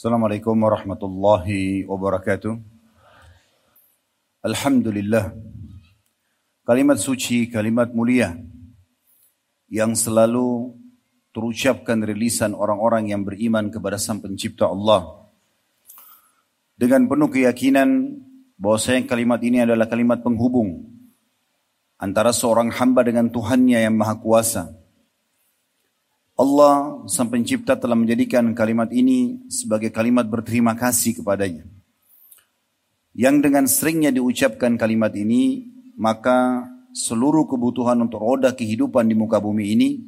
Assalamualaikum warahmatullahi wabarakatuh. Alhamdulillah. Kalimat suci, kalimat mulia yang selalu terucapkan rilisan orang-orang yang beriman kepada Sang Pencipta Allah. Dengan penuh keyakinan bahwa sayang kalimat ini adalah kalimat penghubung antara seorang hamba dengan Tuhannya yang Maha Kuasa Allah sang pencipta telah menjadikan kalimat ini sebagai kalimat berterima kasih kepadanya. Yang dengan seringnya diucapkan kalimat ini, maka seluruh kebutuhan untuk roda kehidupan di muka bumi ini,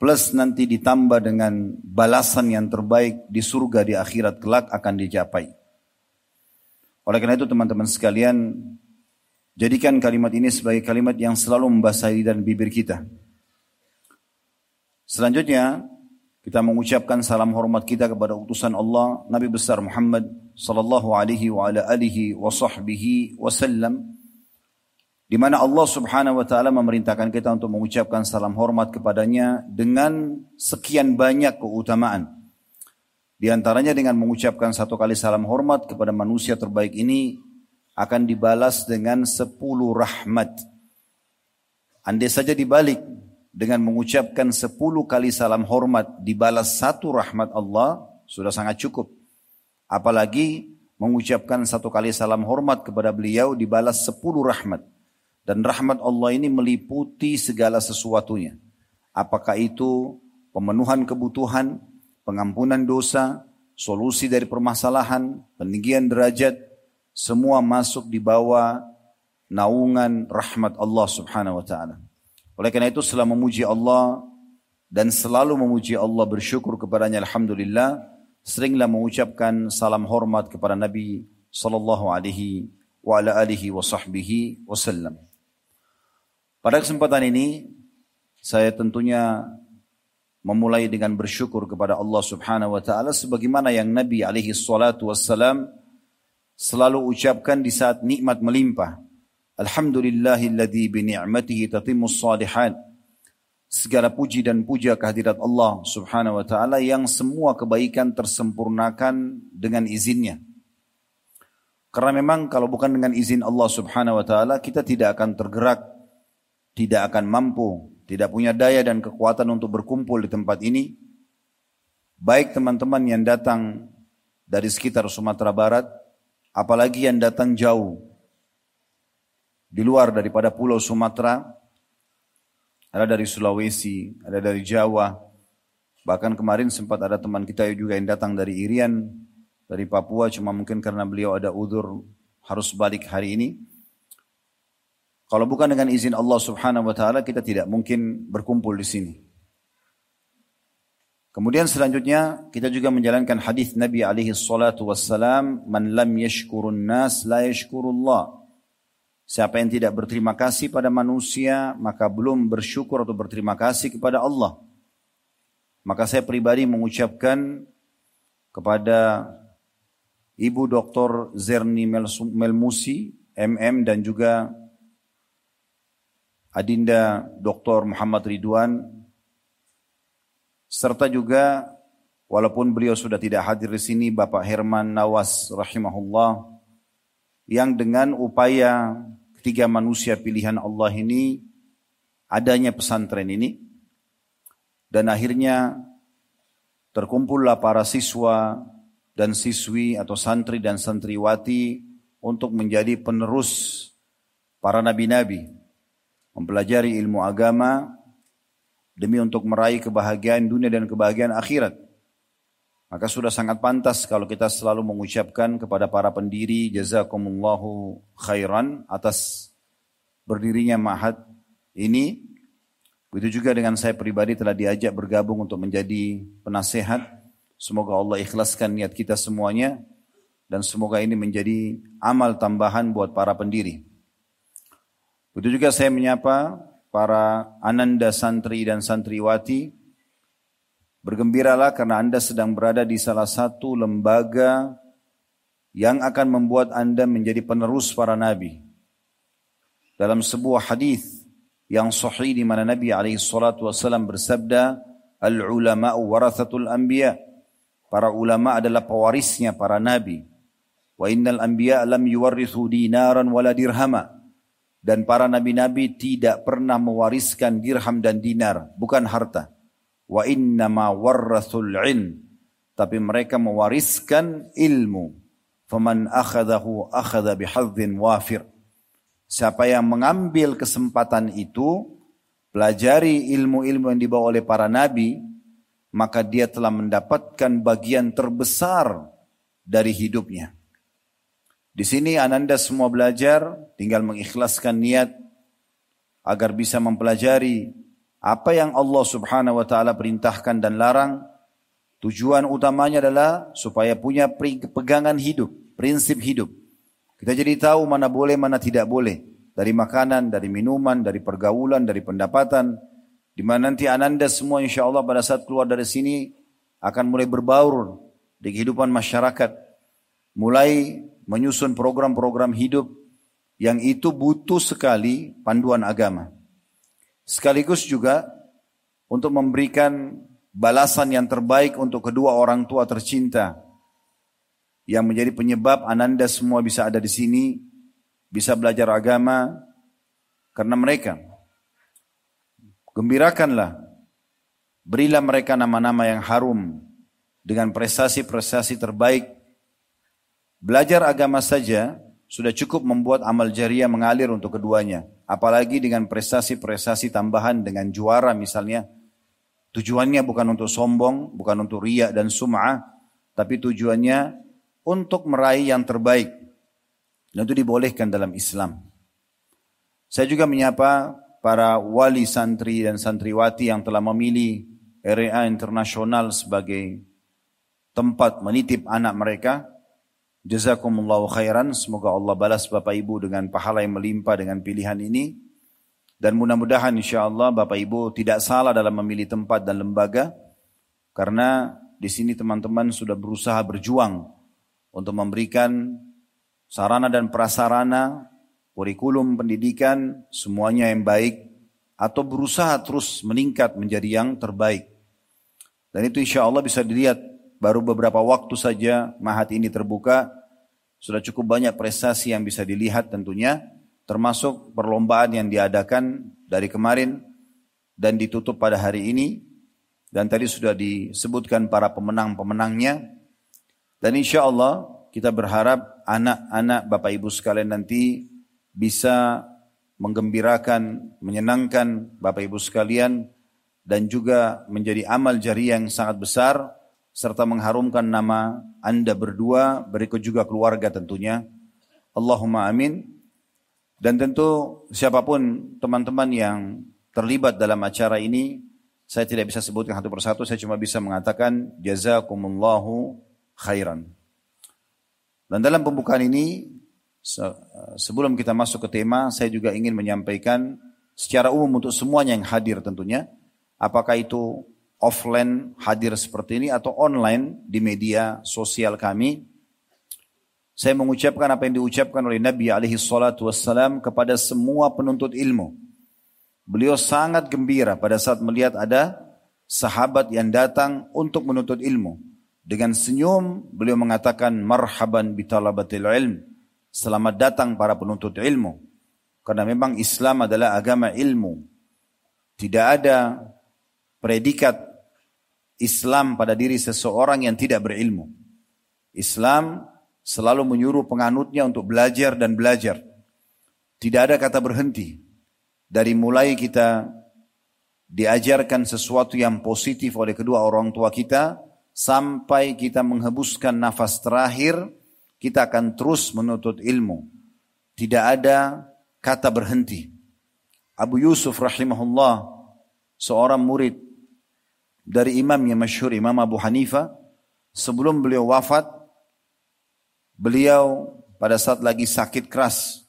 plus nanti ditambah dengan balasan yang terbaik di surga di akhirat kelak akan dicapai. Oleh karena itu teman-teman sekalian, jadikan kalimat ini sebagai kalimat yang selalu membasahi dan bibir kita Selanjutnya kita mengucapkan salam hormat kita kepada utusan Allah Nabi besar Muhammad sallallahu alaihi wa ala alihi wa sahbihi wasallam di mana Allah Subhanahu wa taala memerintahkan kita untuk mengucapkan salam hormat kepadanya dengan sekian banyak keutamaan. Di antaranya dengan mengucapkan satu kali salam hormat kepada manusia terbaik ini akan dibalas dengan sepuluh rahmat. Andai saja dibalik dengan mengucapkan sepuluh kali salam hormat dibalas satu rahmat Allah sudah sangat cukup. Apalagi mengucapkan satu kali salam hormat kepada beliau dibalas sepuluh rahmat. Dan rahmat Allah ini meliputi segala sesuatunya. Apakah itu pemenuhan kebutuhan, pengampunan dosa, solusi dari permasalahan, peninggian derajat, semua masuk di bawah naungan rahmat Allah subhanahu wa ta'ala. Oleh karena itu setelah memuji Allah dan selalu memuji Allah bersyukur kepadanya alhamdulillah seringlah mengucapkan salam hormat kepada Nabi sallallahu alaihi wa ala alihi wa sahbihi wasallam. Pada kesempatan ini saya tentunya memulai dengan bersyukur kepada Allah Subhanahu wa taala sebagaimana yang Nabi alaihi salatu wassalam selalu ucapkan di saat nikmat melimpah Alhamdulillahilladzi bi ni'matihi tatimmus salihat. Segala puji dan puja kehadirat Allah Subhanahu wa taala yang semua kebaikan tersempurnakan dengan izinnya. Karena memang kalau bukan dengan izin Allah Subhanahu wa taala kita tidak akan tergerak, tidak akan mampu, tidak punya daya dan kekuatan untuk berkumpul di tempat ini. Baik teman-teman yang datang dari sekitar Sumatera Barat, apalagi yang datang jauh di luar daripada pulau Sumatera, ada dari Sulawesi, ada dari Jawa, bahkan kemarin sempat ada teman kita juga yang datang dari Irian, dari Papua, cuma mungkin karena beliau ada udur harus balik hari ini. Kalau bukan dengan izin Allah Subhanahu wa taala kita tidak mungkin berkumpul di sini. Kemudian selanjutnya kita juga menjalankan hadis Nabi alaihi salatu wassalam, "Man lam yashkurun nas la yashkurullah." Siapa yang tidak berterima kasih pada manusia, maka belum bersyukur atau berterima kasih kepada Allah. Maka saya pribadi mengucapkan kepada Ibu Dr. Zerni Melmusi, MM dan juga Adinda Dr. Muhammad Ridwan, serta juga walaupun beliau sudah tidak hadir di sini, Bapak Herman Nawas rahimahullah, yang dengan upaya tiga manusia pilihan Allah ini adanya pesantren ini dan akhirnya terkumpullah para siswa dan siswi atau santri dan santriwati untuk menjadi penerus para nabi-nabi mempelajari ilmu agama demi untuk meraih kebahagiaan dunia dan kebahagiaan akhirat. Maka sudah sangat pantas kalau kita selalu mengucapkan kepada para pendiri jazakumullahu khairan atas berdirinya mahat ini. Begitu juga dengan saya pribadi telah diajak bergabung untuk menjadi penasehat. Semoga Allah ikhlaskan niat kita semuanya dan semoga ini menjadi amal tambahan buat para pendiri. Begitu juga saya menyapa para ananda santri dan santriwati Bergembiralah karena Anda sedang berada di salah satu lembaga yang akan membuat Anda menjadi penerus para nabi. Dalam sebuah hadis yang sahih di mana Nabi alaihi salatu wasallam bersabda, "Al-ulama'u warathatul anbiya." para ulama adalah pewarisnya para nabi. Wa innal anbiya lam yuwarrithu dinaran wala dirhama. Dan para nabi-nabi tidak pernah mewariskan dirham dan dinar, bukan harta. Wa innama warrathul ilm. Tapi mereka mewariskan ilmu. Faman akhadahu akhadha bihadzin wafir. Siapa yang mengambil kesempatan itu, pelajari ilmu-ilmu yang dibawa oleh para nabi, maka dia telah mendapatkan bagian terbesar dari hidupnya. Di sini Ananda semua belajar, tinggal mengikhlaskan niat agar bisa mempelajari apa yang Allah Subhanahu wa taala perintahkan dan larang. Tujuan utamanya adalah supaya punya pegangan hidup, prinsip hidup. Kita jadi tahu mana boleh, mana tidak boleh. Dari makanan, dari minuman, dari pergaulan, dari pendapatan. Di mana nanti Ananda semua insya Allah pada saat keluar dari sini akan mulai berbaur di kehidupan masyarakat. Mulai menyusun program-program hidup yang itu butuh sekali panduan agama. Sekaligus juga untuk memberikan balasan yang terbaik untuk kedua orang tua tercinta yang menjadi penyebab ananda semua bisa ada di sini, bisa belajar agama karena mereka. Gembirakanlah, berilah mereka nama-nama yang harum dengan prestasi-prestasi terbaik Belajar agama saja sudah cukup membuat amal jariah mengalir untuk keduanya. Apalagi dengan prestasi-prestasi tambahan dengan juara misalnya. Tujuannya bukan untuk sombong, bukan untuk riak dan sum'ah. Tapi tujuannya untuk meraih yang terbaik. Dan itu dibolehkan dalam Islam. Saya juga menyapa para wali santri dan santriwati yang telah memilih RA Internasional sebagai tempat menitip anak mereka Jazakumullahu khairan. Semoga Allah balas Bapak Ibu dengan pahala yang melimpah dengan pilihan ini. Dan mudah-mudahan insya Allah Bapak Ibu tidak salah dalam memilih tempat dan lembaga. Karena di sini teman-teman sudah berusaha berjuang untuk memberikan sarana dan prasarana, kurikulum pendidikan, semuanya yang baik. Atau berusaha terus meningkat menjadi yang terbaik. Dan itu insya Allah bisa dilihat Baru beberapa waktu saja mahat ini terbuka, sudah cukup banyak prestasi yang bisa dilihat tentunya, termasuk perlombaan yang diadakan dari kemarin dan ditutup pada hari ini. Dan tadi sudah disebutkan para pemenang-pemenangnya. Dan insya Allah kita berharap anak-anak Bapak Ibu sekalian nanti bisa menggembirakan, menyenangkan Bapak Ibu sekalian dan juga menjadi amal jari yang sangat besar serta mengharumkan nama Anda berdua, berikut juga keluarga tentunya. Allahumma amin. Dan tentu siapa pun teman-teman yang terlibat dalam acara ini, saya tidak bisa sebutkan satu persatu, saya cuma bisa mengatakan jazakumullahu khairan. Dan dalam pembukaan ini, sebelum kita masuk ke tema, saya juga ingin menyampaikan secara umum untuk semuanya yang hadir tentunya, apakah itu offline hadir seperti ini atau online di media sosial kami. Saya mengucapkan apa yang diucapkan oleh Nabi alaihi salatu wassalam kepada semua penuntut ilmu. Beliau sangat gembira pada saat melihat ada sahabat yang datang untuk menuntut ilmu. Dengan senyum beliau mengatakan marhaban bitalabatil ilm. Selamat datang para penuntut ilmu. Karena memang Islam adalah agama ilmu. Tidak ada predikat Islam pada diri seseorang yang tidak berilmu. Islam selalu menyuruh penganutnya untuk belajar dan belajar. Tidak ada kata berhenti. Dari mulai kita diajarkan sesuatu yang positif oleh kedua orang tua kita, sampai kita menghembuskan nafas terakhir, kita akan terus menuntut ilmu. Tidak ada kata berhenti. Abu Yusuf rahimahullah, seorang murid dari imam yang masyhur Imam Abu Hanifah sebelum beliau wafat beliau pada saat lagi sakit keras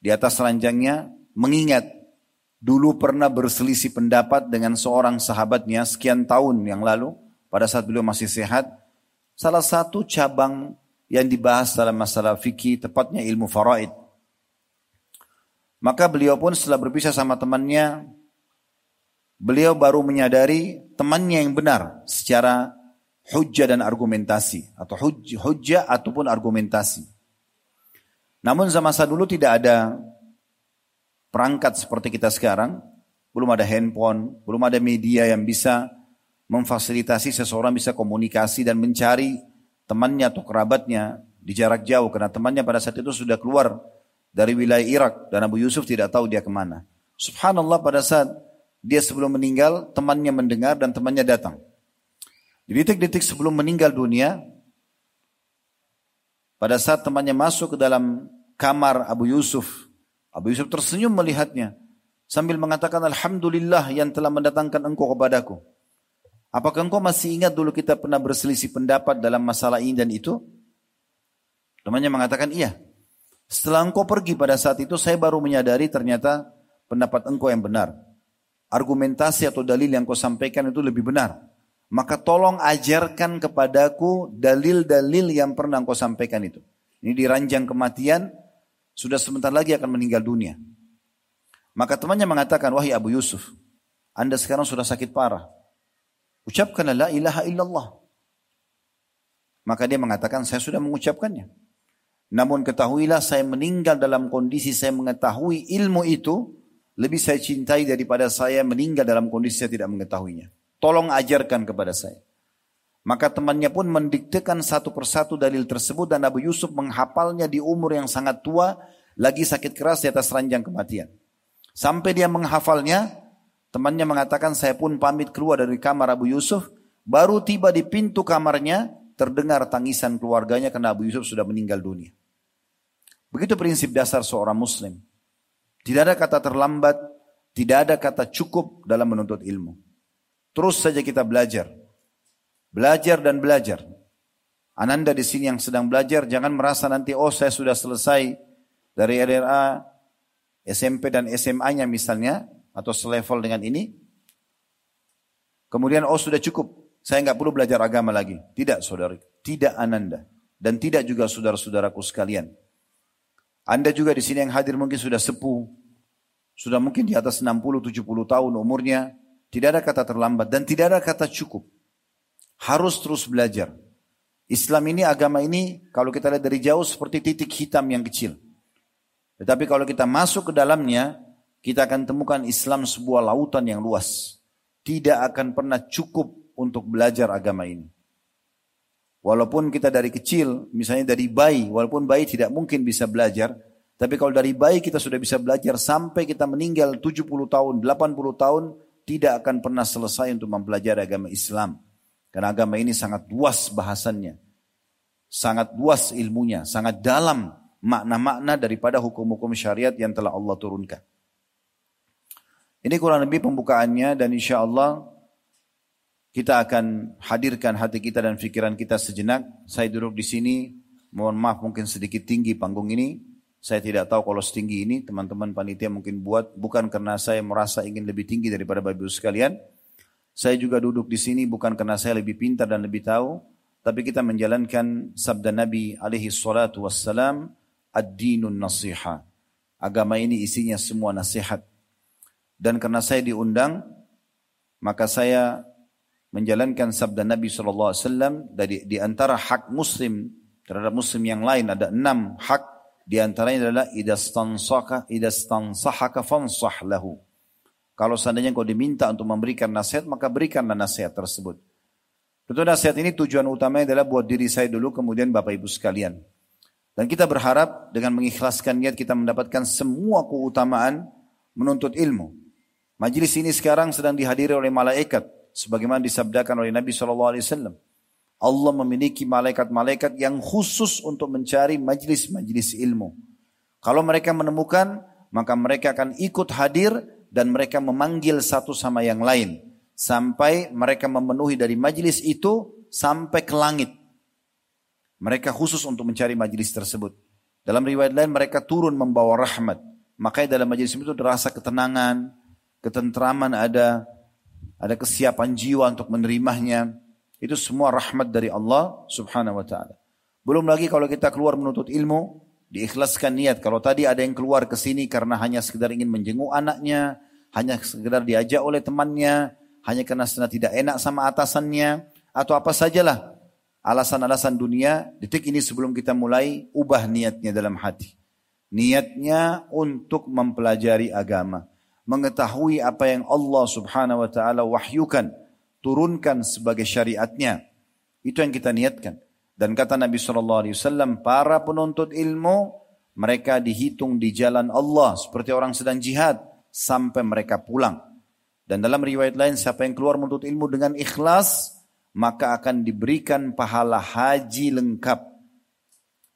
di atas ranjangnya mengingat dulu pernah berselisih pendapat dengan seorang sahabatnya sekian tahun yang lalu pada saat beliau masih sehat salah satu cabang yang dibahas dalam masalah fikih tepatnya ilmu faraid. Maka beliau pun setelah berpisah sama temannya beliau baru menyadari temannya yang benar secara hujjah dan argumentasi atau hujjah, hujjah ataupun argumentasi. Namun masa dulu tidak ada perangkat seperti kita sekarang, belum ada handphone, belum ada media yang bisa memfasilitasi seseorang bisa komunikasi dan mencari temannya atau kerabatnya di jarak jauh karena temannya pada saat itu sudah keluar dari wilayah Irak dan Abu Yusuf tidak tahu dia ke mana. Subhanallah pada saat dia sebelum meninggal temannya mendengar dan temannya datang. Di detik-detik sebelum meninggal dunia, pada saat temannya masuk ke dalam kamar Abu Yusuf, Abu Yusuf tersenyum melihatnya sambil mengatakan Alhamdulillah yang telah mendatangkan engkau kepadaku. Apakah engkau masih ingat dulu kita pernah berselisih pendapat dalam masalah ini dan itu? Temannya mengatakan iya. Setelah engkau pergi pada saat itu saya baru menyadari ternyata pendapat engkau yang benar. Argumentasi atau dalil yang kau sampaikan itu lebih benar. Maka tolong ajarkan kepadaku dalil-dalil yang pernah engkau sampaikan itu. Ini di ranjang kematian, sudah sebentar lagi akan meninggal dunia. Maka temannya mengatakan, wahai Abu Yusuf, anda sekarang sudah sakit parah. Ucapkan la ilaha illallah. Maka dia mengatakan, saya sudah mengucapkannya. Namun ketahuilah saya meninggal dalam kondisi saya mengetahui ilmu itu, lebih saya cintai daripada saya meninggal dalam kondisi saya tidak mengetahuinya. Tolong ajarkan kepada saya. Maka temannya pun mendiktekan satu persatu dalil tersebut dan Abu Yusuf menghafalnya di umur yang sangat tua, lagi sakit keras di atas ranjang kematian. Sampai dia menghafalnya, temannya mengatakan saya pun pamit keluar dari kamar Abu Yusuf, baru tiba di pintu kamarnya, terdengar tangisan keluarganya karena Abu Yusuf sudah meninggal dunia. Begitu prinsip dasar seorang muslim. Tidak ada kata terlambat, tidak ada kata cukup dalam menuntut ilmu. Terus saja kita belajar. Belajar dan belajar. Ananda di sini yang sedang belajar jangan merasa nanti oh saya sudah selesai dari RRA, SMP dan SMA-nya misalnya atau selevel dengan ini. Kemudian oh sudah cukup, saya nggak perlu belajar agama lagi. Tidak saudara, tidak Ananda dan tidak juga saudara-saudaraku sekalian. Anda juga di sini yang hadir mungkin sudah sepuh, sudah mungkin di atas 60-70 tahun umurnya, tidak ada kata terlambat dan tidak ada kata cukup. Harus terus belajar. Islam ini, agama ini, kalau kita lihat dari jauh seperti titik hitam yang kecil. Tetapi kalau kita masuk ke dalamnya, kita akan temukan Islam sebuah lautan yang luas. Tidak akan pernah cukup untuk belajar agama ini. Walaupun kita dari kecil, misalnya dari bayi, walaupun bayi tidak mungkin bisa belajar, tapi kalau dari bayi kita sudah bisa belajar sampai kita meninggal 70 tahun, 80 tahun, tidak akan pernah selesai untuk mempelajari agama Islam. Karena agama ini sangat luas bahasannya. Sangat luas ilmunya, sangat dalam makna-makna daripada hukum-hukum syariat yang telah Allah turunkan. Ini kurang lebih pembukaannya dan insya Allah kita akan hadirkan hati kita dan pikiran kita sejenak. Saya duduk di sini, mohon maaf mungkin sedikit tinggi panggung ini. Saya tidak tahu kalau setinggi ini teman-teman panitia mungkin buat bukan karena saya merasa ingin lebih tinggi daripada Bapak Ibu sekalian. Saya juga duduk di sini bukan karena saya lebih pintar dan lebih tahu, tapi kita menjalankan sabda Nabi alaihi salatu wassalam, ad-dinun nasiha. Agama ini isinya semua nasihat. Dan karena saya diundang, maka saya menjalankan sabda Nabi SAW dari di antara hak muslim terhadap muslim yang lain ada enam hak di antaranya adalah idastansaka idastansahaka fansah lahu. Kalau seandainya kau diminta untuk memberikan nasihat, maka berikanlah nasihat tersebut. Tentu nasihat ini tujuan utamanya adalah buat diri saya dulu, kemudian Bapak Ibu sekalian. Dan kita berharap dengan mengikhlaskan niat kita mendapatkan semua keutamaan menuntut ilmu. Majlis ini sekarang sedang dihadiri oleh malaikat, sebagaimana disabdakan oleh Nabi SAW. Allah memiliki malaikat-malaikat yang khusus untuk mencari majlis-majlis ilmu. Kalau mereka menemukan, maka mereka akan ikut hadir dan mereka memanggil satu sama yang lain. Sampai mereka memenuhi dari majlis itu sampai ke langit. Mereka khusus untuk mencari majlis tersebut. Dalam riwayat lain mereka turun membawa rahmat. Makanya dalam majlis itu terasa ketenangan, ketentraman ada, ada kesiapan jiwa untuk menerimanya. Itu semua rahmat dari Allah subhanahu wa ta'ala. Belum lagi kalau kita keluar menuntut ilmu, diikhlaskan niat. Kalau tadi ada yang keluar ke sini karena hanya sekedar ingin menjenguk anaknya, hanya sekedar diajak oleh temannya, hanya karena tidak enak sama atasannya, atau apa sajalah alasan-alasan dunia, detik ini sebelum kita mulai, ubah niatnya dalam hati. Niatnya untuk mempelajari agama. Mengetahui apa yang Allah subhanahu wa ta'ala wahyukan. Turunkan sebagai syariatnya. Itu yang kita niatkan. Dan kata Nabi SAW, para penuntut ilmu, mereka dihitung di jalan Allah. Seperti orang sedang jihad. Sampai mereka pulang. Dan dalam riwayat lain, siapa yang keluar menuntut ilmu dengan ikhlas, maka akan diberikan pahala haji lengkap.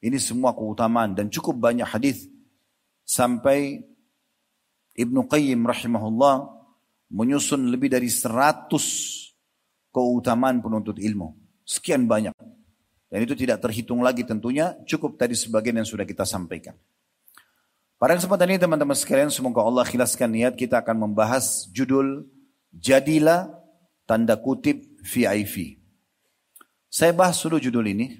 Ini semua keutamaan dan cukup banyak hadis sampai Ibnu Qayyim rahimahullah menyusun lebih dari 100 keutamaan penuntut ilmu. Sekian banyak. Dan itu tidak terhitung lagi tentunya, cukup tadi sebagian yang sudah kita sampaikan. Pada kesempatan ini teman-teman sekalian, semoga Allah khilaskan niat kita akan membahas judul Jadilah tanda kutip VIP. Saya bahas dulu judul ini.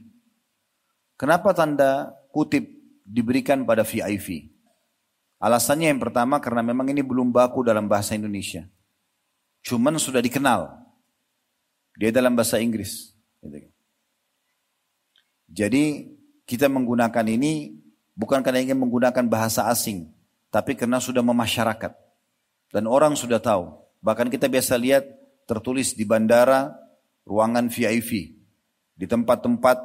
Kenapa tanda kutip diberikan pada VIP? Alasannya yang pertama karena memang ini belum baku dalam bahasa Indonesia. Cuman sudah dikenal. Dia dalam bahasa Inggris. Gitu. Jadi kita menggunakan ini bukan karena ingin menggunakan bahasa asing. Tapi karena sudah memasyarakat. Dan orang sudah tahu. Bahkan kita biasa lihat tertulis di bandara ruangan VIP. Di tempat-tempat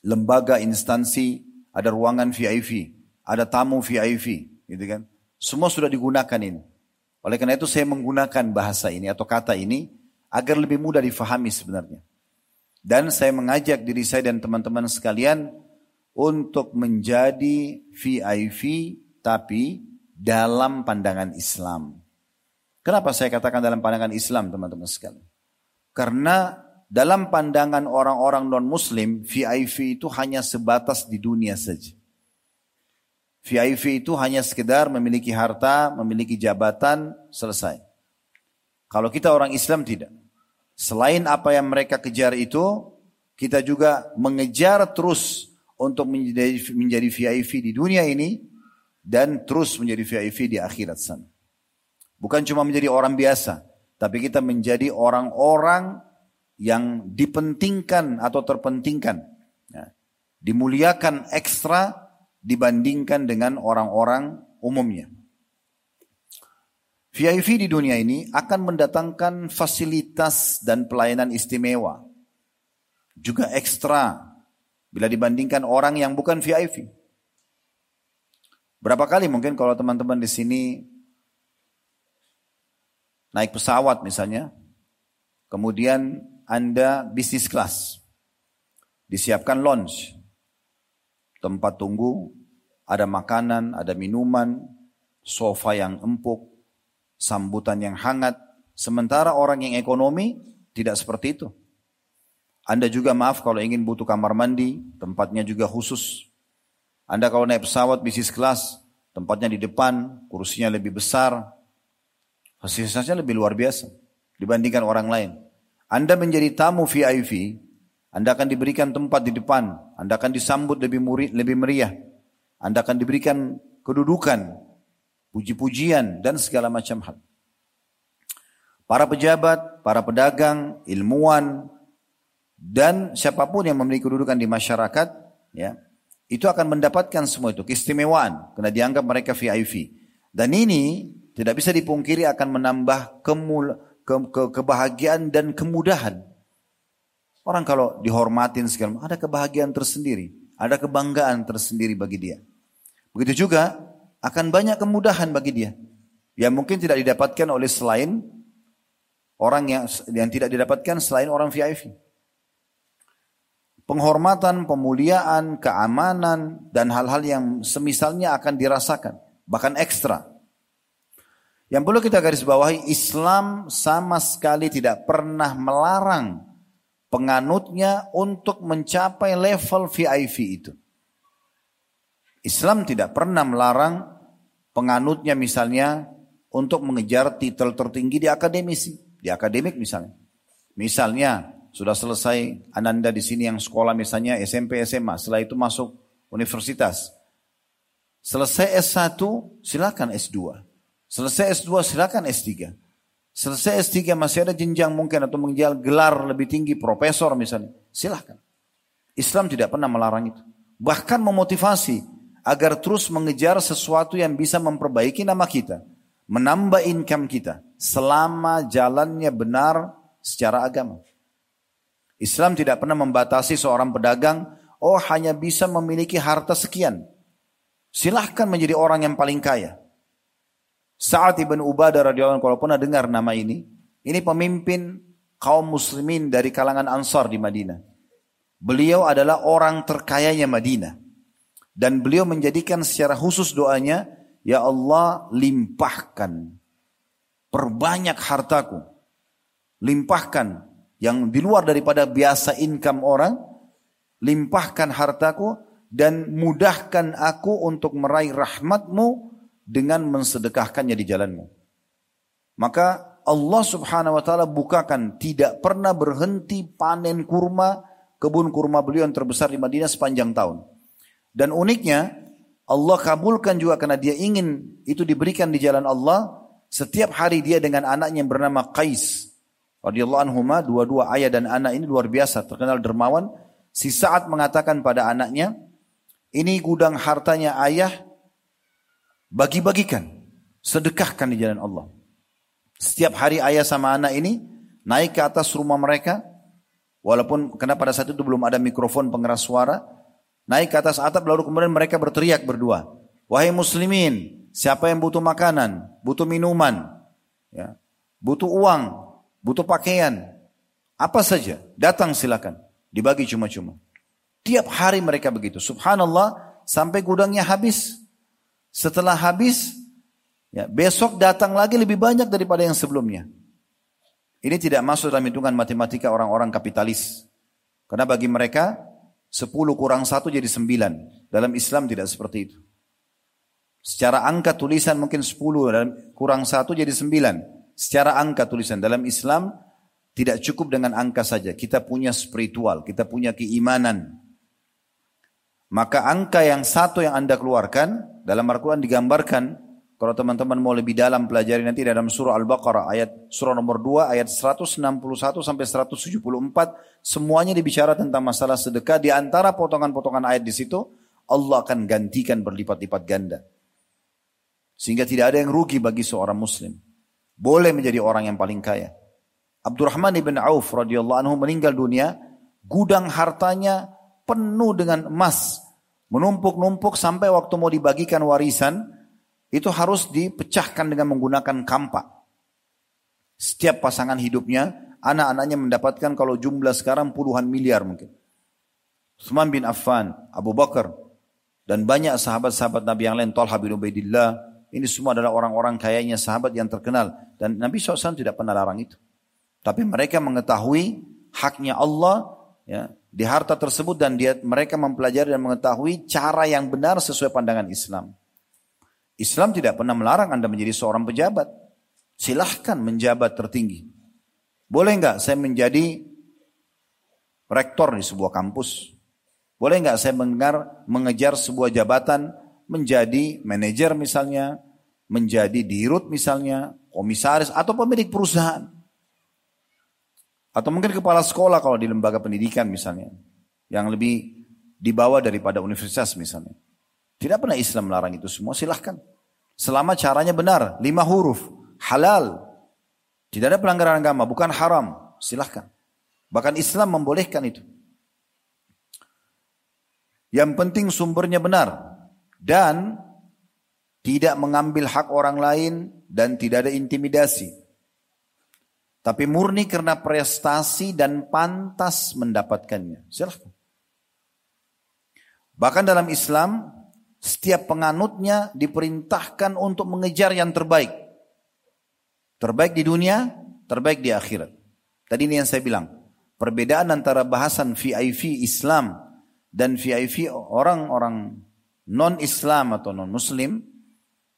lembaga instansi ada ruangan VIP, ada tamu VIP, gitu kan. Semua sudah digunakan ini. Oleh karena itu saya menggunakan bahasa ini atau kata ini agar lebih mudah difahami sebenarnya. Dan saya mengajak diri saya dan teman-teman sekalian untuk menjadi VIP tapi dalam pandangan Islam. Kenapa saya katakan dalam pandangan Islam teman-teman sekalian? Karena dalam pandangan orang-orang non-muslim, VIP itu hanya sebatas di dunia saja. VIP itu hanya sekedar memiliki harta, memiliki jabatan, selesai. Kalau kita orang Islam tidak. Selain apa yang mereka kejar itu, kita juga mengejar terus untuk menjadi, menjadi VIP di dunia ini dan terus menjadi VIP di akhirat sana. Bukan cuma menjadi orang biasa, tapi kita menjadi orang-orang yang dipentingkan atau terpentingkan. Ya. Dimuliakan ekstra dibandingkan dengan orang-orang umumnya. VIP di dunia ini akan mendatangkan fasilitas dan pelayanan istimewa. Juga ekstra bila dibandingkan orang yang bukan VIP. Berapa kali mungkin kalau teman-teman di sini naik pesawat misalnya, kemudian Anda bisnis kelas, disiapkan lounge, tempat tunggu, ada makanan, ada minuman, sofa yang empuk, sambutan yang hangat. Sementara orang yang ekonomi tidak seperti itu. Anda juga maaf kalau ingin butuh kamar mandi, tempatnya juga khusus. Anda kalau naik pesawat bisnis kelas, tempatnya di depan, kursinya lebih besar, Fasilitasnya lebih luar biasa dibandingkan orang lain. Anda menjadi tamu VIP, Anda akan diberikan tempat di depan, Anda akan disambut lebih murid, lebih meriah. Anda akan diberikan kedudukan, puji-pujian dan segala macam hal. Para pejabat, para pedagang, ilmuwan dan siapa pun yang memiliki kedudukan di masyarakat, ya, itu akan mendapatkan semua itu keistimewaan karena dianggap mereka VIP. Dan ini tidak bisa dipungkiri akan menambah kemul, ke, ke, kebahagiaan dan kemudahan. Orang kalau dihormatin segala ada kebahagiaan tersendiri, ada kebanggaan tersendiri bagi dia. Begitu juga akan banyak kemudahan bagi dia. Yang mungkin tidak didapatkan oleh selain orang yang yang tidak didapatkan selain orang VIP. Penghormatan, pemuliaan, keamanan, dan hal-hal yang semisalnya akan dirasakan. Bahkan ekstra. Yang perlu kita garis bawahi, Islam sama sekali tidak pernah melarang penganutnya untuk mencapai level VIP itu. Islam tidak pernah melarang penganutnya misalnya untuk mengejar titel tertinggi di akademisi, di akademik misalnya. Misalnya sudah selesai Ananda di sini yang sekolah misalnya SMP SMA, setelah itu masuk universitas. Selesai S1, silakan S2. Selesai S2 silakan S3. Selesai S3 masih ada jenjang mungkin atau mengejar gelar lebih tinggi, profesor misalnya. Silahkan. Islam tidak pernah melarang itu. Bahkan memotivasi agar terus mengejar sesuatu yang bisa memperbaiki nama kita. Menambah income kita. Selama jalannya benar secara agama. Islam tidak pernah membatasi seorang pedagang, oh hanya bisa memiliki harta sekian. Silahkan menjadi orang yang paling kaya. Saat ibn Ubadah radhiyallahu kalau pernah dengar nama ini, ini pemimpin kaum muslimin dari kalangan Ansar di Madinah. Beliau adalah orang terkayanya Madinah. Dan beliau menjadikan secara khusus doanya, Ya Allah limpahkan, perbanyak hartaku. Limpahkan yang di luar daripada biasa income orang, limpahkan hartaku dan mudahkan aku untuk meraih rahmatmu dengan mensedekahkannya di jalanmu. Maka Allah subhanahu wa ta'ala bukakan tidak pernah berhenti panen kurma, kebun kurma beliau yang terbesar di Madinah sepanjang tahun. Dan uniknya Allah kabulkan juga karena dia ingin itu diberikan di jalan Allah. Setiap hari dia dengan anaknya yang bernama Qais. Radiyallahu anhuma, dua-dua ayah dan anak ini luar biasa, terkenal dermawan. Si saat mengatakan pada anaknya, ini gudang hartanya ayah, Bagi-bagikan. Sedekahkan di jalan Allah. Setiap hari ayah sama anak ini naik ke atas rumah mereka. Walaupun karena pada saat itu belum ada mikrofon pengeras suara. Naik ke atas atap lalu kemudian mereka berteriak berdua. Wahai muslimin, siapa yang butuh makanan, butuh minuman, ya, butuh uang, butuh pakaian, apa saja, datang silakan. Dibagi cuma-cuma. Tiap hari mereka begitu. Subhanallah, sampai gudangnya habis. Setelah habis, ya, besok datang lagi lebih banyak daripada yang sebelumnya. Ini tidak masuk dalam hitungan matematika orang-orang kapitalis. Karena bagi mereka, 10 kurang 1 jadi 9. Dalam Islam tidak seperti itu. Secara angka tulisan mungkin 10 dan kurang 1 jadi 9. Secara angka tulisan dalam Islam tidak cukup dengan angka saja. Kita punya spiritual, kita punya keimanan. Maka angka yang satu yang Anda keluarkan dalam Al-Quran digambarkan, kalau teman-teman mau lebih dalam pelajari nanti dalam surah Al-Baqarah ayat surah nomor 2 ayat 161 sampai 174 semuanya dibicara tentang masalah sedekah di antara potongan-potongan ayat di situ Allah akan gantikan berlipat-lipat ganda. Sehingga tidak ada yang rugi bagi seorang muslim. Boleh menjadi orang yang paling kaya. Abdurrahman ibn Auf radhiyallahu anhu meninggal dunia, gudang hartanya penuh dengan emas, Menumpuk-numpuk sampai waktu mau dibagikan warisan, itu harus dipecahkan dengan menggunakan kampak. Setiap pasangan hidupnya, anak-anaknya mendapatkan kalau jumlah sekarang puluhan miliar mungkin. Utsman bin Affan, Abu Bakar, dan banyak sahabat-sahabat Nabi yang lain, Talha bin Ubaidillah, ini semua adalah orang-orang kayanya sahabat yang terkenal. Dan Nabi SAW tidak pernah larang itu. Tapi mereka mengetahui haknya Allah, ya, di harta tersebut dan dia mereka mempelajari dan mengetahui cara yang benar sesuai pandangan Islam. Islam tidak pernah melarang Anda menjadi seorang pejabat. Silahkan menjabat tertinggi. Boleh nggak saya menjadi rektor di sebuah kampus? Boleh nggak saya mendengar mengejar sebuah jabatan menjadi manajer misalnya, menjadi dirut misalnya, komisaris atau pemilik perusahaan? Atau mungkin kepala sekolah kalau di lembaga pendidikan misalnya. Yang lebih dibawa daripada universitas misalnya. Tidak pernah Islam melarang itu semua, silahkan. Selama caranya benar, lima huruf, halal. Tidak ada pelanggaran agama, bukan haram, silahkan. Bahkan Islam membolehkan itu. Yang penting sumbernya benar. Dan tidak mengambil hak orang lain dan tidak ada intimidasi. Tapi murni karena prestasi dan pantas mendapatkannya. Silahkan. Bahkan dalam Islam, setiap penganutnya diperintahkan untuk mengejar yang terbaik. Terbaik di dunia, terbaik di akhirat. Tadi ini yang saya bilang. Perbedaan antara bahasan VIP Islam dan VIP orang-orang non-Islam atau non-Muslim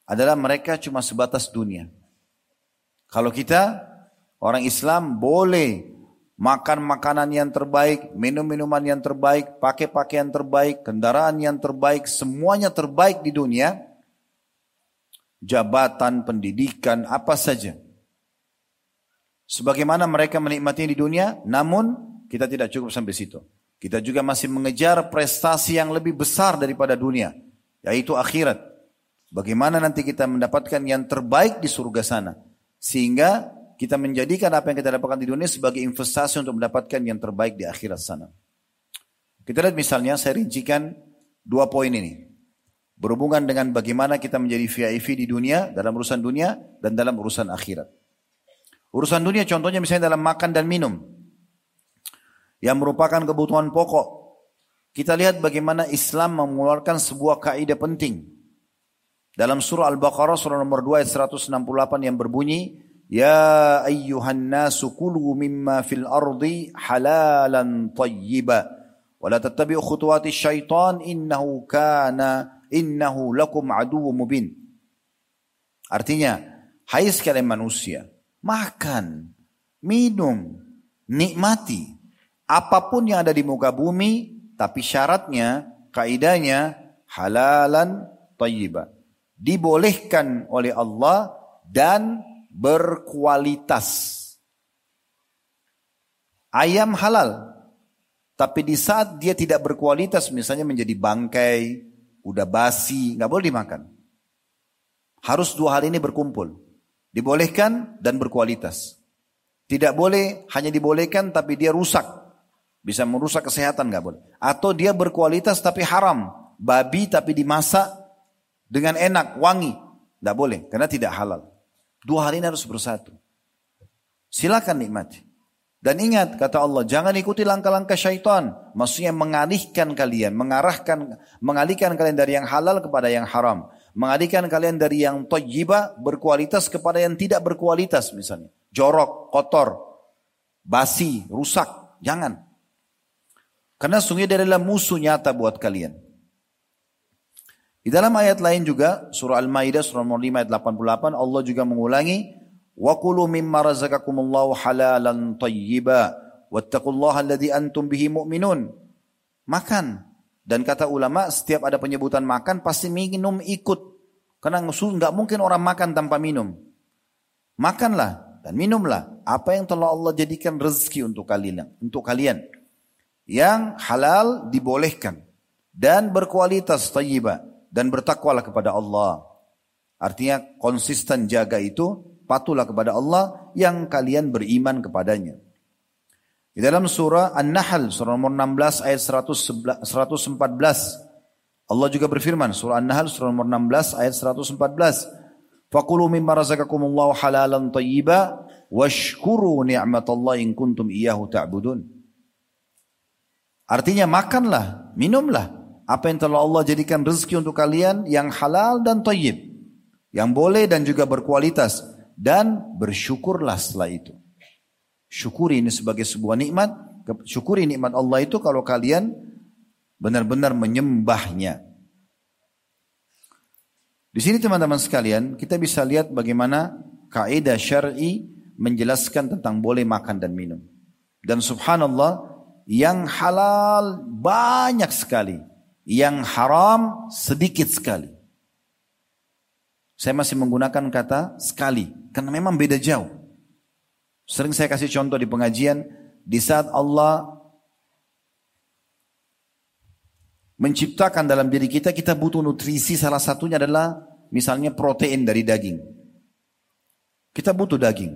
adalah mereka cuma sebatas dunia. Kalau kita Orang Islam boleh makan makanan yang terbaik, minum minuman yang terbaik, pakai pakaian terbaik, kendaraan yang terbaik, semuanya terbaik di dunia. Jabatan, pendidikan, apa saja. Sebagaimana mereka menikmati di dunia, namun kita tidak cukup sampai situ. Kita juga masih mengejar prestasi yang lebih besar daripada dunia, yaitu akhirat. Bagaimana nanti kita mendapatkan yang terbaik di surga sana. Sehingga kita menjadikan apa yang kita dapatkan di dunia sebagai investasi untuk mendapatkan yang terbaik di akhirat sana. Kita lihat misalnya, saya rincikan dua poin ini. Berhubungan dengan bagaimana kita menjadi VIP di dunia, dalam urusan dunia, dan dalam urusan akhirat. Urusan dunia contohnya misalnya dalam makan dan minum. Yang merupakan kebutuhan pokok. Kita lihat bagaimana Islam mengeluarkan sebuah kaidah penting. Dalam surah Al-Baqarah surah nomor 2 ayat 168 yang berbunyi, Ya ayyuhan nasu kulu mimma fil ardi halalan tayyiba. Wa la tattabi'u khutuwati syaitan innahu kana innahu lakum aduwwum mubin. Artinya, hai sekalian manusia, makan, minum, nikmati apa pun yang ada di muka bumi, tapi syaratnya, kaidahnya halalan tayyiba. Dibolehkan oleh Allah dan berkualitas. Ayam halal, tapi di saat dia tidak berkualitas, misalnya menjadi bangkai, udah basi, nggak boleh dimakan. Harus dua hal ini berkumpul. Dibolehkan dan berkualitas. Tidak boleh hanya dibolehkan tapi dia rusak. Bisa merusak kesehatan nggak boleh. Atau dia berkualitas tapi haram. Babi tapi dimasak dengan enak, wangi. Nggak boleh karena tidak halal. Dua hal ini harus bersatu. Silakan nikmati. Dan ingat kata Allah, jangan ikuti langkah-langkah syaitan. Maksudnya mengalihkan kalian, mengarahkan, mengalihkan kalian dari yang halal kepada yang haram. Mengalihkan kalian dari yang toyiba berkualitas kepada yang tidak berkualitas misalnya. Jorok, kotor, basi, rusak. Jangan. Karena sungguh dia adalah musuh nyata buat kalian. Di dalam ayat lain juga surah Al-Maidah surah nomor 5 ayat 88 Allah juga mengulangi wa qulu mimma razaqakumullahu halalan tayyiba wattaqullaha alladhi antum bihi mu'minun. Makan. Dan kata ulama setiap ada penyebutan makan pasti minum ikut. Karena nggak mungkin orang makan tanpa minum. Makanlah dan minumlah apa yang telah Allah jadikan rezeki untuk kalian, untuk kalian. Yang halal dibolehkan dan berkualitas tayyibah dan bertakwalah kepada Allah. Artinya konsisten jaga itu, patulah kepada Allah yang kalian beriman kepadanya. Di dalam surah An-Nahl, surah nomor 16 ayat 114, Allah juga berfirman, surah An-Nahl, surah nomor 16 ayat 114, Fakulu mimma razaqakumullahu halalan tayyiba, washkuru ni'matallahi in kuntum iyahu ta'budun. Artinya makanlah, minumlah, apa yang telah Allah jadikan rezeki untuk kalian yang halal dan tayyib. Yang boleh dan juga berkualitas. Dan bersyukurlah setelah itu. Syukuri ini sebagai sebuah nikmat. Syukuri nikmat Allah itu kalau kalian benar-benar menyembahnya. Di sini teman-teman sekalian, kita bisa lihat bagaimana kaidah syar'i menjelaskan tentang boleh makan dan minum. Dan subhanallah, yang halal banyak sekali yang haram sedikit sekali. Saya masih menggunakan kata sekali karena memang beda jauh. Sering saya kasih contoh di pengajian di saat Allah menciptakan dalam diri kita kita butuh nutrisi salah satunya adalah misalnya protein dari daging. Kita butuh daging.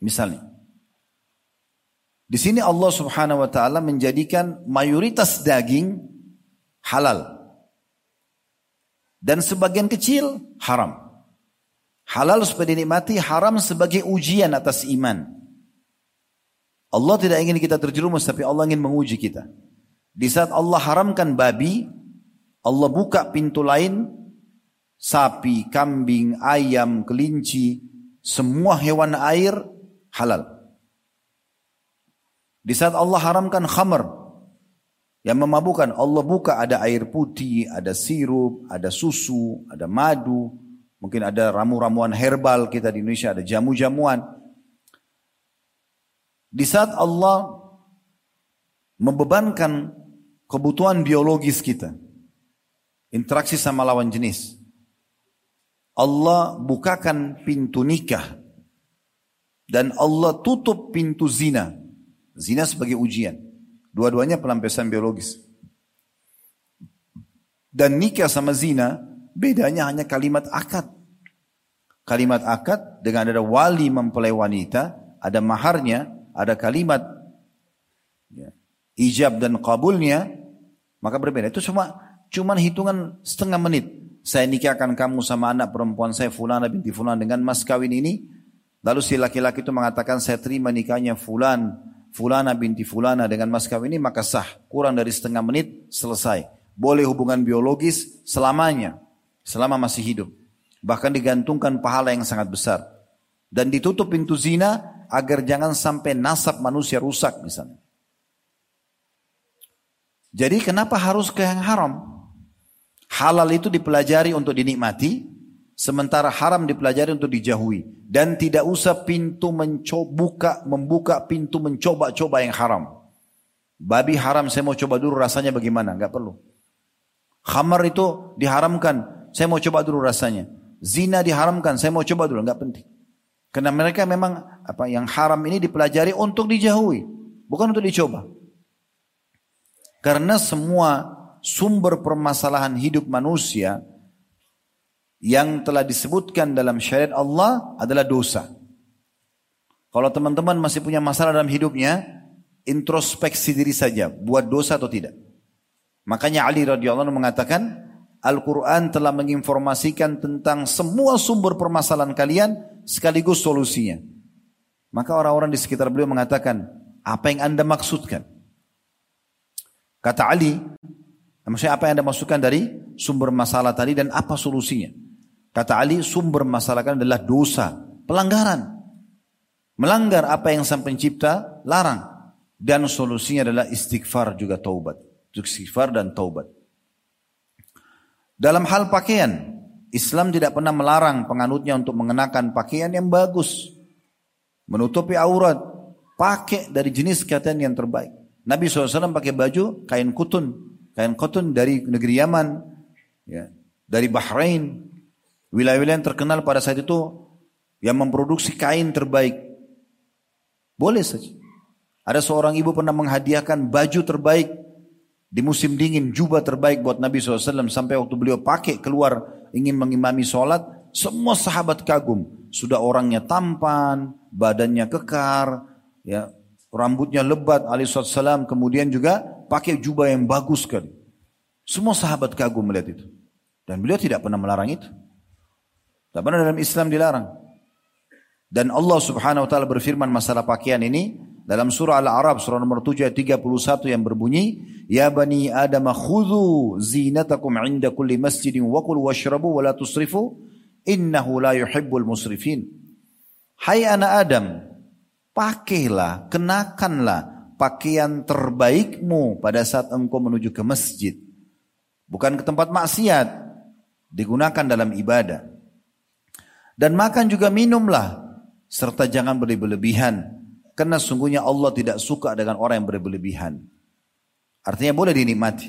Misalnya. Di sini Allah Subhanahu wa taala menjadikan mayoritas daging halal. Dan sebagian kecil haram. Halal supaya dinikmati, haram sebagai ujian atas iman. Allah tidak ingin kita terjerumus, tapi Allah ingin menguji kita. Di saat Allah haramkan babi, Allah buka pintu lain, sapi, kambing, ayam, kelinci, semua hewan air halal. Di saat Allah haramkan khamr, yang memabukkan Allah buka ada air putih, ada sirup, ada susu, ada madu, mungkin ada ramu-ramuan herbal kita di Indonesia ada jamu-jamuan. Di saat Allah membebankan kebutuhan biologis kita, interaksi sama lawan jenis. Allah bukakan pintu nikah Dan Allah tutup pintu zina. Zina sebagai ujian. Dua-duanya pelampiasan biologis. Dan nikah sama zina, bedanya hanya kalimat akad. Kalimat akad dengan ada wali mempelai wanita, ada maharnya, ada kalimat ya, ijab dan kabulnya, maka berbeda. Itu cuma cuman hitungan setengah menit. Saya nikahkan kamu sama anak perempuan saya fulana binti fulan dengan mas kawin ini. Lalu si laki-laki itu mengatakan saya terima nikahnya fulan, fulana binti fulana dengan mas kawin ini maka sah. Kurang dari setengah menit selesai boleh hubungan biologis selamanya, selama masih hidup. Bahkan digantungkan pahala yang sangat besar. Dan ditutup pintu zina agar jangan sampai nasab manusia rusak misalnya. Jadi kenapa harus ke yang haram? Halal itu dipelajari untuk dinikmati, sementara haram dipelajari untuk dijauhi. Dan tidak usah pintu mencoba, membuka pintu mencoba-coba yang haram. Babi haram saya mau coba dulu rasanya bagaimana, Enggak perlu. Khamar itu diharamkan, saya mau coba dulu rasanya. Zina diharamkan, saya mau coba dulu, nggak penting. Karena mereka memang apa yang haram ini dipelajari untuk dijauhi, bukan untuk dicoba. Karena semua sumber permasalahan hidup manusia yang telah disebutkan dalam syariat Allah adalah dosa. Kalau teman-teman masih punya masalah dalam hidupnya, introspeksi diri saja, buat dosa atau tidak. Makanya Ali radhiyallahu anhu mengatakan Al-Quran telah menginformasikan tentang semua sumber permasalahan kalian sekaligus solusinya. Maka orang-orang di sekitar beliau mengatakan, apa yang anda maksudkan? Kata Ali, maksudnya apa yang anda maksudkan dari sumber masalah tadi dan apa solusinya? Kata Ali, sumber masalah kan adalah dosa, pelanggaran. Melanggar apa yang sang pencipta larang. Dan solusinya adalah istighfar juga taubat istighfar dan taubat. Dalam hal pakaian, Islam tidak pernah melarang penganutnya untuk mengenakan pakaian yang bagus. Menutupi aurat, pakai dari jenis kaitan yang terbaik. Nabi SAW pakai baju kain kutun, kain kutun dari negeri Yaman, ya, dari Bahrain, wilayah-wilayah yang terkenal pada saat itu yang memproduksi kain terbaik. Boleh saja. Ada seorang ibu pernah menghadiahkan baju terbaik di musim dingin jubah terbaik buat Nabi SAW sampai waktu beliau pakai keluar ingin mengimami sholat. Semua sahabat kagum. Sudah orangnya tampan, badannya kekar, ya rambutnya lebat alaihissalam. Kemudian juga pakai jubah yang bagus sekali. Semua sahabat kagum melihat itu. Dan beliau tidak pernah melarang itu. Tidak pernah dalam Islam dilarang. Dan Allah subhanahu wa ta'ala berfirman masalah pakaian ini. Dalam surah Al-Arab surah nomor 7 ayat 31 yang berbunyi, "Ya bani Adam khudhu zinatakum 'inda kulli masjidin wa kulu washrabu wa la tusrifu innahu la yuhibbul musrifin." Hai anak Adam, pakailah, kenakanlah pakaian terbaikmu pada saat engkau menuju ke masjid. Bukan ke tempat maksiat, digunakan dalam ibadah. Dan makan juga minumlah serta jangan berlebihan karena sungguhnya Allah tidak suka dengan orang yang berlebihan. Artinya boleh dinikmati.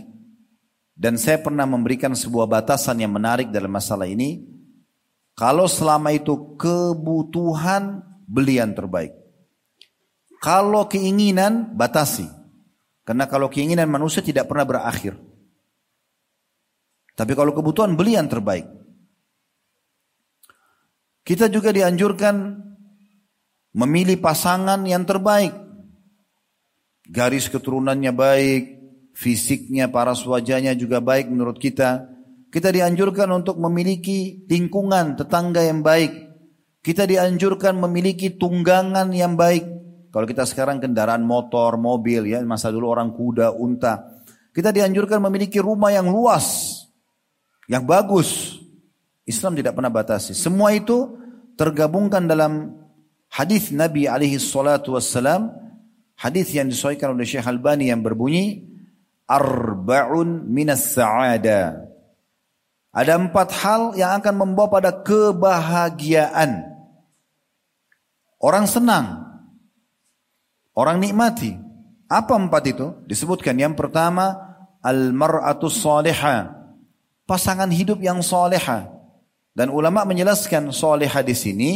Dan saya pernah memberikan sebuah batasan yang menarik dalam masalah ini. Kalau selama itu kebutuhan, beli yang terbaik. Kalau keinginan, batasi. Karena kalau keinginan manusia tidak pernah berakhir. Tapi kalau kebutuhan, beli yang terbaik. Kita juga dianjurkan memilih pasangan yang terbaik. Garis keturunannya baik, fisiknya, paras wajahnya juga baik menurut kita. Kita dianjurkan untuk memiliki lingkungan tetangga yang baik. Kita dianjurkan memiliki tunggangan yang baik. Kalau kita sekarang kendaraan motor, mobil ya, masa dulu orang kuda, unta. Kita dianjurkan memiliki rumah yang luas, yang bagus. Islam tidak pernah batasi. Semua itu tergabungkan dalam Hadis Nabi alaihi salatu wassalam, hadis yang disesuaikan oleh Syekh Albani yang berbunyi, Arba'un minas sa'ada. Ada empat hal yang akan membawa pada kebahagiaan. Orang senang. Orang nikmati. Apa empat itu? Disebutkan yang pertama, al-mar'atu salihah. Pasangan hidup yang salihah. Dan ulama menjelaskan salihah di sini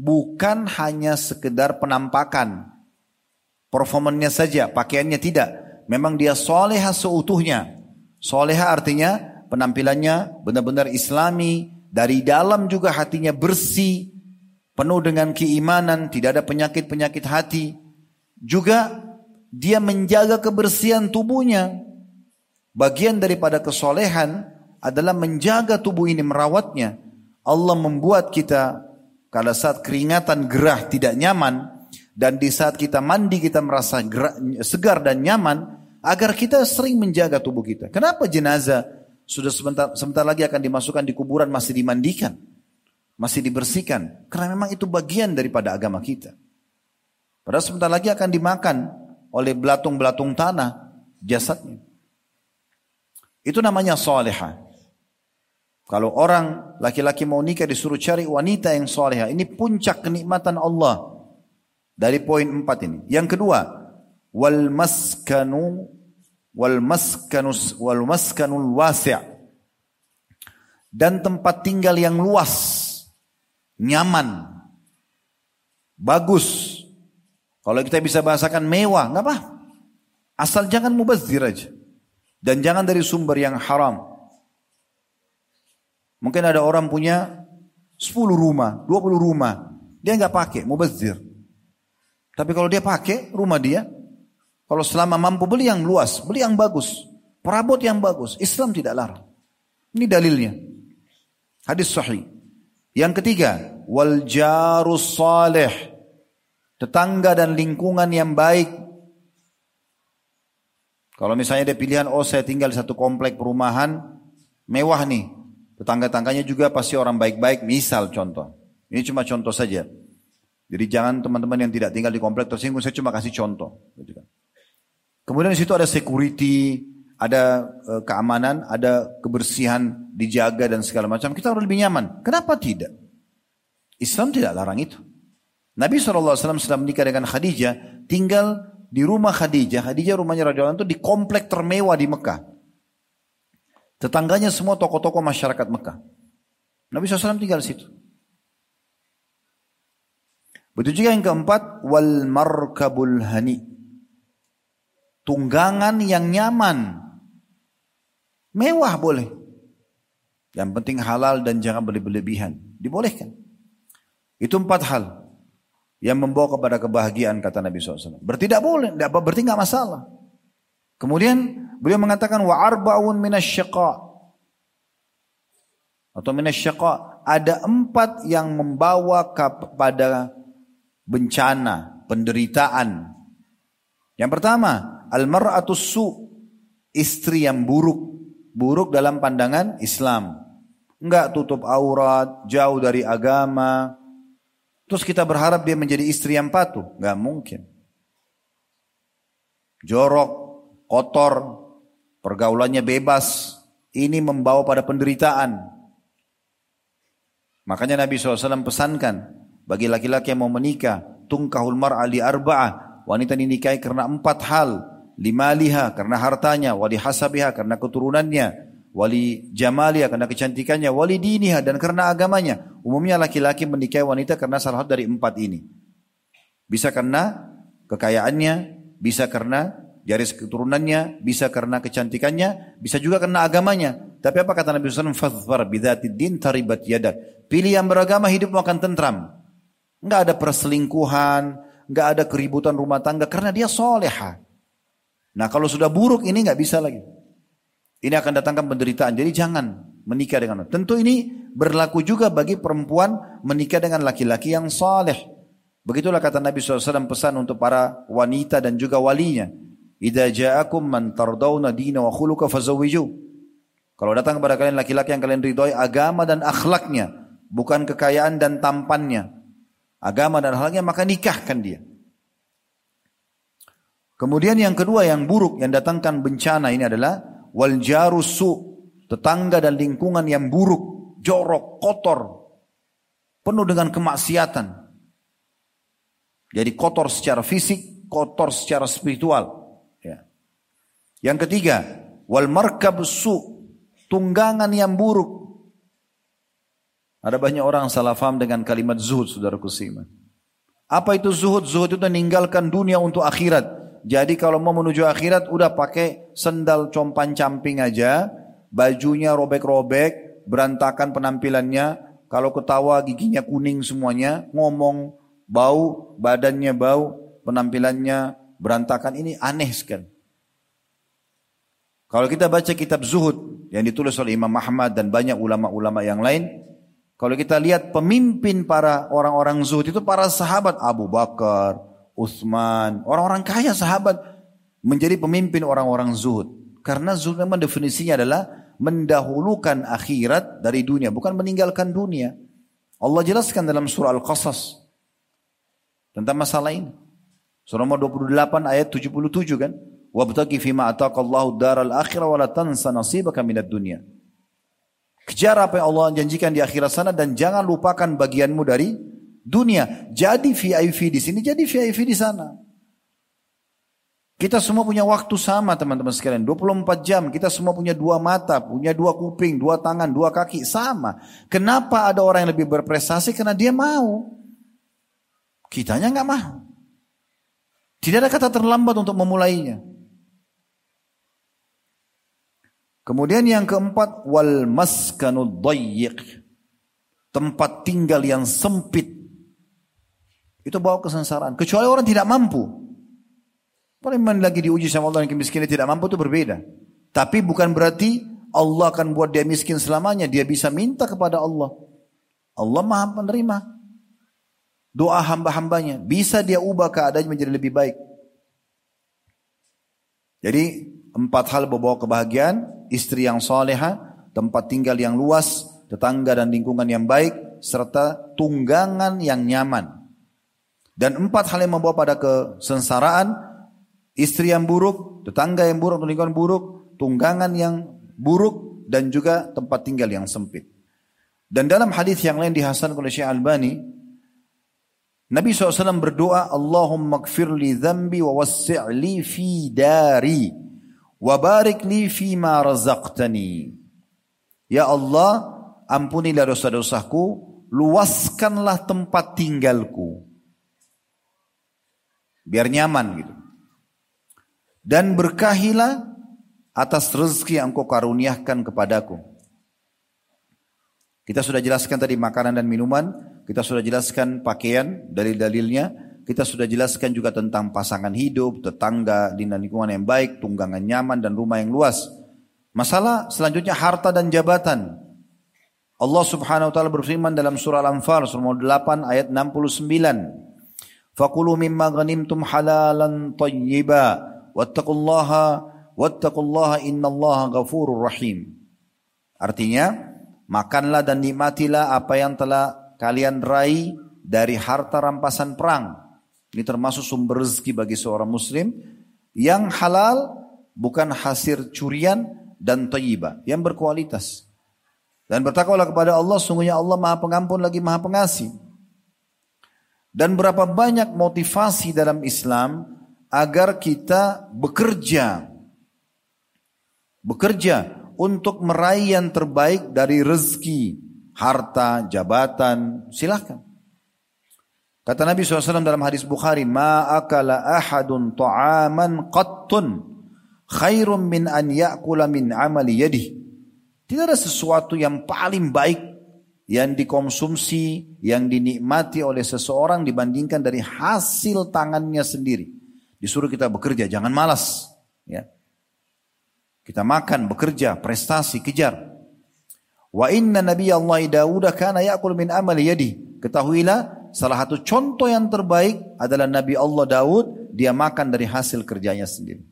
bukan hanya sekedar penampakan. Performannya saja, pakaiannya tidak. Memang dia soleha seutuhnya. Soleha artinya penampilannya benar-benar islami. Dari dalam juga hatinya bersih. Penuh dengan keimanan, tidak ada penyakit-penyakit hati. Juga dia menjaga kebersihan tubuhnya. Bagian daripada kesolehan adalah menjaga tubuh ini, merawatnya. Allah membuat kita pada saat keringatan gerah tidak nyaman dan di saat kita mandi kita merasa gerah, segar dan nyaman agar kita sering menjaga tubuh kita. Kenapa jenazah sudah sebentar, sebentar lagi akan dimasukkan di kuburan masih dimandikan, masih dibersihkan? Karena memang itu bagian daripada agama kita. Padahal sebentar lagi akan dimakan oleh belatung-belatung tanah jasadnya. Itu namanya soleha. Kalau orang laki-laki mau nikah disuruh cari wanita yang soleha. Ini puncak kenikmatan Allah. Dari poin empat ini. Yang kedua. Wal maskanu wal maskanus wal maskanul wasi' dan tempat tinggal yang luas, nyaman, bagus. Kalau kita bisa bahasakan mewah, nggak apa. Asal jangan mubazir aja. Dan jangan dari sumber yang haram. Mungkin ada orang punya 10 rumah, 20 rumah. Dia nggak pakai, mau bezir. Tapi kalau dia pakai rumah dia, kalau selama mampu beli yang luas, beli yang bagus, perabot yang bagus, Islam tidak larang. Ini dalilnya. Hadis sahih. Yang ketiga, wal jarus salih. Tetangga dan lingkungan yang baik kalau misalnya ada pilihan, oh saya tinggal di satu komplek perumahan, mewah nih. Tetangga-tangganya juga pasti orang baik-baik, misal contoh. Ini cuma contoh saja. Jadi jangan teman-teman yang tidak tinggal di komplek tersinggung, saya cuma kasih contoh. Gitu kan. Kemudian di situ ada security, ada e, keamanan, ada kebersihan, dijaga dan segala macam. Kita harus lebih nyaman. Kenapa tidak? Islam tidak larang itu. Nabi SAW setelah menikah dengan Khadijah, tinggal di rumah Khadijah. Khadijah rumahnya radhiyallahu itu di komplek termewah di Mekah. Tetangganya semua tokoh-tokoh masyarakat Mekah. Nabi SAW tinggal di situ. Begitu juga yang keempat, wal markabul hani. Tunggangan yang nyaman. Mewah boleh. Yang penting halal dan jangan berlebihan. Dibolehkan. Itu empat hal yang membawa kepada kebahagiaan kata Nabi SAW. Bertidak boleh, berarti nggak masalah. Kemudian beliau mengatakan wa arbaun minasyaqa atau minasyaqa ada empat yang membawa kepada bencana, penderitaan. Yang pertama, almar'atus su, istri yang buruk, buruk dalam pandangan Islam. Enggak tutup aurat, jauh dari agama, Terus kita berharap dia menjadi istri yang patuh. Gak mungkin. Jorok, kotor, pergaulannya bebas. Ini membawa pada penderitaan. Makanya Nabi SAW pesankan bagi laki-laki yang mau menikah, tungkahul mar'a li arba'ah. Wanita dinikahi karena empat hal. Lima liha karena hartanya, wali hasabiha karena keturunannya, wali jamalia karena kecantikannya, wali diniha dan karena agamanya. Umumnya laki-laki menikahi wanita karena salah satu dari empat ini. Bisa karena kekayaannya, bisa karena garis keturunannya, bisa karena kecantikannya, bisa juga karena agamanya. Tapi apa kata Nabi SAW? Fadhfar bidhatid din taribat. Pilih yang beragama hidup akan tentram. Enggak ada perselingkuhan, enggak ada keributan rumah tangga karena dia soleha. Nah kalau sudah buruk ini enggak bisa lagi. Ini akan datangkan penderitaan. Jadi jangan menikah dengan Tentu ini berlaku juga bagi perempuan menikah dengan laki-laki yang saleh. Begitulah kata Nabi SAW pesan untuk para wanita dan juga walinya. Idza ja'akum man tardawna dina wa khuluqa fazawwiju. Kalau datang kepada kalian laki-laki yang kalian ridhoi agama dan akhlaknya, bukan kekayaan dan tampannya. Agama dan akhlaknya maka nikahkan dia. Kemudian yang kedua yang buruk yang datangkan bencana ini adalah wal jarusu tetangga dan lingkungan yang buruk, jorok, kotor, penuh dengan kemaksiatan. Jadi kotor secara fisik, kotor secara spiritual. Ya. Yang ketiga, wal markab su, tunggangan yang buruk. Ada banyak orang salah faham dengan kalimat zuhud, saudara kusiman. Apa itu zuhud? Zuhud itu meninggalkan dunia untuk akhirat. Jadi kalau mau menuju akhirat, udah pakai sendal compan camping aja, bajunya robek-robek, berantakan penampilannya, kalau ketawa giginya kuning semuanya, ngomong bau, badannya bau, penampilannya berantakan. Ini aneh sekali. Kalau kita baca kitab Zuhud yang ditulis oleh Imam Ahmad dan banyak ulama-ulama yang lain, kalau kita lihat pemimpin para orang-orang zuhud itu para sahabat Abu Bakar, Utsman, orang-orang kaya sahabat menjadi pemimpin orang-orang zuhud. Karena zuhud memang definisinya adalah mendahulukan akhirat dari dunia, bukan meninggalkan dunia. Allah jelaskan dalam surah Al-Qasas tentang masalah ini. Surah nomor 28 ayat 77 kan? Wabtaqi fima ataqallahu daral akhirah wa la tansa nasibaka minad dunya. Kejar apa yang Allah janjikan di akhirat sana dan jangan lupakan bagianmu dari dunia. Jadi VIP di sini, jadi VIP di sana. Kita semua punya waktu sama teman-teman sekalian. 24 jam. Kita semua punya dua mata, punya dua kuping, dua tangan, dua kaki. Sama. Kenapa ada orang yang lebih berprestasi? Karena dia mau. Kitanya nggak mau. Tidak ada kata terlambat untuk memulainya. Kemudian yang keempat wal maskanud dayyiq. Tempat tinggal yang sempit. Itu bawa kesengsaraan. Kecuali orang tidak mampu. Memang lagi diuji sama Allah yang miskin tidak mampu itu berbeda. Tapi bukan berarti Allah akan buat dia miskin selamanya. Dia bisa minta kepada Allah. Allah maha menerima. Doa hamba-hambanya. Bisa dia ubah keadaannya menjadi lebih baik. Jadi empat hal membawa kebahagiaan, istri yang soleha, tempat tinggal yang luas, tetangga dan lingkungan yang baik, serta tunggangan yang nyaman. Dan empat hal yang membawa pada kesengsaraan, istri yang buruk, tetangga yang buruk, lingkungan buruk, tunggangan yang buruk, dan juga tempat tinggal yang sempit. Dan dalam hadis yang lain dihasan oleh Syekh Albani, Nabi SAW berdoa, Allahumma kfir li dhambi wa wassi'li fi dari wa barik li fi ma razaqtani. Ya Allah, ampunilah dosa-dosaku, luaskanlah tempat tinggalku. Biar nyaman gitu. Dan berkahilah atas rezeki yang engkau karuniakan kepadaku. Kita sudah jelaskan tadi makanan dan minuman, kita sudah jelaskan pakaian, dalil-dalilnya. Kita sudah jelaskan juga tentang pasangan hidup, tetangga, di lingkungan yang baik, tunggangan nyaman dan rumah yang luas. Masalah selanjutnya harta dan jabatan. Allah Subhanahu wa taala berfirman dalam surah Al-Anfal surah 8 ayat 69. Fakulu mimma ghanimtum halalan tayyiba wattaqullaha wattaqullaha innallaha ghafurur rahim. Artinya, makanlah dan nikmatilah apa yang telah kalian raih dari harta rampasan perang. Ini termasuk sumber rezeki bagi seorang muslim yang halal bukan hasil curian dan thayyibah, yang berkualitas. Dan bertakwalah kepada Allah, sungguhnya Allah Maha Pengampun lagi Maha Pengasih. Dan berapa banyak motivasi dalam Islam agar kita bekerja bekerja untuk meraih yang terbaik dari rezeki harta, jabatan, silahkan. Kata Nabi SAW dalam hadis Bukhari, Ma akala ahadun ta'aman qattun khairun min an ya'kula min amali yadih. Tidak ada sesuatu yang paling baik yang dikonsumsi, yang dinikmati oleh seseorang dibandingkan dari hasil tangannya sendiri. Disuruh kita bekerja, jangan malas. Ya. Kita makan, bekerja, prestasi, kejar. Wa inna Nabi Allah Dawud kana ya'kul min amali yadi. Ketahuilah salah satu contoh yang terbaik adalah Nabi Allah Daud dia makan dari hasil kerjanya sendiri.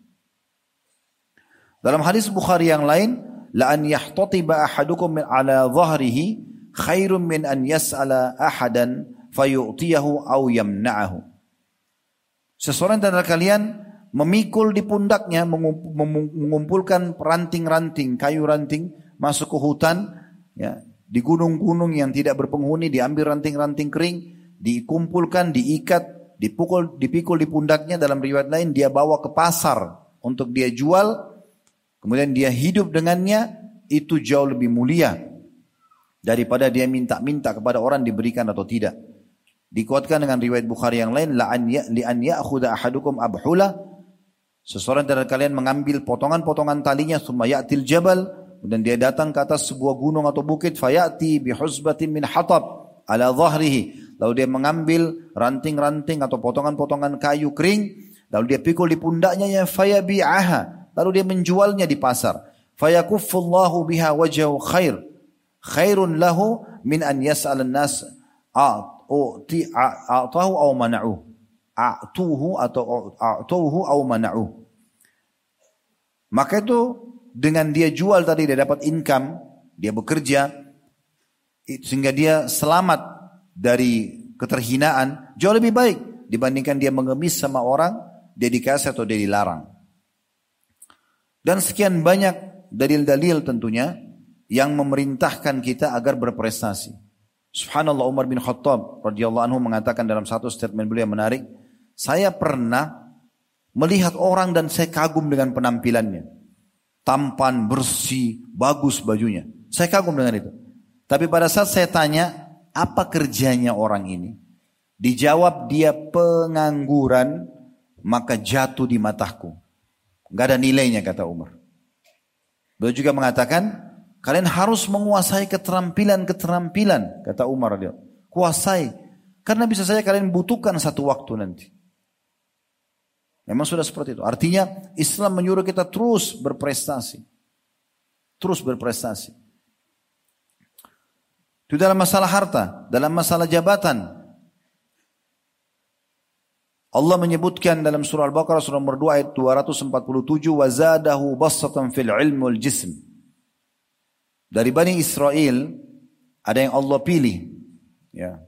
Dalam hadis Bukhari yang lain, la an yahtatiba ahadukum min ala dhahrihi khairun min an yas'ala ahadan fayu'tiyahu aw yamna'ahu. Seseorang dari kalian memikul di pundaknya mengumpulkan ranting-ranting, kayu ranting masuk ke hutan ya di gunung-gunung yang tidak berpenghuni diambil ranting-ranting kering dikumpulkan diikat dipukul dipikul di pundaknya dalam riwayat lain dia bawa ke pasar untuk dia jual kemudian dia hidup dengannya itu jauh lebih mulia daripada dia minta-minta kepada orang diberikan atau tidak. Dikuatkan dengan riwayat Bukhari yang lain, la an ya li an ya'khudha ahadukum abhula seseorang dari kalian mengambil potongan-potongan talinya summa ya'til jabal dan dia datang ke atas sebuah gunung atau bukit fayati bihuzbatin min hatab ala dhahrihi lalu dia mengambil ranting-ranting atau potongan-potongan kayu kering. Lalu dia pikul di pundaknya ya fayabi'aha. Lalu dia menjualnya di pasar. Fayakuffullahu biha wajhu khair. Khairun lahu min an yas'al an-nas u'ti a'tahu aw mana'u. A'tuhu atau a'tuhu aw mana'u. Maka itu dengan dia jual tadi dia dapat income dia bekerja sehingga dia selamat dari keterhinaan jauh lebih baik dibandingkan dia mengemis sama orang dia dikasih atau dia dilarang dan sekian banyak dalil-dalil tentunya yang memerintahkan kita agar berprestasi Subhanallah Umar bin Khattab radhiyallahu anhu mengatakan dalam satu statement beliau yang menarik, saya pernah melihat orang dan saya kagum dengan penampilannya. Tampan, bersih, bagus bajunya. Saya kagum dengan itu. Tapi pada saat saya tanya, apa kerjanya orang ini? Dijawab dia pengangguran, maka jatuh di mataku. Gak ada nilainya kata Umar. Beliau juga mengatakan, Kalian harus menguasai keterampilan-keterampilan, kata Umar dia. Kuasai. Karena bisa saja kalian butuhkan satu waktu nanti. Memang sudah seperti itu. Artinya Islam menyuruh kita terus berprestasi. Terus berprestasi. Itu dalam masalah harta, dalam masalah jabatan. Allah menyebutkan dalam surah Al-Baqarah surah nomor 2 ayat 247 wazadahu basatan fil ilm wal jism. Dari Bani Israel ada yang Allah pilih ya.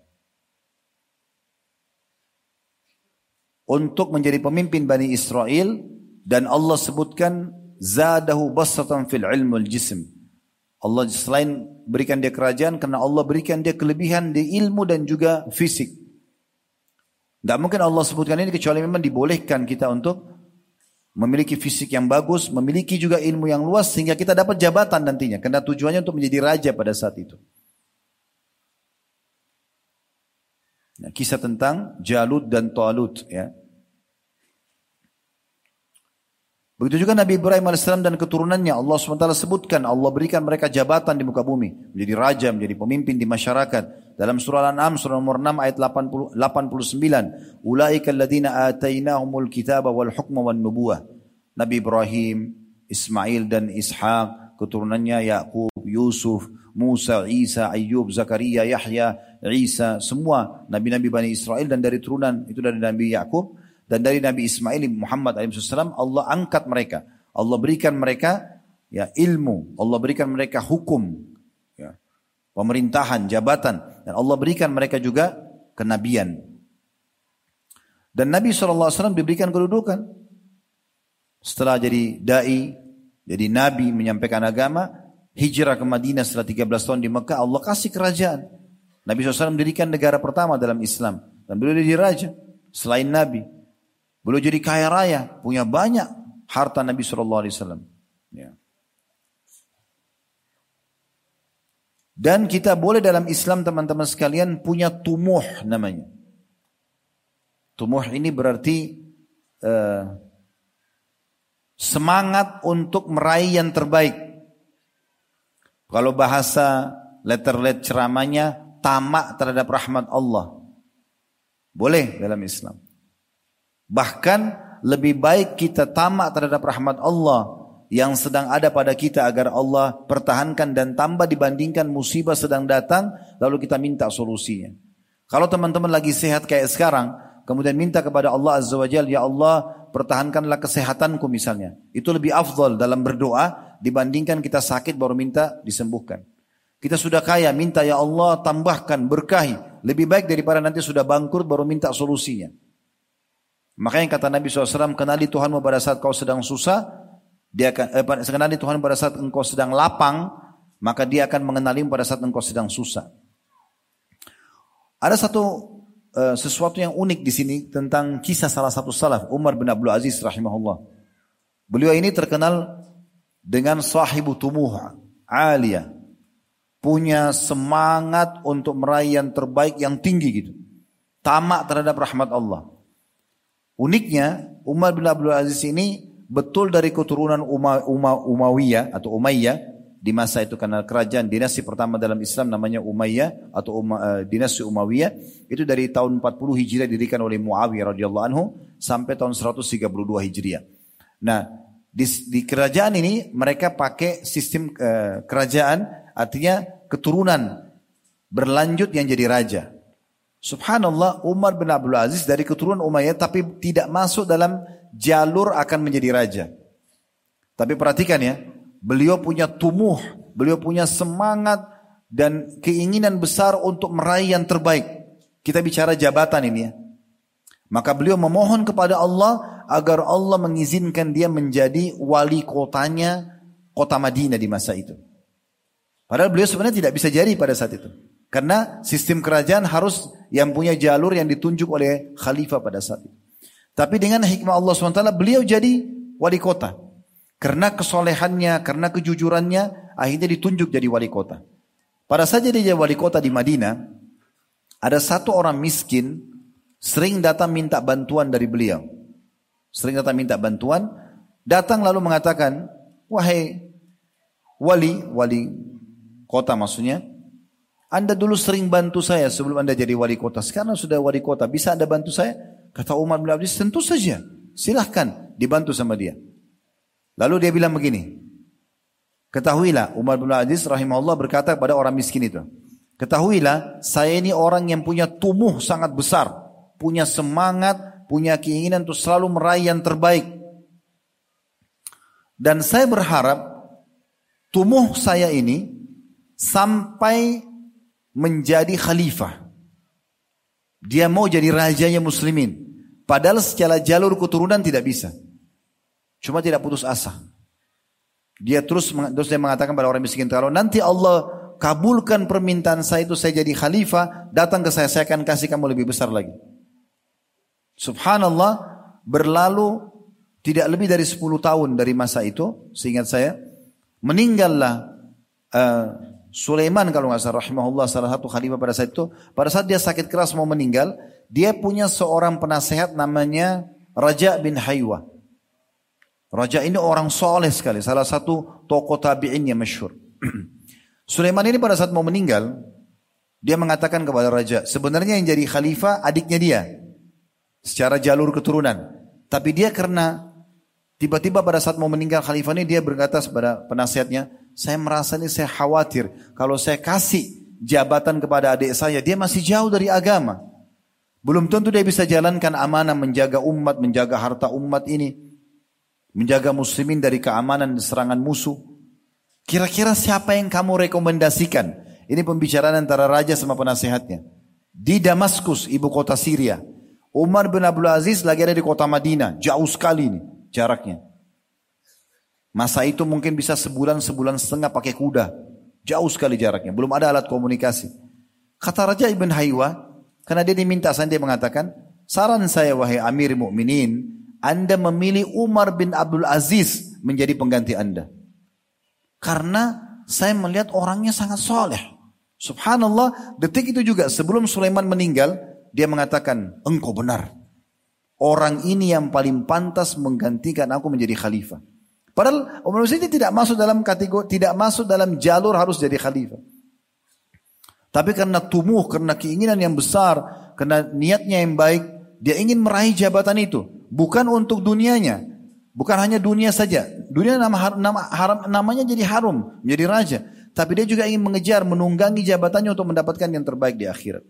Untuk menjadi pemimpin Bani Israel dan Allah sebutkan zadahu basatan fil ilm wal jism. Allah selain berikan dia kerajaan karena Allah berikan dia kelebihan di ilmu dan juga fisik. Tidak mungkin Allah sebutkan ini kecuali memang dibolehkan kita untuk memiliki fisik yang bagus, memiliki juga ilmu yang luas sehingga kita dapat jabatan nantinya. Karena tujuannya untuk menjadi raja pada saat itu. Nah, kisah tentang Jalut dan Talut ya. Begitu juga Nabi Ibrahim AS dan keturunannya Allah SWT sebutkan Allah berikan mereka jabatan di muka bumi menjadi raja, menjadi pemimpin di masyarakat. Dalam surah Al-An'am surah nomor 6 ayat 80, 89. Ulaika alladhina atainahumul kitaba wal hukma wan nubuwah. Nabi Ibrahim, Ismail dan Ishaq, keturunannya Yakub, Yusuf, Musa, Isa, Ayub, Zakaria, Yahya, Isa, semua nabi-nabi Bani Israel dan dari turunan itu dari Nabi Yakub dan dari Nabi Ismail Muhammad alaihissalam Allah angkat mereka. Allah berikan mereka ya ilmu, Allah berikan mereka hukum, ya, pemerintahan, jabatan, dan Allah berikan mereka juga kenabian. Dan Nabi SAW diberikan kedudukan. Setelah jadi da'i, jadi nabi menyampaikan agama, hijrah ke Madinah setelah 13 tahun di Mekah, Allah kasih kerajaan. Nabi SAW mendirikan negara pertama dalam Islam. Dan beliau jadi raja selain nabi. Beliau jadi kaya raya, punya banyak harta Nabi Shallallahu Alaihi Wasallam. Ya. Dan kita boleh dalam Islam teman-teman sekalian punya tumuh namanya. Tumuh ini berarti uh, semangat untuk meraih yang terbaik. Kalau bahasa letter-letter ceramahnya tamak terhadap rahmat Allah. Boleh dalam Islam. Bahkan lebih baik kita tamak terhadap rahmat Allah yang sedang ada pada kita agar Allah pertahankan dan tambah dibandingkan musibah sedang datang lalu kita minta solusinya. Kalau teman-teman lagi sehat kayak sekarang, kemudian minta kepada Allah Azza wa Jalla, ya Allah pertahankanlah kesehatanku misalnya. Itu lebih afdal dalam berdoa dibandingkan kita sakit baru minta disembuhkan. Kita sudah kaya, minta ya Allah tambahkan, berkahi. Lebih baik daripada nanti sudah bangkrut baru minta solusinya. Makanya kata Nabi SAW, kenali Tuhanmu pada saat kau sedang susah, dia akan eh, kenali Tuhan pada saat engkau sedang lapang, maka dia akan mengenalimu pada saat engkau sedang susah. Ada satu uh, sesuatu yang unik di sini tentang kisah salah satu salaf Umar bin Abdul Aziz rahimahullah. Beliau ini terkenal dengan sahibu tumuh aliyah. punya semangat untuk meraih yang terbaik yang tinggi gitu. Tamak terhadap rahmat Allah. Uniknya Umar bin Abdul Aziz ini betul dari keturunan Uma, Uma, Umayyah atau Umayyah di masa itu karena kerajaan dinasti pertama dalam Islam namanya Umayyah atau Uma, uh, dinasti Umayyah itu dari tahun 40 Hijriah didirikan oleh Muawiyah radhiyallahu anhu sampai tahun 132 Hijriah. Nah, di, di kerajaan ini mereka pakai sistem uh, kerajaan Artinya keturunan berlanjut yang jadi raja. Subhanallah Umar bin Abdul Aziz dari keturunan Umayyah tapi tidak masuk dalam jalur akan menjadi raja. Tapi perhatikan ya, beliau punya tumuh, beliau punya semangat dan keinginan besar untuk meraih yang terbaik. Kita bicara jabatan ini ya. Maka beliau memohon kepada Allah agar Allah mengizinkan dia menjadi wali kotanya kota Madinah di masa itu. Padahal beliau sebenarnya tidak bisa jadi pada saat itu. Karena sistem kerajaan harus yang punya jalur yang ditunjuk oleh khalifah pada saat itu. Tapi dengan hikmah Allah SWT beliau jadi wali kota. Karena kesolehannya, karena kejujurannya akhirnya ditunjuk jadi wali kota. Pada saat jadi wali kota di Madinah, ada satu orang miskin sering datang minta bantuan dari beliau. Sering datang minta bantuan, datang lalu mengatakan, wahai wali, wali kota maksudnya. Anda dulu sering bantu saya sebelum Anda jadi wali kota. Sekarang sudah wali kota, bisa Anda bantu saya? Kata Umar bin Abdul tentu saja. Silahkan dibantu sama dia. Lalu dia bilang begini. Ketahuilah Umar bin Aziz rahimahullah berkata kepada orang miskin itu. Ketahuilah saya ini orang yang punya tumuh sangat besar. Punya semangat, punya keinginan untuk selalu meraih yang terbaik. Dan saya berharap tumuh saya ini sampai menjadi khalifah. Dia mau jadi rajanya muslimin. Padahal secara jalur keturunan tidak bisa. Cuma tidak putus asa. Dia terus terus dia mengatakan pada orang miskin kalau nanti Allah kabulkan permintaan saya itu saya jadi khalifah, datang ke saya saya akan kasih kamu lebih besar lagi. Subhanallah berlalu tidak lebih dari 10 tahun dari masa itu, seingat saya, meninggallah uh, Sulaiman kalau nggak salah rahimahullah salah satu khalifah pada saat itu, pada saat dia sakit keras mau meninggal, dia punya seorang penasehat namanya Raja bin Haywa. Raja ini orang soleh sekali, salah satu tokoh tabi'in yang masyhur. Sulaiman ini pada saat mau meninggal, dia mengatakan kepada raja, sebenarnya yang jadi khalifah adiknya dia. Secara jalur keturunan. Tapi dia karena tiba-tiba pada saat mau meninggal khalifah ini dia berkata kepada penasehatnya, saya merasa ini saya khawatir. Kalau saya kasih jabatan kepada adik saya, dia masih jauh dari agama. Belum tentu dia bisa jalankan amanah menjaga umat, menjaga harta umat ini. Menjaga muslimin dari keamanan dan serangan musuh. Kira-kira siapa yang kamu rekomendasikan? Ini pembicaraan antara raja sama penasehatnya. Di Damaskus, ibu kota Syria. Umar bin Abdul Aziz lagi ada di kota Madinah. Jauh sekali ini jaraknya. Masa itu mungkin bisa sebulan, sebulan setengah pakai kuda. Jauh sekali jaraknya. Belum ada alat komunikasi. Kata Raja Ibn Haywa, karena dia diminta, saya dia mengatakan, saran saya wahai Amir Mukminin, Anda memilih Umar bin Abdul Aziz menjadi pengganti Anda. Karena saya melihat orangnya sangat soleh. Subhanallah, detik itu juga sebelum Sulaiman meninggal, dia mengatakan, engkau benar. Orang ini yang paling pantas menggantikan aku menjadi khalifah. Padahal Umar bin tidak masuk dalam kategori, tidak masuk dalam jalur harus jadi khalifah. Tapi karena tumuh, karena keinginan yang besar, karena niatnya yang baik, dia ingin meraih jabatan itu. Bukan untuk dunianya. Bukan hanya dunia saja. Dunia nama, nama, haram, namanya jadi harum, menjadi raja. Tapi dia juga ingin mengejar, menunggangi jabatannya untuk mendapatkan yang terbaik di akhirat.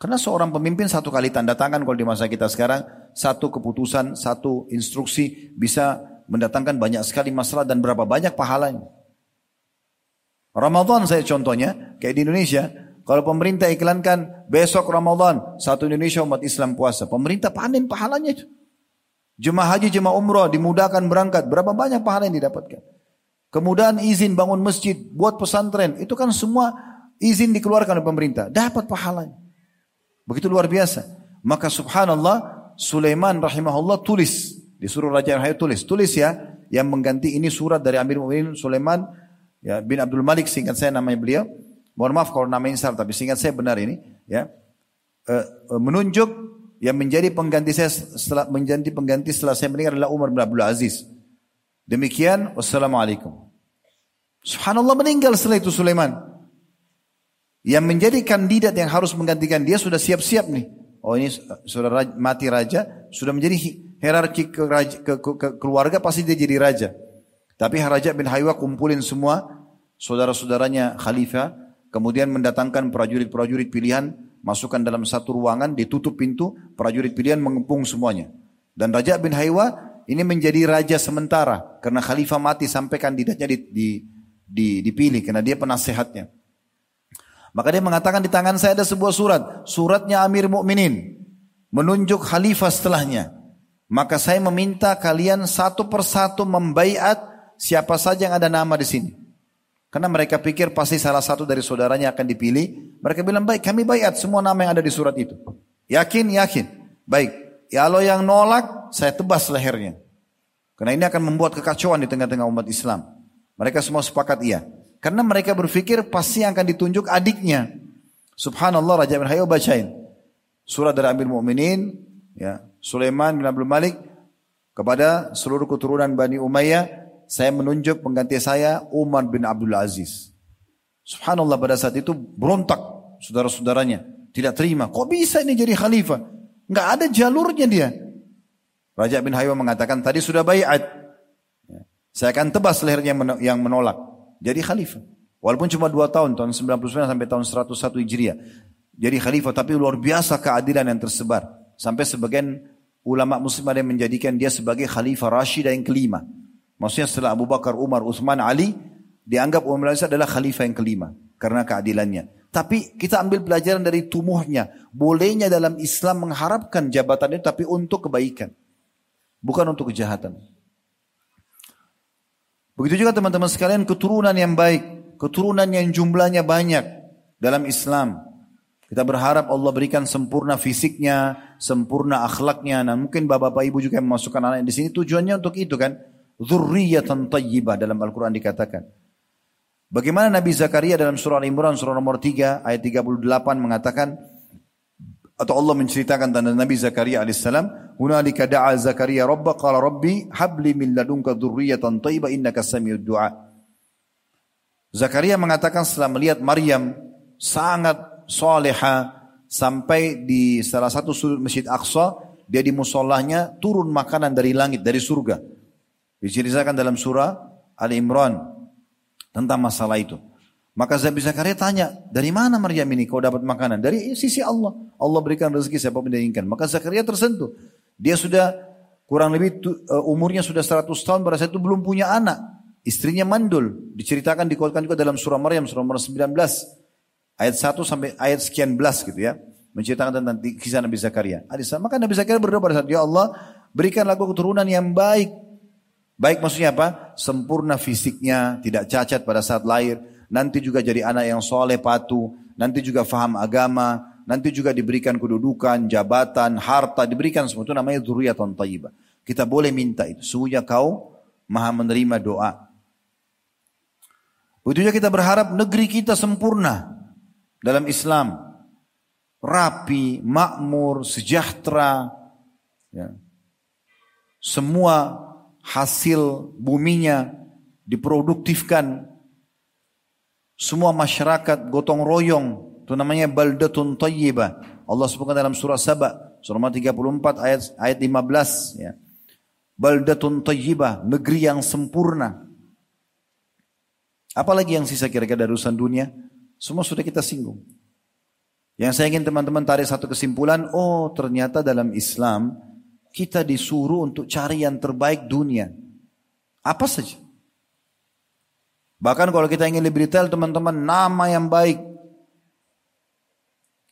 Karena seorang pemimpin satu kali tanda tangan kalau di masa kita sekarang, satu keputusan, satu instruksi bisa mendatangkan banyak sekali masalah dan berapa banyak pahalanya. Ramadan saya contohnya, kayak di Indonesia, kalau pemerintah iklankan besok Ramadan, satu Indonesia umat Islam puasa, pemerintah panen pahalanya itu. Jemaah haji, jemaah umrah dimudahkan berangkat, berapa banyak pahala yang didapatkan. Kemudahan izin bangun masjid, buat pesantren, itu kan semua izin dikeluarkan oleh pemerintah, dapat pahalanya. Begitu luar biasa. Maka subhanallah, Sulaiman rahimahullah tulis Disuruh Raja Hayat tulis. Tulis ya. Yang mengganti ini surat dari Amir Mu'minin Sulaiman ya bin Abdul Malik singkat saya namanya beliau. Mohon maaf kalau namanya salah tapi singkat saya benar ini ya. Uh, uh, menunjuk yang menjadi pengganti saya setelah menjadi pengganti setelah saya meninggal adalah Umar bin Abdul Aziz. Demikian wassalamualaikum. Subhanallah meninggal setelah itu Sulaiman. Yang menjadi kandidat yang harus menggantikan dia sudah siap-siap nih. Oh ini sudah mati raja, sudah menjadi hierarki ke, ke, ke, ke keluarga pasti dia jadi raja. Tapi Raja bin Haywa kumpulin semua saudara-saudaranya khalifah, kemudian mendatangkan prajurit-prajurit pilihan, masukkan dalam satu ruangan, ditutup pintu, prajurit pilihan mengepung semuanya. Dan Raja bin Haywa ini menjadi raja sementara karena khalifah mati sampai kandidatnya di, di, di, dipilih karena dia penasehatnya. Maka dia mengatakan di tangan saya ada sebuah surat, suratnya Amir Mukminin menunjuk khalifah setelahnya. Maka saya meminta kalian satu persatu membaiat siapa saja yang ada nama di sini. Karena mereka pikir pasti salah satu dari saudaranya akan dipilih. Mereka bilang baik kami bayat semua nama yang ada di surat itu. Yakin? Yakin. Baik. Ya Allah yang nolak saya tebas lehernya. Karena ini akan membuat kekacauan di tengah-tengah umat Islam. Mereka semua sepakat iya. Karena mereka berpikir pasti akan ditunjuk adiknya. Subhanallah Raja bin Hayy bacain. Surat dari Amir Mu'minin, ya, Sulaiman bin Abdul Malik kepada seluruh keturunan Bani Umayyah, saya menunjuk pengganti saya Umar bin Abdul Aziz. Subhanallah pada saat itu berontak saudara-saudaranya. Tidak terima. Kok bisa ini jadi khalifah? Enggak ada jalurnya dia. Raja bin Haywa mengatakan tadi sudah bayat. Ya, saya akan tebas lehernya yang menolak jadi khalifah. Walaupun cuma dua tahun, tahun 99 sampai tahun 101 Hijriah. Jadi khalifah, tapi luar biasa keadilan yang tersebar. Sampai sebagian ulama muslim ada yang menjadikan dia sebagai khalifah Rashid yang kelima. Maksudnya setelah Abu Bakar, Umar, Uthman, Ali, dianggap Umar bin adalah khalifah yang kelima. Karena keadilannya. Tapi kita ambil pelajaran dari tumuhnya. Bolehnya dalam Islam mengharapkan jabatan itu tapi untuk kebaikan. Bukan untuk kejahatan. Begitu juga teman-teman sekalian keturunan yang baik, keturunan yang jumlahnya banyak dalam Islam. Kita berharap Allah berikan sempurna fisiknya, sempurna akhlaknya. Nah mungkin bapak-bapak ibu juga yang memasukkan anak di sini tujuannya untuk itu kan. Zurriyatan tayyibah dalam Al-Quran dikatakan. Bagaimana Nabi Zakaria dalam surah Al-Imran surah nomor 3 ayat 38 mengatakan atau Allah menceritakan tentang Nabi Zakaria alaihissalam, "Hunalika da'a Zakaria rabba qala rabbi habli min ladunka dzurriyyatan thayyibah innaka samiud du'a." Zakaria mengatakan setelah melihat Maryam sangat soleha sampai di salah satu sudut Masjid Aqsa, dia di musallahnya turun makanan dari langit dari surga. Diceritakan dalam surah Ali Imran tentang masalah itu. Maka Nabi Zakaria tanya, dari mana Maryam ini kau dapat makanan? Dari sisi Allah. Allah berikan rezeki siapa pun inginkan. Maka Zakaria tersentuh. Dia sudah kurang lebih uh, umurnya sudah 100 tahun saat itu belum punya anak. Istrinya mandul. Diceritakan dikatakan juga dalam surah Maryam surah nomor 19 ayat 1 sampai ayat sekian belas gitu ya. Menceritakan tentang kisah Nabi Zakaria. Maka Nabi Zakaria berdoa pada saat ya Allah berikanlah aku keturunan yang baik. Baik maksudnya apa? Sempurna fisiknya, tidak cacat pada saat lahir nanti juga jadi anak yang soleh patuh, nanti juga faham agama, nanti juga diberikan kedudukan, jabatan, harta, diberikan semua itu namanya zuriyatun tayyibah. Kita boleh minta itu. Sungguhnya kau maha menerima doa. Begitu kita berharap negeri kita sempurna dalam Islam. Rapi, makmur, sejahtera. Ya. Semua hasil buminya diproduktifkan semua masyarakat gotong royong. Itu namanya baldatun tayyibah. Allah sebutkan dalam surah Saba. Surah 34 ayat ayat 15. Ya. Baldatun tayyibah. Negeri yang sempurna. Apalagi yang sisa kira-kira dari urusan dunia? Semua sudah kita singgung. Yang saya ingin teman-teman tarik satu kesimpulan. Oh ternyata dalam Islam kita disuruh untuk cari yang terbaik dunia. Apa saja? Bahkan kalau kita ingin lebih detail teman-teman nama yang baik.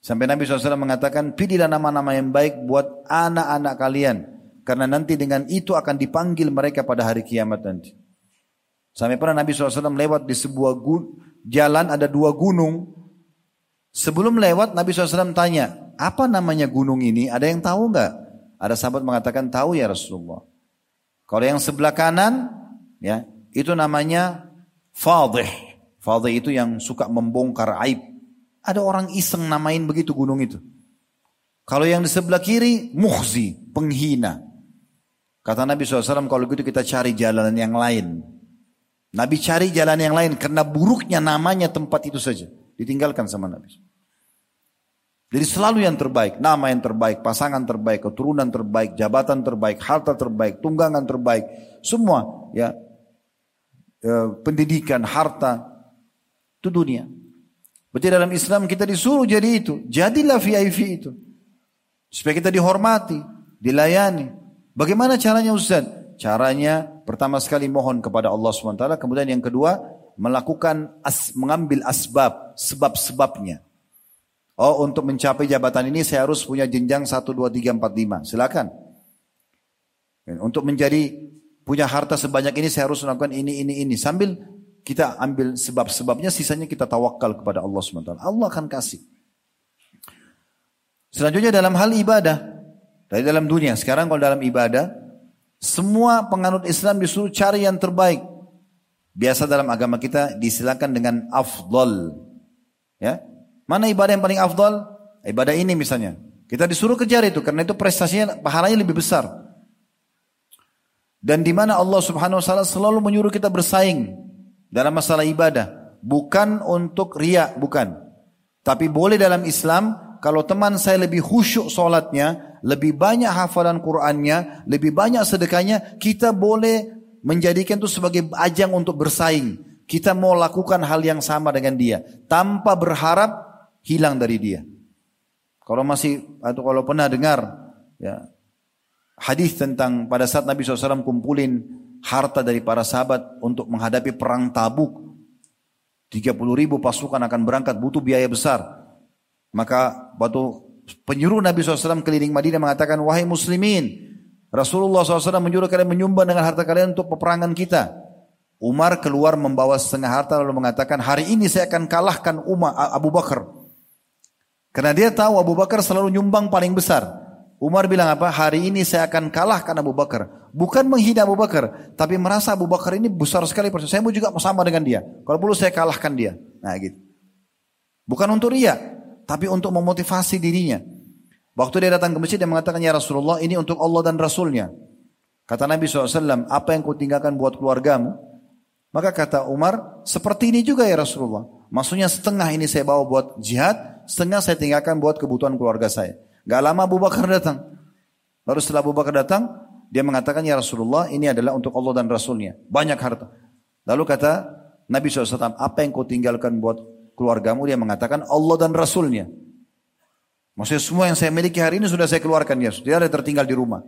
Sampai Nabi SAW mengatakan pilihlah nama-nama yang baik buat anak-anak kalian. Karena nanti dengan itu akan dipanggil mereka pada hari kiamat nanti. Sampai pernah Nabi SAW lewat di sebuah jalan ada dua gunung. Sebelum lewat Nabi SAW tanya, apa namanya gunung ini? Ada yang tahu nggak? Ada sahabat mengatakan tahu ya Rasulullah. Kalau yang sebelah kanan, ya itu namanya Fadih. Fadih itu yang suka membongkar aib. Ada orang iseng namain begitu gunung itu. Kalau yang di sebelah kiri, muhzi, penghina. Kata Nabi SAW, kalau gitu kita cari jalan yang lain. Nabi cari jalan yang lain karena buruknya namanya tempat itu saja. Ditinggalkan sama Nabi. Jadi selalu yang terbaik, nama yang terbaik, pasangan terbaik, keturunan terbaik, jabatan terbaik, harta terbaik, tunggangan terbaik, semua ya e, pendidikan, harta itu dunia. Berarti dalam Islam kita disuruh jadi itu, jadilah VIP itu. Supaya kita dihormati, dilayani. Bagaimana caranya Ustaz? Caranya pertama sekali mohon kepada Allah SWT, kemudian yang kedua melakukan as, mengambil asbab, sebab-sebabnya. Oh untuk mencapai jabatan ini saya harus punya jenjang 1, 2, 3, 4, 5. Silakan. Untuk menjadi punya harta sebanyak ini saya harus melakukan ini, ini, ini. Sambil kita ambil sebab-sebabnya sisanya kita tawakal kepada Allah SWT. Allah akan kasih. Selanjutnya dalam hal ibadah. Dari dalam dunia. Sekarang kalau dalam ibadah. Semua penganut Islam disuruh cari yang terbaik. Biasa dalam agama kita disilakan dengan afdol. Ya, Mana ibadah yang paling afdal? Ibadah ini misalnya. Kita disuruh kejar itu karena itu prestasinya pahalanya lebih besar. Dan di mana Allah Subhanahu wa taala selalu menyuruh kita bersaing dalam masalah ibadah, bukan untuk ria, bukan. Tapi boleh dalam Islam kalau teman saya lebih khusyuk solatnya, lebih banyak hafalan Qur'annya, lebih banyak sedekahnya, kita boleh menjadikan itu sebagai ajang untuk bersaing. Kita mau lakukan hal yang sama dengan dia tanpa berharap hilang dari dia. Kalau masih atau kalau pernah dengar ya hadis tentang pada saat Nabi SAW kumpulin harta dari para sahabat untuk menghadapi perang Tabuk. 30 ribu pasukan akan berangkat butuh biaya besar. Maka waktu penyuruh Nabi SAW keliling Madinah mengatakan, wahai muslimin, Rasulullah SAW menyuruh kalian menyumbang dengan harta kalian untuk peperangan kita. Umar keluar membawa setengah harta lalu mengatakan, hari ini saya akan kalahkan Umar Abu Bakar. Karena dia tahu Abu Bakar selalu nyumbang paling besar. Umar bilang apa? Hari ini saya akan kalahkan Abu Bakar. Bukan menghina Abu Bakar, tapi merasa Abu Bakar ini besar sekali. Saya mau juga sama dengan dia. Kalau perlu saya kalahkan dia. Nah gitu. Bukan untuk ria, tapi untuk memotivasi dirinya. Waktu dia datang ke masjid dia mengatakan ya Rasulullah ini untuk Allah dan Rasulnya. Kata Nabi SAW, apa yang kau tinggalkan buat keluargamu? Maka kata Umar, seperti ini juga ya Rasulullah. Maksudnya setengah ini saya bawa buat jihad, setengah saya tinggalkan buat kebutuhan keluarga saya. Gak lama Abu Bakar datang. Lalu setelah Abu Bakar datang, dia mengatakan, Ya Rasulullah, ini adalah untuk Allah dan Rasulnya. Banyak harta. Lalu kata Nabi SAW, apa yang kau tinggalkan buat keluargamu? Dia mengatakan, Allah dan Rasulnya. Maksudnya semua yang saya miliki hari ini sudah saya keluarkan ya. Tidak ada tertinggal di rumah.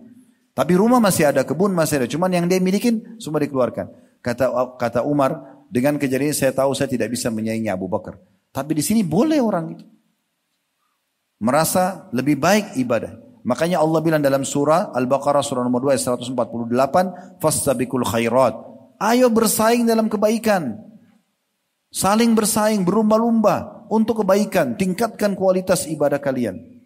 Tapi rumah masih ada, kebun masih ada. Cuman yang dia milikin semua dikeluarkan. Kata kata Umar, dengan kejadian saya tahu saya tidak bisa menyaingi Abu Bakar. Tapi di sini boleh orang itu merasa lebih baik ibadah. Makanya Allah bilang dalam surah Al-Baqarah surah nomor 2 ayat 148, "Fastabikul khairat." Ayo bersaing dalam kebaikan. Saling bersaing, berlumba-lumba untuk kebaikan, tingkatkan kualitas ibadah kalian.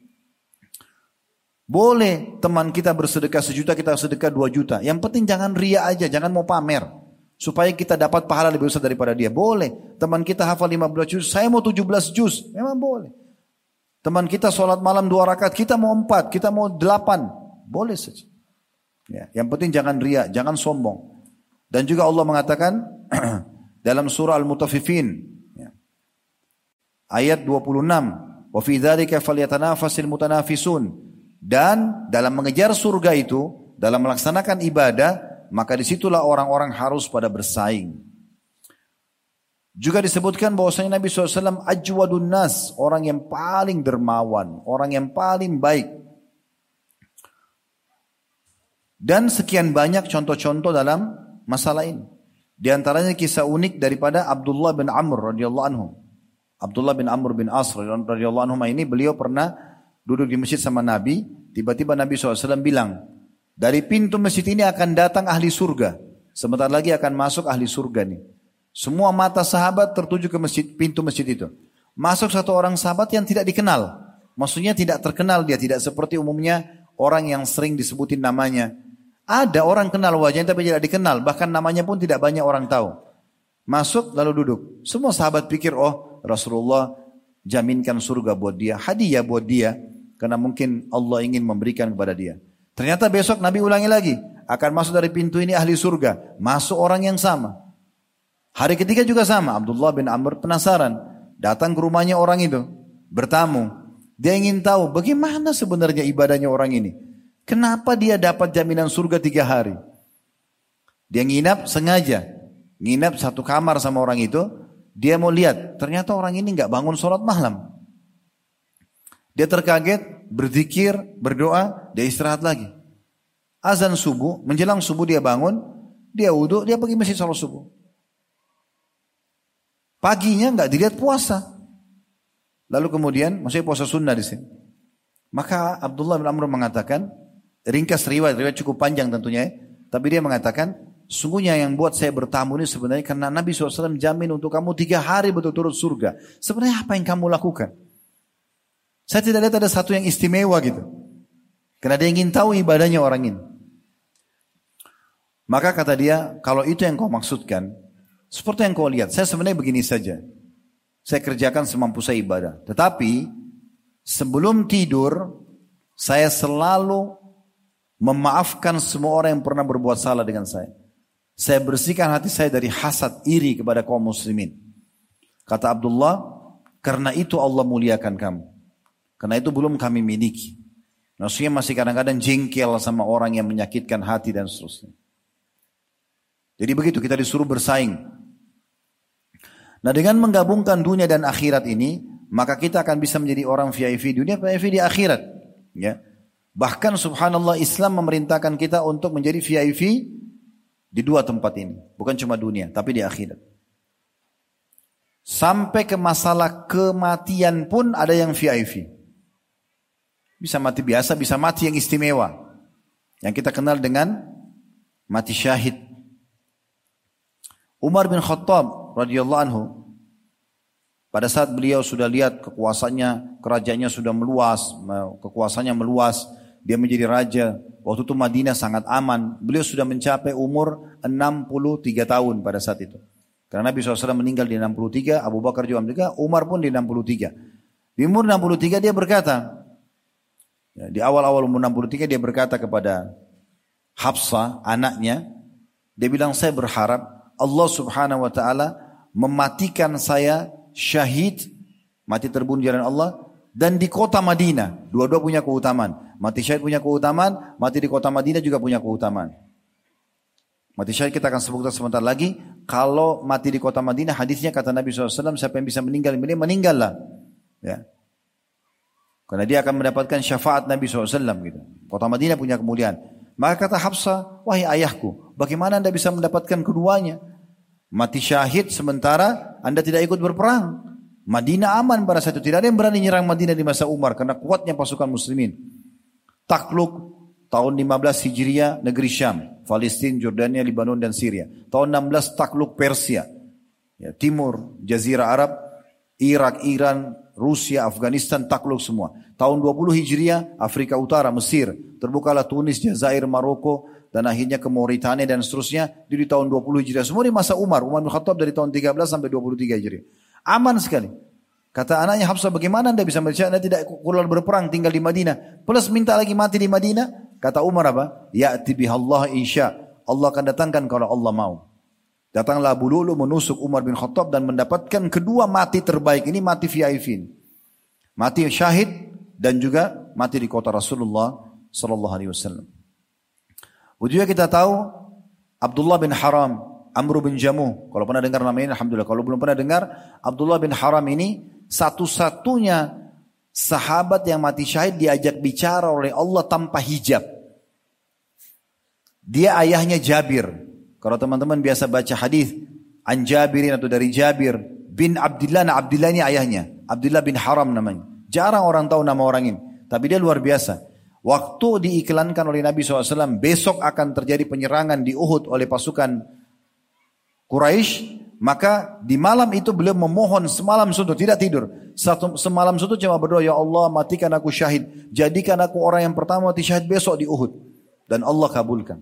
Boleh teman kita bersedekah sejuta, kita sedekah dua juta. Yang penting jangan ria aja, jangan mau pamer. Supaya kita dapat pahala lebih besar daripada dia. Boleh. Teman kita hafal 15 juz, saya mau 17 juz. Memang boleh. Teman kita sholat malam dua rakaat, kita mau empat, kita mau delapan. Boleh saja. Ya, yang penting jangan ria, jangan sombong. Dan juga Allah mengatakan dalam surah Al-Mutaffifin ya, ayat 26, "Wa fi dzalika falyatanafasil mutanafisun." Dan dalam mengejar surga itu, dalam melaksanakan ibadah, maka di situlah orang-orang harus pada bersaing. Juga disebutkan bahwasanya Nabi SAW ajwadun nas, orang yang paling dermawan, orang yang paling baik. Dan sekian banyak contoh-contoh dalam masalah ini. Di antaranya kisah unik daripada Abdullah bin Amr radhiyallahu anhu. Abdullah bin Amr bin As radhiyallahu anhu ini beliau pernah duduk di masjid sama Nabi, tiba-tiba Nabi SAW bilang, dari pintu masjid ini akan datang ahli surga. Sebentar lagi akan masuk ahli surga nih. Semua mata sahabat tertuju ke masjid, pintu masjid itu. Masuk satu orang sahabat yang tidak dikenal. Maksudnya tidak terkenal dia, tidak seperti umumnya orang yang sering disebutin namanya. Ada orang kenal wajahnya tapi tidak dikenal, bahkan namanya pun tidak banyak orang tahu. Masuk lalu duduk. Semua sahabat pikir, oh Rasulullah jaminkan surga buat dia, hadiah buat dia. Karena mungkin Allah ingin memberikan kepada dia. Ternyata besok Nabi ulangi lagi. Akan masuk dari pintu ini ahli surga. Masuk orang yang sama. Hari ketiga juga sama. Abdullah bin Amr penasaran. Datang ke rumahnya orang itu. Bertamu. Dia ingin tahu bagaimana sebenarnya ibadahnya orang ini. Kenapa dia dapat jaminan surga tiga hari? Dia nginap sengaja nginap satu kamar sama orang itu, dia mau lihat, ternyata orang ini nggak bangun sholat malam. Dia terkaget, berzikir, berdoa, dia istirahat lagi. Azan subuh, menjelang subuh dia bangun, dia wudhu, dia pergi masjid sholat subuh. Paginya nggak dilihat puasa. Lalu kemudian, maksudnya puasa sunnah di sini. Maka Abdullah bin Amr mengatakan, ringkas riwayat, riwayat cukup panjang tentunya ya. Tapi dia mengatakan, Sungguhnya yang buat saya bertamu ini sebenarnya karena Nabi SAW jamin untuk kamu tiga hari betul-betul surga. Sebenarnya apa yang kamu lakukan? Saya tidak lihat ada satu yang istimewa gitu. Karena dia ingin tahu ibadahnya orang ini. Maka kata dia, kalau itu yang kau maksudkan, seperti yang kau lihat, saya sebenarnya begini saja. Saya kerjakan semampu saya ibadah. Tetapi sebelum tidur, saya selalu memaafkan semua orang yang pernah berbuat salah dengan saya. Saya bersihkan hati saya dari hasad iri kepada kaum muslimin. Kata Abdullah, karena itu Allah muliakan kamu. Karena itu belum kami miliki. Maksudnya masih kadang-kadang jengkel sama orang yang menyakitkan hati dan seterusnya. Jadi begitu kita disuruh bersaing. Nah dengan menggabungkan dunia dan akhirat ini, maka kita akan bisa menjadi orang VIP dunia, VIP di akhirat. Ya. Bahkan subhanallah Islam memerintahkan kita untuk menjadi VIP di dua tempat ini. Bukan cuma dunia, tapi di akhirat. Sampai ke masalah kematian pun ada yang VIP. Bisa mati biasa, bisa mati yang istimewa. Yang kita kenal dengan mati syahid. Umar bin Khattab radhiyallahu anhu pada saat beliau sudah lihat kekuasaannya, kerajaannya sudah meluas, kekuasaannya meluas, dia menjadi raja. Waktu itu Madinah sangat aman. Beliau sudah mencapai umur 63 tahun pada saat itu. Karena Nabi SAW meninggal di 63, Abu Bakar juga 63, Umar pun di 63. Di umur 63 dia berkata, ya, di awal-awal umur 63 dia berkata kepada Hafsah, anaknya, dia bilang saya berharap Allah subhanahu wa ta'ala mematikan saya syahid, mati terbunuh jalan Allah, dan di kota Madinah. Dua-dua punya keutamaan. Mati syahid punya keutamaan, mati di kota Madinah juga punya keutamaan. Mati syahid kita akan sebutkan sebentar lagi. Kalau mati di kota Madinah, hadisnya kata Nabi SAW, siapa yang bisa meninggal, ini meninggallah. Ya. Karena dia akan mendapatkan syafaat Nabi SAW. Gitu. Kota Madinah punya kemuliaan. Maka kata Hafsah, wahai ayahku, bagaimana anda bisa mendapatkan keduanya? Mati syahid sementara anda tidak ikut berperang. Madinah aman pada saat itu. Tidak ada yang berani nyerang Madinah di masa Umar karena kuatnya pasukan muslimin. Takluk tahun 15 Hijriah negeri Syam, Palestina, Jordania, Lebanon dan Syria. Tahun 16 takluk Persia. Ya, Timur, Jazirah Arab, Irak, Iran, Rusia, Afghanistan takluk semua. Tahun 20 Hijriah, Afrika Utara, Mesir, terbukalah Tunis, Jazair, Maroko, dan akhirnya ke Mauritania dan seterusnya di tahun 20 Hijriah. Semua di masa Umar. Umar bin Khattab dari tahun 13 sampai 23 Hijriah. Aman sekali. Kata anaknya Hafsah, bagaimana anda bisa baca? Anda tidak keluar berperang, tinggal di Madinah. Plus minta lagi mati di Madinah. Kata Umar apa? Ya Allah insya. Allah akan datangkan kalau Allah mau. Datanglah Abu Lulu menusuk Umar bin Khattab dan mendapatkan kedua mati terbaik. Ini mati VIP. Mati syahid dan juga mati di kota Rasulullah Sallallahu Alaihi Wasallam. Ujungnya kita tahu Abdullah bin Haram Amr bin Jamuh. Kalau pernah dengar namanya Alhamdulillah. Kalau belum pernah dengar, Abdullah bin Haram ini satu-satunya sahabat yang mati syahid diajak bicara oleh Allah tanpa hijab. Dia ayahnya Jabir. Kalau teman-teman biasa baca hadis an Jabirin atau dari Jabir bin Abdullah, nah Abdullah ini ayahnya. Abdullah bin Haram namanya. Jarang orang tahu nama orang ini. Tapi dia luar biasa. Waktu diiklankan oleh Nabi SAW, besok akan terjadi penyerangan di Uhud oleh pasukan Quraisy, maka di malam itu beliau memohon semalam suntuk, tidak tidur. Satu, semalam suntuk cuma berdoa, Ya Allah matikan aku syahid. Jadikan aku orang yang pertama mati syahid besok di Uhud. Dan Allah kabulkan.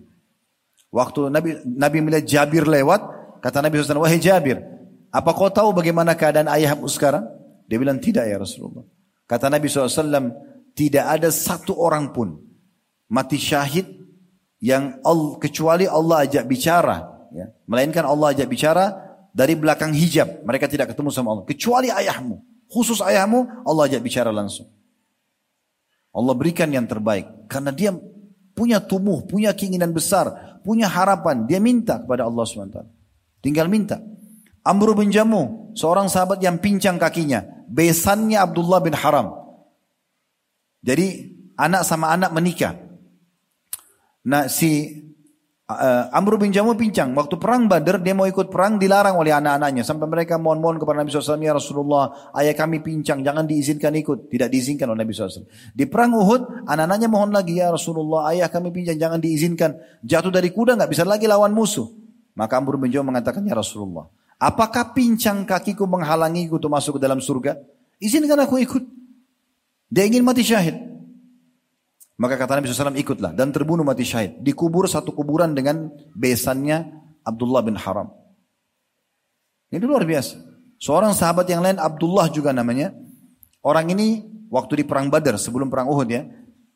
Waktu Nabi Nabi melihat Jabir lewat, Kata Nabi SAW, wahai Jabir, apa kau tahu bagaimana keadaan ayahmu sekarang? Dia bilang, tidak ya Rasulullah. Kata Nabi SAW, tidak ada satu orang pun mati syahid yang kecuali Allah ajak bicara. Ya. Melainkan Allah ajak bicara dari belakang hijab. Mereka tidak ketemu sama Allah. Kecuali ayahmu. Khusus ayahmu, Allah ajak bicara langsung. Allah berikan yang terbaik. Karena dia punya tumbuh, punya keinginan besar, punya harapan. Dia minta kepada Allah SWT. Tinggal minta. Amr bin Jamu, seorang sahabat yang pincang kakinya. Besannya Abdullah bin Haram. Jadi anak sama anak menikah. Nah si Amr bin Jamu pincang. Waktu perang Badar dia mau ikut perang dilarang oleh anak-anaknya. Sampai mereka mohon-mohon kepada Nabi SAW. Ya Rasulullah ayah kami pincang jangan diizinkan ikut. Tidak diizinkan oleh Nabi SAW. Di perang Uhud anak-anaknya mohon lagi ya Rasulullah ayah kami pincang jangan diizinkan. Jatuh dari kuda nggak bisa lagi lawan musuh. Maka Amr bin Jamu mengatakan ya Rasulullah. Apakah pincang kakiku menghalangiku untuk masuk ke dalam surga? Izinkan aku ikut. Dia ingin mati syahid. Maka kata Nabi SAW ikutlah dan terbunuh mati syahid. Dikubur satu kuburan dengan besannya Abdullah bin Haram. Ini luar biasa. Seorang sahabat yang lain Abdullah juga namanya. Orang ini waktu di perang Badar sebelum perang Uhud ya.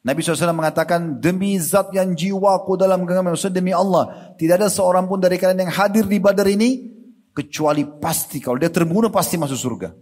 Nabi SAW mengatakan demi zat yang jiwaku dalam genggaman. Maksudnya demi Allah. Tidak ada seorang pun dari kalian yang hadir di Badar ini kecuali pasti kalau dia terbunuh pasti masuk surga.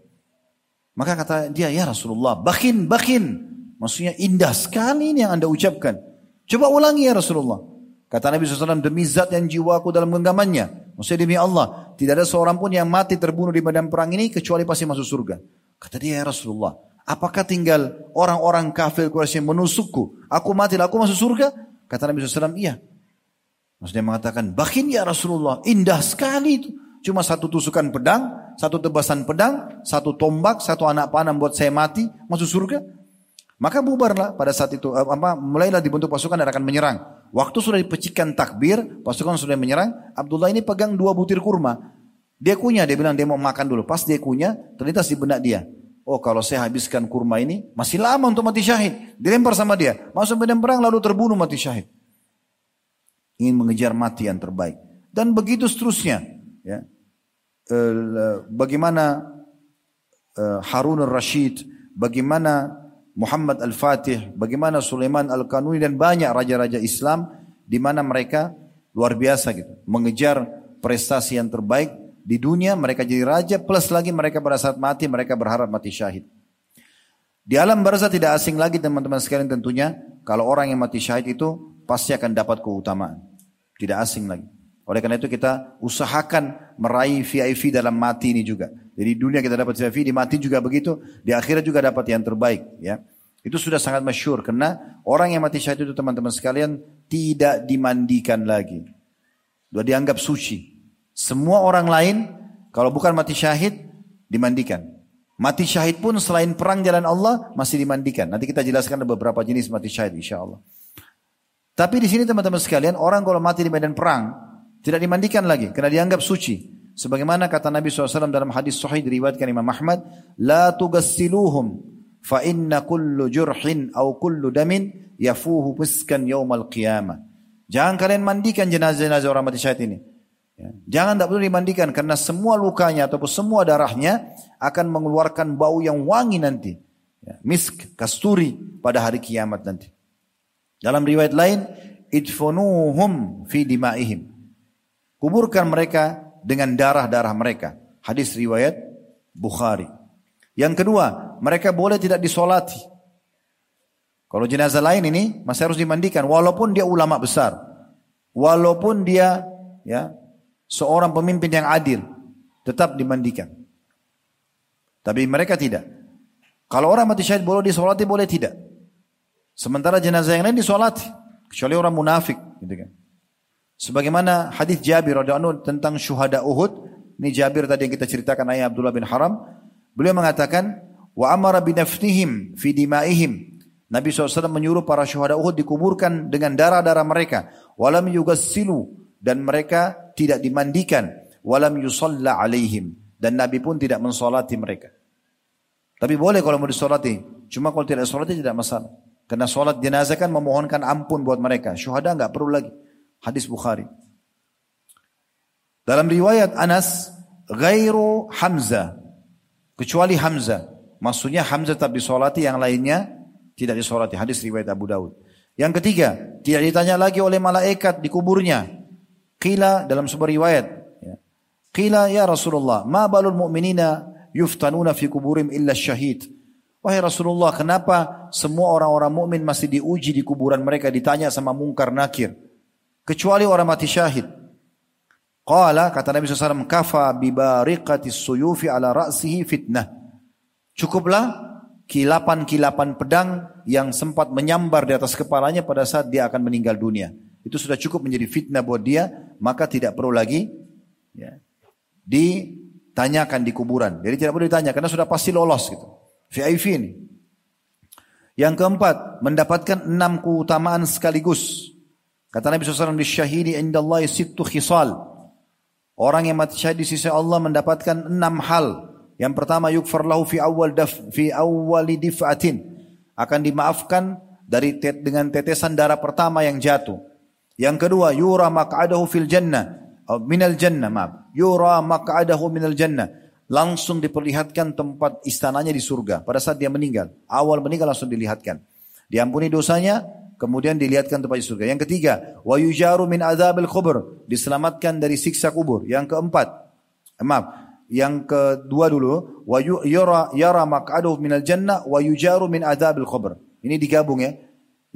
Maka kata dia, ya Rasulullah, bakin, bakin. Maksudnya indah sekali ini yang anda ucapkan. Coba ulangi ya Rasulullah. Kata Nabi SAW, demi zat yang jiwaku dalam genggamannya. Maksudnya demi Allah. Tidak ada seorang pun yang mati terbunuh di medan perang ini kecuali pasti masuk surga. Kata dia, ya Rasulullah. Apakah tinggal orang-orang kafir Quraisy yang menusukku? Aku mati, aku masuk surga? Kata Nabi SAW, iya. Maksudnya mengatakan, bakin ya Rasulullah. Indah sekali itu. Cuma satu tusukan pedang, satu tebasan pedang, satu tombak, satu anak panah buat saya mati, masuk surga. Maka bubarlah pada saat itu, eh, apa, mulailah dibentuk pasukan dan akan menyerang. Waktu sudah dipecikan takbir, pasukan sudah menyerang, Abdullah ini pegang dua butir kurma. Dia kunyah, dia bilang dia mau makan dulu. Pas dia kunyah, terlintas di benak dia. Oh kalau saya habiskan kurma ini, masih lama untuk mati syahid. Dilempar sama dia. Masuk medan perang lalu terbunuh mati syahid. Ingin mengejar mati yang terbaik. Dan begitu seterusnya. Ya. Eh, bagaimana eh, Harun al-Rashid, bagaimana Muhammad al-Fatih, bagaimana Sulaiman al-Kanuni dan banyak raja-raja Islam di mana mereka luar biasa gitu, mengejar prestasi yang terbaik di dunia mereka jadi raja plus lagi mereka pada saat mati mereka berharap mati syahid. Di alam barzah tidak asing lagi teman-teman sekalian tentunya kalau orang yang mati syahid itu pasti akan dapat keutamaan. Tidak asing lagi. Oleh karena itu kita usahakan meraih VIP dalam mati ini juga. Jadi dunia kita dapat VIP, di mati juga begitu, di akhirat juga dapat yang terbaik. Ya, Itu sudah sangat masyur karena orang yang mati syahid itu teman-teman sekalian tidak dimandikan lagi. Sudah dianggap suci. Semua orang lain kalau bukan mati syahid dimandikan. Mati syahid pun selain perang jalan Allah masih dimandikan. Nanti kita jelaskan ada beberapa jenis mati syahid insya Allah. Tapi di sini teman-teman sekalian orang kalau mati di medan perang tidak dimandikan lagi karena dianggap suci. Sebagaimana kata Nabi SAW dalam hadis sahih diriwayatkan Imam Ahmad, La tugassiluhum fa inna kullu jurhin au kullu damin yafuhu yaumal qiyamah. Jangan kalian mandikan jenazah-jenazah orang mati syahid ini. Ya. Jangan tak perlu dimandikan karena semua lukanya ataupun semua darahnya akan mengeluarkan bau yang wangi nanti. Ya. Misk, kasturi pada hari kiamat nanti. Dalam riwayat lain, idfunuhum fi dimaihim. Kuburkan mereka dengan darah-darah mereka. Hadis riwayat Bukhari. Yang kedua, mereka boleh tidak disolati. Kalau jenazah lain ini masih harus dimandikan walaupun dia ulama besar. Walaupun dia ya seorang pemimpin yang adil tetap dimandikan. Tapi mereka tidak. Kalau orang mati syahid boleh disolati boleh tidak. Sementara jenazah yang lain disolati kecuali orang munafik gitu kan. Sebagaimana hadis Jabir radhiyallahu tentang syuhada Uhud, ini Jabir tadi yang kita ceritakan ayah Abdullah bin Haram, beliau mengatakan wa amara binafnihim fi dimaihim. Nabi SAW menyuruh para syuhada Uhud dikuburkan dengan darah-darah mereka. Walam yugassilu. Dan mereka tidak dimandikan. Walam yusalla alaihim. Dan Nabi pun tidak mensolati mereka. Tapi boleh kalau mau disolati. Cuma kalau tidak solati tidak masalah. Karena solat jenazah kan memohonkan ampun buat mereka. Syuhada nggak perlu lagi. Hadis Bukhari. Dalam riwayat Anas, ghairu Hamzah. Kecuali Hamzah. Maksudnya Hamzah tetap disolati, yang lainnya tidak disolati. Hadis riwayat Abu Daud. Yang ketiga, tidak ditanya lagi oleh malaikat di kuburnya. Qila dalam sebuah riwayat. Ya. Qila ya Rasulullah, ma balul mu'minina yuftanuna fi kuburim illa syahid. Wahai Rasulullah, kenapa semua orang-orang mukmin masih diuji di kuburan mereka ditanya sama mungkar nakir? Kecuali orang mati syahid. Qala kata Nabi SAW, kafa bibariqati suyufi ala ra'sihi fitnah. Cukuplah kilapan-kilapan pedang yang sempat menyambar di atas kepalanya pada saat dia akan meninggal dunia. Itu sudah cukup menjadi fitnah buat dia, maka tidak perlu lagi ya, ditanyakan di kuburan. Jadi tidak perlu ditanya karena sudah pasti lolos gitu. VIP ini. Yang keempat, mendapatkan enam keutamaan sekaligus. Kata Nabi SAW, inda Allah sittu khisal. Orang yang mati syahid di sisi Allah mendapatkan enam hal. Yang pertama, yukfar lahu fi awal daf, fi awali dif'atin. Akan dimaafkan dari tet, dengan tetesan darah pertama yang jatuh. Yang kedua, yura maq'adahu fil jannah. Minal jannah, maaf. Yura maq'adahu minal jannah langsung diperlihatkan tempat istananya di surga pada saat dia meninggal. Awal meninggal langsung dilihatkan. Diampuni dosanya, kemudian dilihatkan tempat di surga. Yang ketiga, wa yujaru min adzabil kubur, diselamatkan dari siksa kubur. Yang keempat, maaf, yang kedua dulu, wa yara yara maq'aduhu minal jannah wa yujaru min adzabil kubur. Ini digabung ya.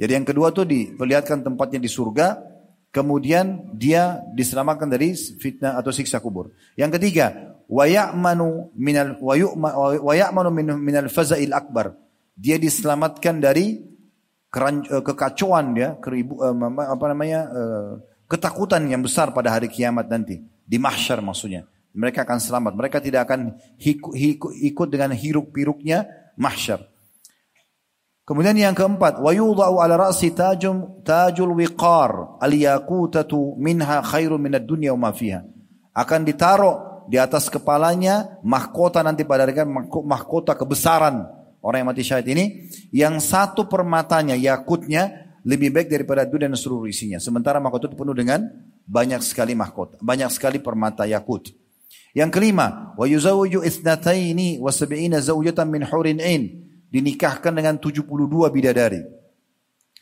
Jadi yang kedua tuh diperlihatkan tempatnya di surga, kemudian dia diselamatkan dari fitnah atau siksa kubur. Yang ketiga, wa ya'manu minal wa ya'manu minal faza'il akbar. Dia diselamatkan dari eh, kekacauan ya, keribu, eh, apa namanya eh, ketakutan yang besar pada hari kiamat nanti di mahsyar maksudnya. Mereka akan selamat. Mereka tidak akan ikut dengan hiruk piruknya mahsyar. Kemudian yang keempat, wa ala ra'si tajum tajul wiqar al-yaqutatu minha khairu minad dunya wa fiha. Akan ditaruh di atas kepalanya mahkota nanti pada hari mahkota kebesaran orang yang mati syahid ini yang satu permatanya yakutnya lebih baik daripada dunia dan seluruh isinya. Sementara mahkota itu penuh dengan banyak sekali mahkota, banyak sekali permata yakut. Yang kelima, wa yuzawwiju ithnataini wa sab'ina zawjatan min hurin ain. Dinikahkan dengan 72 bidadari.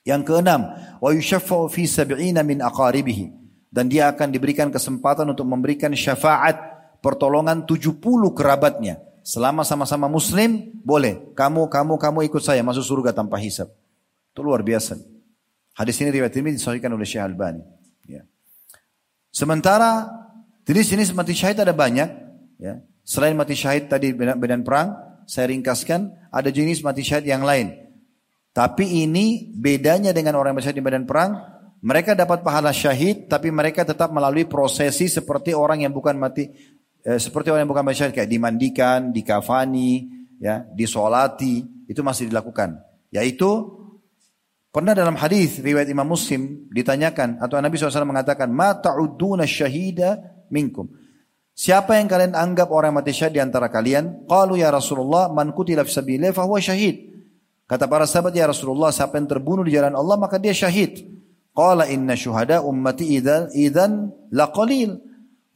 Yang keenam, wa yushaffa'u fi sab'ina min aqaribihi. Dan dia akan diberikan kesempatan untuk memberikan syafaat pertolongan 70 kerabatnya. Selama sama-sama muslim, boleh. Kamu, kamu, kamu ikut saya masuk surga tanpa hisab. Itu luar biasa. Hadis ini riwayat ini disahihkan oleh Syekh Albani. Ya. Sementara jenis-jenis mati syahid ada banyak. Ya. Selain mati syahid tadi medan perang, saya ringkaskan ada jenis mati syahid yang lain. Tapi ini bedanya dengan orang yang di medan perang, mereka dapat pahala syahid, tapi mereka tetap melalui prosesi seperti orang yang bukan mati eh, seperti orang yang bukan masyarakat kayak dimandikan, dikafani, ya, disolati, itu masih dilakukan. Yaitu pernah dalam hadis riwayat Imam Muslim ditanyakan atau Nabi SAW mengatakan, "Ma ta'udduna syahida minkum?" Siapa yang kalian anggap orang mati syahid di antara kalian? Qalu ya Rasulullah, man kutila fi sabilillah fa huwa syahid. Kata para sahabat ya Rasulullah, siapa yang terbunuh di jalan Allah maka dia syahid. Qala inna syuhada ummati idzan idzan laqalil.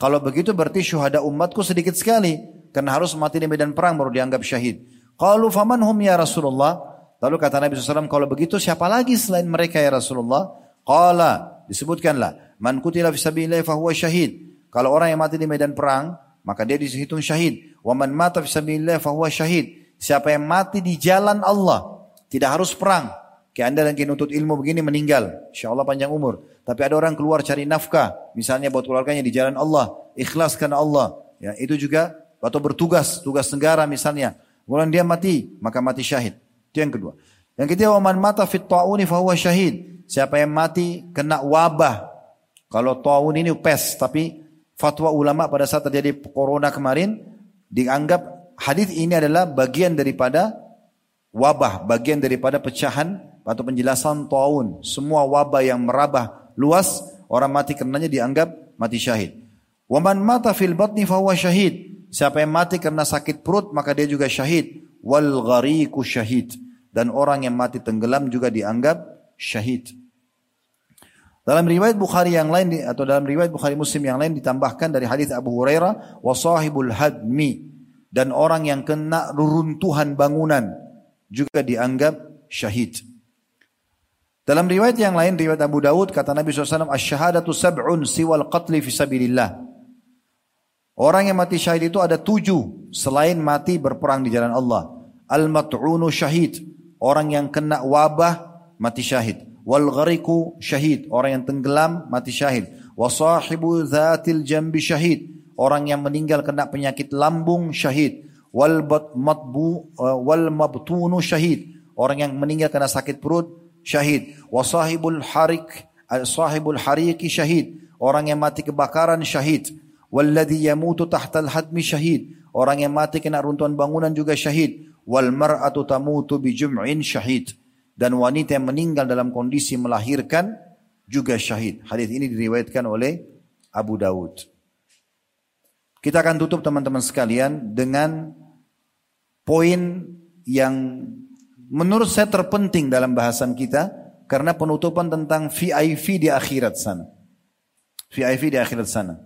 Kalau begitu berarti syuhada umatku sedikit sekali. Karena harus mati di medan perang baru dianggap syahid. Qalu faman hum ya Rasulullah? Lalu kata Nabi SAW, kalau begitu siapa lagi selain mereka ya Rasulullah? Qala, disebutkanlah, man kutila fisabilillah fahuwa syahid. Kalau orang yang mati di medan perang, maka dia dihitung syahid. Wa man mata fisabilillah fahuwa syahid. Siapa yang mati di jalan Allah, tidak harus perang. Kayak anda yang nuntut ilmu begini meninggal. Insya Allah panjang umur. Tapi ada orang keluar cari nafkah. Misalnya buat keluarganya di jalan Allah. Ikhlas karena Allah. Ya, itu juga atau bertugas. Tugas negara misalnya. Kemudian dia mati. Maka mati syahid. Itu yang kedua. Yang ketiga. Waman mata fit ta'uni fahuwa syahid. Siapa yang mati kena wabah. Kalau ta'un ini pes. Tapi fatwa ulama pada saat terjadi corona kemarin. Dianggap hadis ini adalah bagian daripada wabah. Bagian daripada pecahan atau penjelasan taun, semua wabah yang merabah luas, orang mati karenanya dianggap mati syahid. Waman mata fil batni fahuwa syahid. Siapa yang mati karena sakit perut maka dia juga syahid. Wal ghariku syahid. Dan orang yang mati tenggelam juga dianggap syahid. Dalam riwayat Bukhari yang lain atau dalam riwayat Bukhari Muslim yang lain ditambahkan dari hadis Abu Hurairah wasahibul hadmi dan orang yang kena reruntuhan bangunan juga dianggap syahid. Dalam riwayat yang lain, riwayat Abu Dawud, kata Nabi SAW, Asyhadatu sab'un siwal qatli fi sabilillah. Orang yang mati syahid itu ada tujuh selain mati berperang di jalan Allah. Al-mat'unu syahid. Orang yang kena wabah mati syahid. Wal ghariku syahid. Orang yang tenggelam mati syahid. Wasahibu dhatil jambi syahid. Orang yang meninggal kena penyakit lambung syahid. Wal matbu wal mabtunu syahid. Orang yang meninggal kena sakit perut syahid. Wasahibul harik sahibul hariki syahid. Orang yang mati kebakaran syahid. Walladhi yamutu tahtal hadmi syahid. Orang yang mati kena runtuhan bangunan juga syahid. Wal mar'atu tamutu bi jum'in syahid. Dan wanita yang meninggal dalam kondisi melahirkan juga syahid. Hadis ini diriwayatkan oleh Abu Dawud. Kita akan tutup teman-teman sekalian dengan poin yang menurut saya terpenting dalam bahasan kita karena penutupan tentang VIP di akhirat sana. VIP di akhirat sana.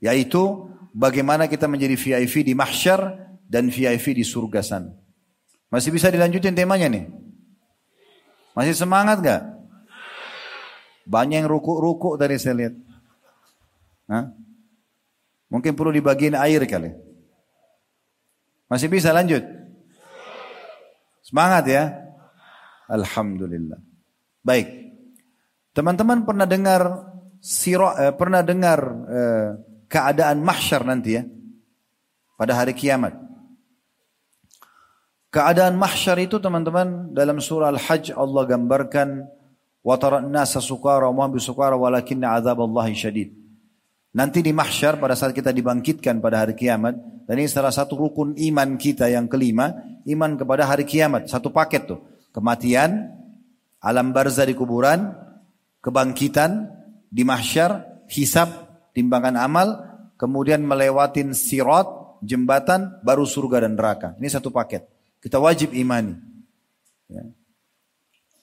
Yaitu bagaimana kita menjadi VIP di mahsyar dan VIP di surga sana. Masih bisa dilanjutin temanya nih? Masih semangat gak? Banyak yang ruku-ruku tadi saya lihat. Hah? Mungkin perlu dibagiin air kali. Masih bisa lanjut? Semangat ya. Alhamdulillah. Baik. Teman-teman pernah dengar siro, eh, pernah dengar eh, keadaan mahsyar nanti ya. Pada hari kiamat. Keadaan mahsyar itu teman-teman dalam surah Al-Hajj Allah gambarkan wa taran nasa sukara wa bisukara walakinna adzaballahi syadid. Nanti di mahsyar pada saat kita dibangkitkan pada hari kiamat dan ini salah satu rukun iman kita yang kelima iman kepada hari kiamat. Satu paket tuh. Kematian, alam barzah di kuburan, kebangkitan di mahsyar, hisab, timbangan amal, kemudian melewatin sirat, jembatan, baru surga dan neraka. Ini satu paket. Kita wajib imani. Ya.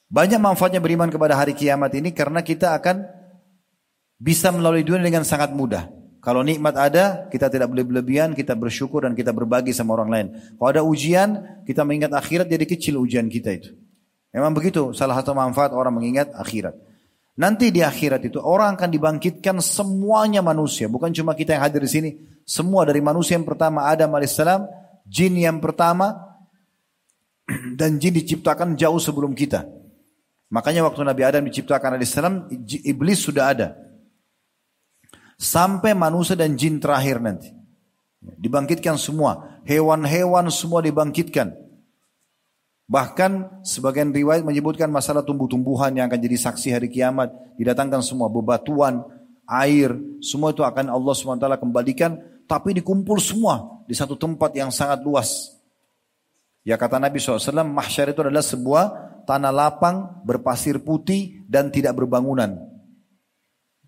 Banyak manfaatnya beriman kepada hari kiamat ini karena kita akan bisa melalui dunia dengan sangat mudah. Kalau nikmat ada, kita tidak boleh berlebihan, kita bersyukur dan kita berbagi sama orang lain. Kalau ada ujian, kita mengingat akhirat jadi kecil ujian kita itu. Memang begitu, salah satu manfaat orang mengingat akhirat. Nanti di akhirat itu orang akan dibangkitkan semuanya manusia, bukan cuma kita yang hadir di sini. Semua dari manusia yang pertama Adam alaihissalam, jin yang pertama dan jin diciptakan jauh sebelum kita. Makanya waktu Nabi Adam diciptakan alaihissalam, iblis sudah ada sampai manusia dan jin terakhir nanti. Dibangkitkan semua, hewan-hewan semua dibangkitkan. Bahkan sebagian riwayat menyebutkan masalah tumbuh-tumbuhan yang akan jadi saksi hari kiamat. Didatangkan semua bebatuan, air, semua itu akan Allah SWT kembalikan. Tapi dikumpul semua di satu tempat yang sangat luas. Ya kata Nabi SAW, mahsyar itu adalah sebuah tanah lapang berpasir putih dan tidak berbangunan.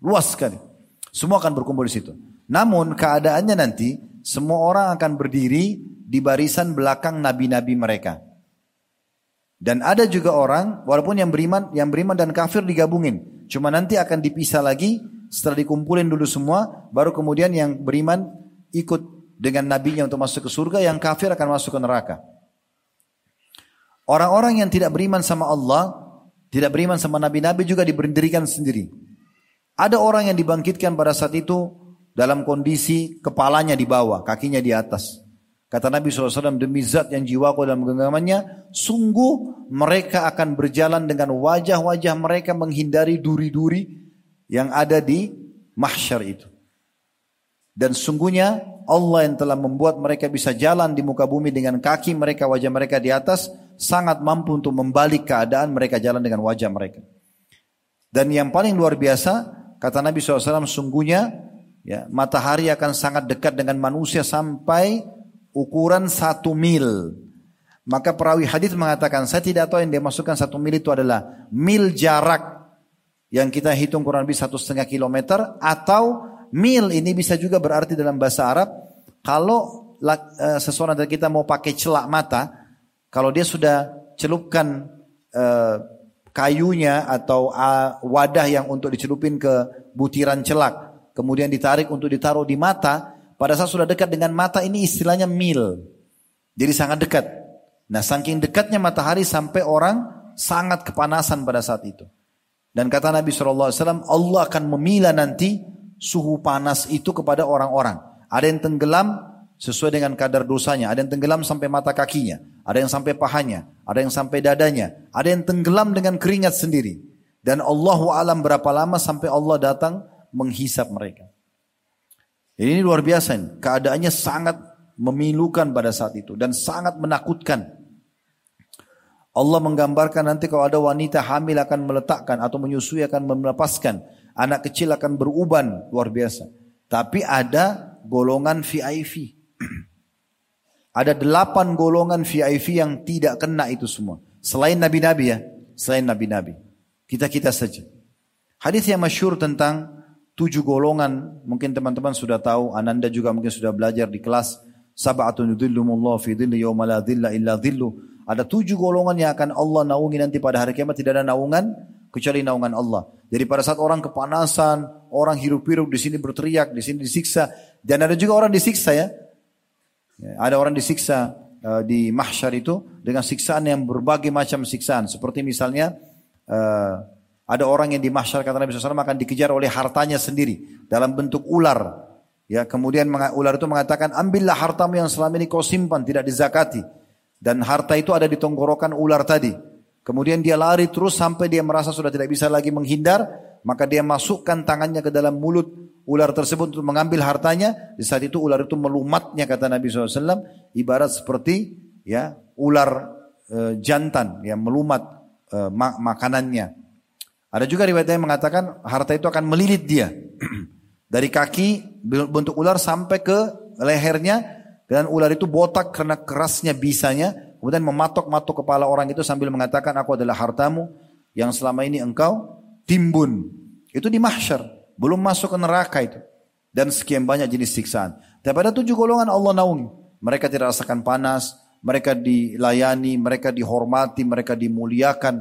Luas sekali. Semua akan berkumpul di situ. Namun keadaannya nanti semua orang akan berdiri di barisan belakang nabi-nabi mereka. Dan ada juga orang walaupun yang beriman yang beriman dan kafir digabungin. Cuma nanti akan dipisah lagi setelah dikumpulin dulu semua baru kemudian yang beriman ikut dengan nabinya untuk masuk ke surga yang kafir akan masuk ke neraka. Orang-orang yang tidak beriman sama Allah, tidak beriman sama nabi-nabi juga diberdirikan sendiri. Ada orang yang dibangkitkan pada saat itu dalam kondisi kepalanya di bawah, kakinya di atas. Kata Nabi SAW, demi zat yang jiwaku dalam genggamannya, sungguh mereka akan berjalan dengan wajah-wajah mereka menghindari duri-duri yang ada di mahsyar itu. Dan sungguhnya Allah yang telah membuat mereka bisa jalan di muka bumi dengan kaki mereka, wajah mereka di atas, sangat mampu untuk membalik keadaan mereka jalan dengan wajah mereka. Dan yang paling luar biasa, Kata Nabi SAW, sungguhnya ya, matahari akan sangat dekat dengan manusia sampai ukuran satu mil. Maka perawi hadis mengatakan, saya tidak tahu yang dia masukkan satu mil itu adalah mil jarak yang kita hitung kurang lebih satu setengah kilometer atau mil ini bisa juga berarti dalam bahasa Arab kalau uh, seseorang dari kita mau pakai celak mata, kalau dia sudah celupkan uh, kayunya atau wadah yang untuk dicelupin ke butiran celak, kemudian ditarik untuk ditaruh di mata, pada saat sudah dekat dengan mata ini istilahnya mil. Jadi sangat dekat. Nah saking dekatnya matahari sampai orang sangat kepanasan pada saat itu. Dan kata Nabi SAW, Allah akan memilah nanti suhu panas itu kepada orang-orang. Ada yang tenggelam sesuai dengan kadar dosanya. Ada yang tenggelam sampai mata kakinya. Ada yang sampai pahanya. Ada yang sampai dadanya. Ada yang tenggelam dengan keringat sendiri. Dan Allah alam berapa lama sampai Allah datang menghisap mereka. Ini luar biasa. Ini. Keadaannya sangat memilukan pada saat itu. Dan sangat menakutkan. Allah menggambarkan nanti kalau ada wanita hamil akan meletakkan atau menyusui akan melepaskan. Anak kecil akan beruban luar biasa. Tapi ada golongan VIP. ada delapan golongan VIP yang tidak kena itu semua. Selain nabi-nabi ya. Selain nabi-nabi. Kita-kita saja. Hadis yang masyur tentang tujuh golongan. Mungkin teman-teman sudah tahu. Ananda juga mungkin sudah belajar di kelas. Sab'atun yudhillumullah fi dhilli yawma la dhilla illa dhillu ada tujuh golongan yang akan Allah naungi nanti pada hari kiamat. Tidak ada naungan kecuali naungan Allah. Jadi pada saat orang kepanasan, orang hirup-hirup di sini berteriak, di sini disiksa. Dan ada juga orang disiksa ya. Ya ada orang disiksa uh, di mahsyar itu dengan siksaan yang berbagai macam siksaan. Seperti misalnya uh, ada orang yang di mahsyar kata Nabi SAW akan dikejar oleh hartanya sendiri dalam bentuk ular. Ya, kemudian ular itu mengatakan, ambillah hartamu yang selama ini kau simpan, tidak dizakati. Dan harta itu ada di tenggorokan ular tadi. Kemudian dia lari terus sampai dia merasa sudah tidak bisa lagi menghindar. Maka dia masukkan tangannya ke dalam mulut ular tersebut untuk mengambil hartanya. Di saat itu ular itu melumatnya kata Nabi SAW. Ibarat seperti ya ular e, jantan yang melumat e, mak makanannya. Ada juga riwayat yang mengatakan harta itu akan melilit dia. Dari kaki bentuk ular sampai ke lehernya dan ular itu botak karena kerasnya bisanya. Kemudian mematok-matok kepala orang itu sambil mengatakan aku adalah hartamu yang selama ini engkau timbun. Itu di mahsyar. Belum masuk ke neraka itu. Dan sekian banyak jenis siksaan. Tapi ada tujuh golongan Allah naungi. Mereka tidak rasakan panas. Mereka dilayani, mereka dihormati, mereka dimuliakan.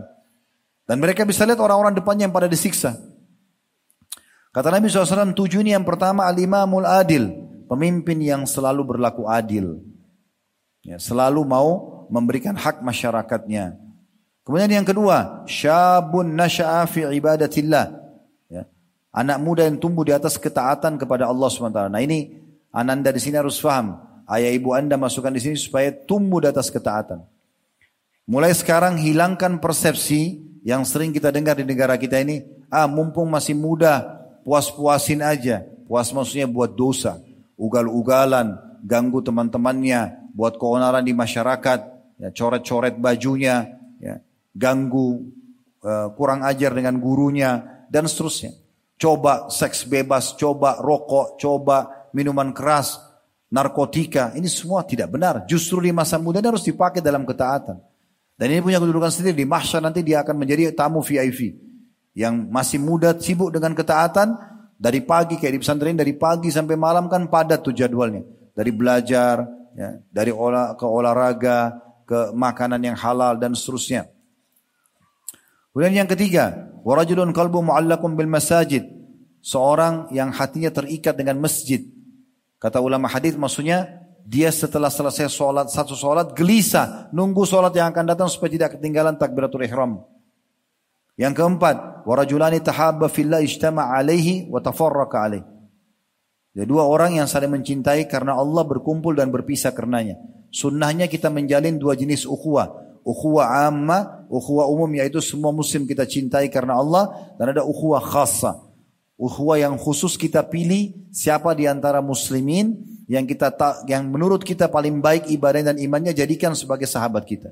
Dan mereka bisa lihat orang-orang depannya yang pada disiksa. Kata Nabi SAW, tujuh ini yang pertama al-imamul adil. Pemimpin yang selalu berlaku adil. Ya, selalu mau memberikan hak masyarakatnya. Kemudian yang kedua, syabun nasya'a fi ibadatillah. Ya, anak muda yang tumbuh di atas ketaatan kepada Allah SWT. Nah ini ananda di sini harus faham. Ayah ibu anda masukkan di sini supaya tumbuh di atas ketaatan. Mulai sekarang hilangkan persepsi yang sering kita dengar di negara kita ini. Ah mumpung masih muda, puas-puasin aja. Puas maksudnya buat dosa ugal-ugalan, ganggu teman-temannya, buat keonaran di masyarakat, ya, coret-coret bajunya, ya, ganggu, uh, kurang ajar dengan gurunya, dan seterusnya. Coba seks bebas, coba rokok, coba minuman keras, narkotika, ini semua tidak benar. Justru di masa muda harus dipakai dalam ketaatan. Dan ini punya kedudukan sendiri. Di mahsyar nanti dia akan menjadi tamu VIP. Yang masih muda sibuk dengan ketaatan, dari pagi kayak di pesantren dari pagi sampai malam kan padat tuh jadwalnya. Dari belajar, ya, dari olah ke olahraga, ke makanan yang halal dan seterusnya. Kemudian yang ketiga, warajulun kalbu mu'allakum bil masajid. Seorang yang hatinya terikat dengan masjid. Kata ulama hadis maksudnya dia setelah selesai sholat satu sholat gelisah nunggu sholat yang akan datang supaya tidak ketinggalan takbiratul ihram. Yang keempat, warajulani tahabba fillah ijtama alaihi wa tafarraqa alaihi. Ada dua orang yang saling mencintai karena Allah berkumpul dan berpisah karenanya. Sunnahnya kita menjalin dua jenis ukhuwah. Ukhuwah amma, ukhuwah umum yaitu semua muslim kita cintai karena Allah. Dan ada ukhuwah khasa. Ukhuwah yang khusus kita pilih siapa di antara muslimin yang kita yang menurut kita paling baik ibadah dan imannya jadikan sebagai sahabat kita.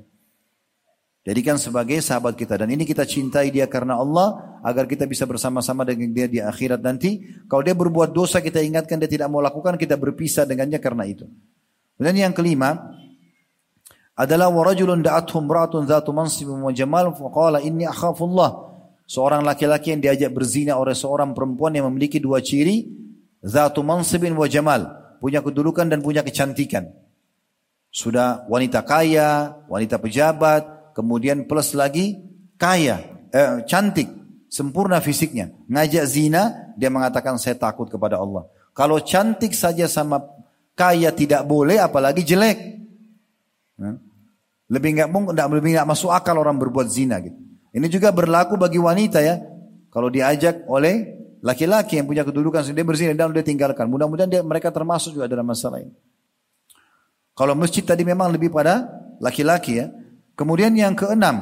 Jadikan sebagai sahabat kita. Dan ini kita cintai dia karena Allah. Agar kita bisa bersama-sama dengan dia di akhirat nanti. Kalau dia berbuat dosa kita ingatkan dia tidak mau lakukan. Kita berpisah dengannya karena itu. Dan yang kelima. Adalah warajulun da'athum ra'atun dhatu mansibum wa jamal. Faqala inni akhafullah. Seorang laki-laki yang diajak berzina oleh seorang perempuan yang memiliki dua ciri. Dhatu mansibin wa jamal. Punya kedudukan dan punya kecantikan. Sudah wanita kaya, wanita pejabat, kemudian plus lagi kaya. eh, cantik, sempurna fisiknya, ngajak zina, dia mengatakan saya takut kepada Allah. Kalau cantik saja sama kaya tidak boleh, apalagi jelek. Lebih nggak mungkin, lebih nggak masuk akal orang berbuat zina gitu. Ini juga berlaku bagi wanita ya. Kalau diajak oleh laki-laki yang punya kedudukan sendiri berzina dan dia tinggalkan. Mudah-mudahan dia, mereka termasuk juga dalam masalah ini. Kalau masjid tadi memang lebih pada laki-laki ya. Kemudian yang keenam,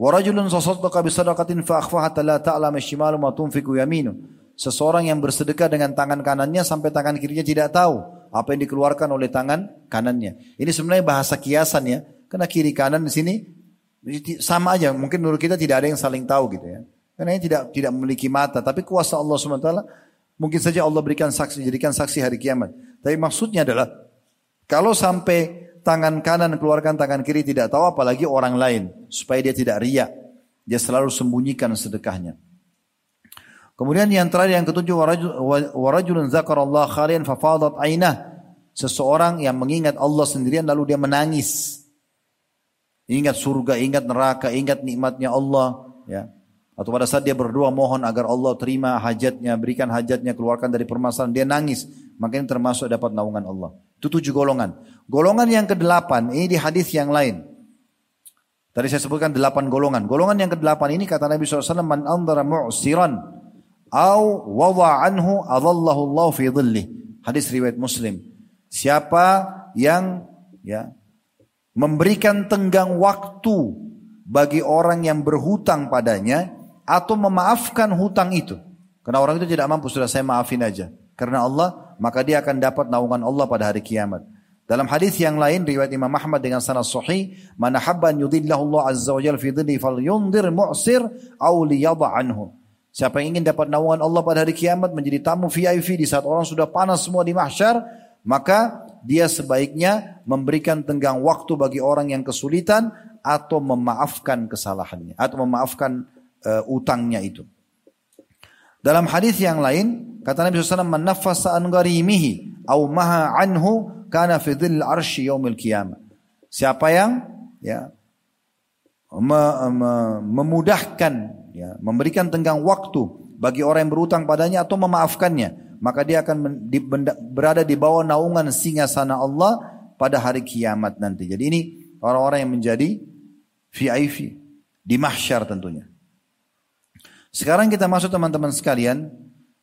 warajulun sasaddaqa bisadaqatin fa akhfaha la ta'lam shimalu ma yaminu. Seseorang yang bersedekah dengan tangan kanannya sampai tangan kirinya tidak tahu apa yang dikeluarkan oleh tangan kanannya. Ini sebenarnya bahasa kiasan ya. Karena kiri kanan di sini sama aja. Mungkin menurut kita tidak ada yang saling tahu gitu ya. Karena ini tidak tidak memiliki mata, tapi kuasa Allah SWT mungkin saja Allah berikan saksi jadikan saksi hari kiamat. Tapi maksudnya adalah kalau sampai tangan kanan keluarkan tangan kiri tidak tahu apalagi orang lain supaya dia tidak riak. Dia selalu sembunyikan sedekahnya. Kemudian yang terakhir yang ketujuh warajulun zakarallah khalian fafadat ainah. Seseorang yang mengingat Allah sendirian lalu dia menangis. Ingat surga, ingat neraka, ingat nikmatnya Allah, ya. Atau pada saat dia berdoa mohon agar Allah terima hajatnya, berikan hajatnya, keluarkan dari permasalahan, dia nangis. Maka ini termasuk dapat naungan Allah. Itu tujuh golongan. Golongan yang kedelapan, ini di hadis yang lain. Tadi saya sebutkan delapan golongan. Golongan yang kedelapan ini kata Nabi SAW, Man andara mu'siran, au wada anhu adallahu Allah fi dhillih. Hadis riwayat Muslim. Siapa yang ya memberikan tenggang waktu bagi orang yang berhutang padanya, atau memaafkan hutang itu. Karena orang itu tidak mampu, sudah saya maafin aja. Karena Allah, maka dia akan dapat naungan Allah pada hari kiamat. Dalam hadis yang lain riwayat Imam Ahmad dengan sanad sahih, "Man habba an yudhillahu Allah azza wa jalla fi dhilli falyunzir mu'sir aw liyadha anhu." Siapa yang ingin dapat naungan Allah pada hari kiamat menjadi tamu VIP di saat orang sudah panas semua di mahsyar, maka dia sebaiknya memberikan tenggang waktu bagi orang yang kesulitan atau memaafkan kesalahannya atau memaafkan uh, utangnya itu. Dalam hadis yang lain kata Nabi SAW man nafasa an gharimihi au maha anhu kana fi dhil arsy yaumil. Siapa yang ya me, me, memudahkan ya memberikan tenggang waktu bagi orang yang berutang padanya atau memaafkannya maka dia akan berada di bawah naungan singa sana Allah pada hari kiamat nanti. Jadi ini orang-orang yang menjadi VIP di mahsyar tentunya. Sekarang kita masuk teman-teman sekalian,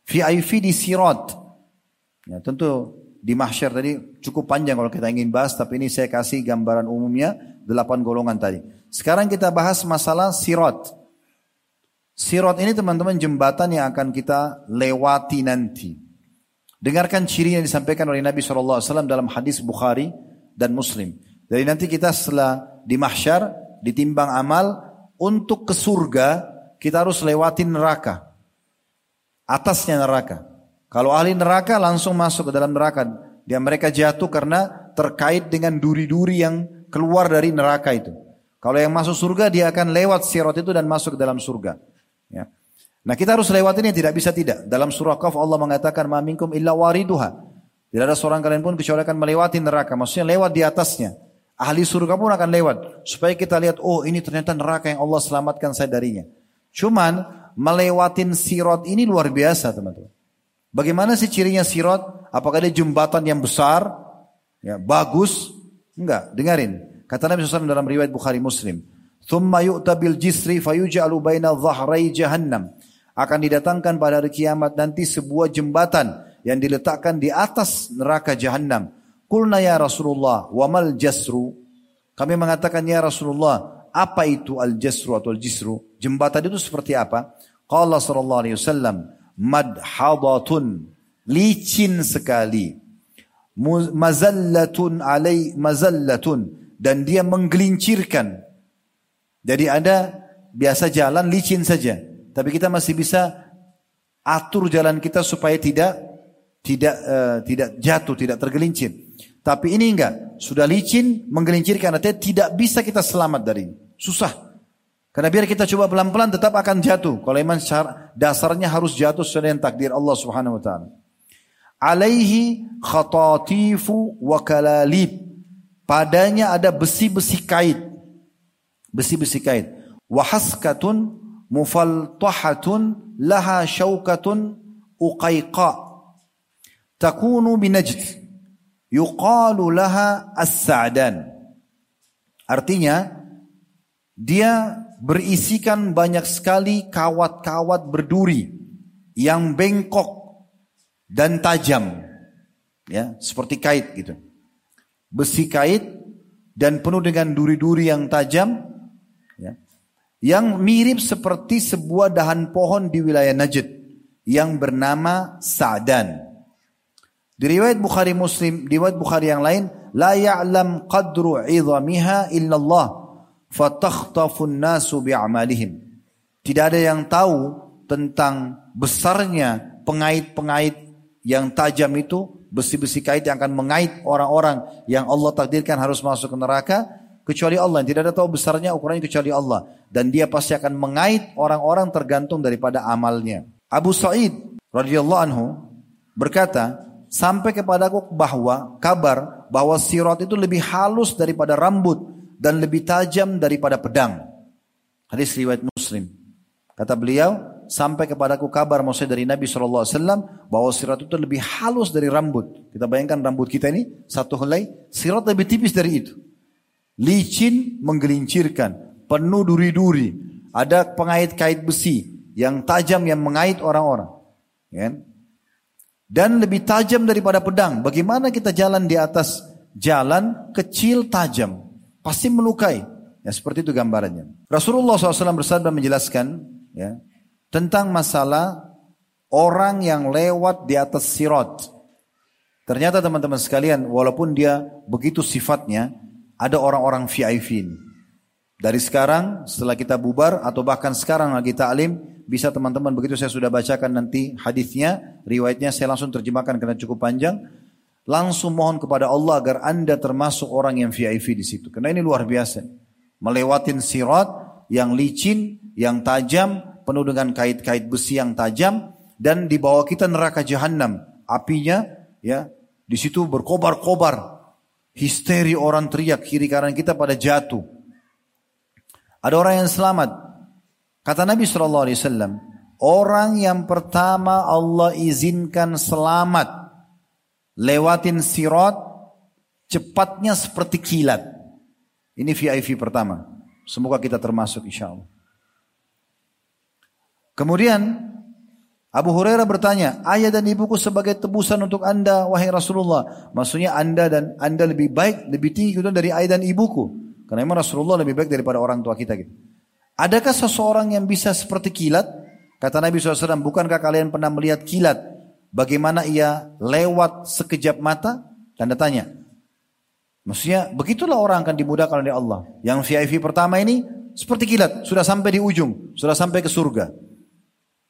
VIP di sirat. Ya, tentu di mahsyar tadi cukup panjang kalau kita ingin bahas, tapi ini saya kasih gambaran umumnya, delapan golongan tadi. Sekarang kita bahas masalah sirat. Sirat ini teman-teman jembatan yang akan kita lewati nanti. Dengarkan ciri yang disampaikan oleh Nabi SAW dalam hadis Bukhari dan Muslim. Jadi nanti kita setelah di mahsyar ditimbang amal untuk ke surga kita harus lewatin neraka. Atasnya neraka. Kalau ahli neraka langsung masuk ke dalam neraka. Dia mereka jatuh karena terkait dengan duri-duri yang keluar dari neraka itu. Kalau yang masuk surga dia akan lewat sirat itu dan masuk ke dalam surga. Ya. Nah kita harus lewat ini tidak bisa tidak. Dalam surah Qaf Allah mengatakan ma minkum illa wariduha. Tidak ada seorang kalian pun kecuali akan melewati neraka. Maksudnya lewat di atasnya. Ahli surga pun akan lewat. Supaya kita lihat, oh ini ternyata neraka yang Allah selamatkan saya darinya. Cuman melewatin sirot ini luar biasa teman-teman. Bagaimana sih cirinya sirot? Apakah dia jembatan yang besar? Ya, bagus? Enggak, dengarin. Kata Nabi SAW dalam riwayat Bukhari Muslim. Thumma bil jisri fayuj'alu baina dhahrai jahannam. Akan didatangkan pada hari kiamat nanti sebuah jembatan yang diletakkan di atas neraka jahannam. Kulna ya Rasulullah, wa mal jasru? Kami mengatakan ya Rasulullah, apa itu al-jasru atau al-jisru? Jembatan itu seperti apa? Qala sallallahu alaihi wasallam, madhadatun, licin sekali. Mazallatun alai mazallatun dan dia menggelincirkan. Jadi ada biasa jalan licin saja, tapi kita masih bisa atur jalan kita supaya tidak tidak uh, tidak jatuh, tidak tergelincir. Tapi ini enggak, sudah licin, menggelincirkan artinya tidak bisa kita selamat dari. Susah. Karena biar kita coba pelan-pelan tetap akan jatuh. Kalau iman dasarnya harus jatuh sesuai takdir Allah Subhanahu wa taala. Alaihi khatatifu wa kalalib. Padanya ada besi-besi kait. Besi-besi kait. Wahaskatun mufaltahatun laha syaukatun uqaiqa takunu binajd yuqalu laha as-sa'dan artinya dia berisikan banyak sekali kawat-kawat berduri yang bengkok dan tajam. Ya seperti kait gitu. Besi kait dan penuh dengan duri-duri yang tajam yang mirip seperti sebuah dahan pohon di wilayah Najd yang bernama Sa'dan. Di riwayat Bukhari Muslim, di riwayat Bukhari yang lain, la ya'lam qadru 'idhamiha illallah fatakhtafu nasu bi'amalihim. Tidak ada yang tahu tentang besarnya pengait-pengait yang tajam itu besi-besi kait yang akan mengait orang-orang yang Allah takdirkan harus masuk ke neraka kecuali Allah. Tidak ada tahu besarnya ukurannya kecuali Allah dan dia pasti akan mengait orang-orang tergantung daripada amalnya. Abu Sa'id radhiyallahu anhu berkata, sampai kepadaku bahwa kabar bahwa sirat itu lebih halus daripada rambut dan lebih tajam daripada pedang. Hadis riwayat Muslim. Kata beliau, sampai kepadaku kabar maksudnya dari Nabi SAW bahwa sirat itu lebih halus dari rambut. Kita bayangkan rambut kita ini satu helai, sirat lebih tipis dari itu. Licin menggelincirkan, penuh duri-duri, ada pengait-kait besi yang tajam yang mengait orang-orang. Ya. Dan lebih tajam daripada pedang. Bagaimana kita jalan di atas jalan kecil tajam? Pasti melukai. Ya, seperti itu gambarannya. Rasulullah SAW bersabda menjelaskan, ya, tentang masalah orang yang lewat di atas sirat. Ternyata teman-teman sekalian, walaupun dia begitu sifatnya, ada orang-orang VIP ini. Dari sekarang, setelah kita bubar, atau bahkan sekarang lagi ta'lim, bisa teman-teman begitu saya sudah bacakan nanti hadisnya, riwayatnya saya langsung terjemahkan karena cukup panjang. Langsung mohon kepada Allah agar anda termasuk orang yang VIP di situ. Karena ini luar biasa. Melewatin sirat yang licin, yang tajam, penuh dengan kait-kait besi yang tajam dan di bawah kita neraka jahanam. Apinya ya di situ berkobar-kobar. Histeri orang teriak kiri kanan kita pada jatuh. Ada orang yang selamat. Kata Nabi Shallallahu Alaihi Wasallam, orang yang pertama Allah izinkan selamat lewatin sirat cepatnya seperti kilat. Ini VIP pertama. Semoga kita termasuk insya Allah. Kemudian Abu Hurairah bertanya, ayah dan ibuku sebagai tebusan untuk anda, wahai Rasulullah. Maksudnya anda dan anda lebih baik, lebih tinggi gitu dari ayah dan ibuku. Karena memang Rasulullah lebih baik daripada orang tua kita. Gitu. Adakah seseorang yang bisa seperti kilat? Kata Nabi SAW, bukankah kalian pernah melihat kilat? Bagaimana ia lewat sekejap mata? Tanda tanya. Maksudnya begitulah orang akan dimudahkan oleh Allah. Yang VIP pertama ini seperti kilat, sudah sampai di ujung, sudah sampai ke surga.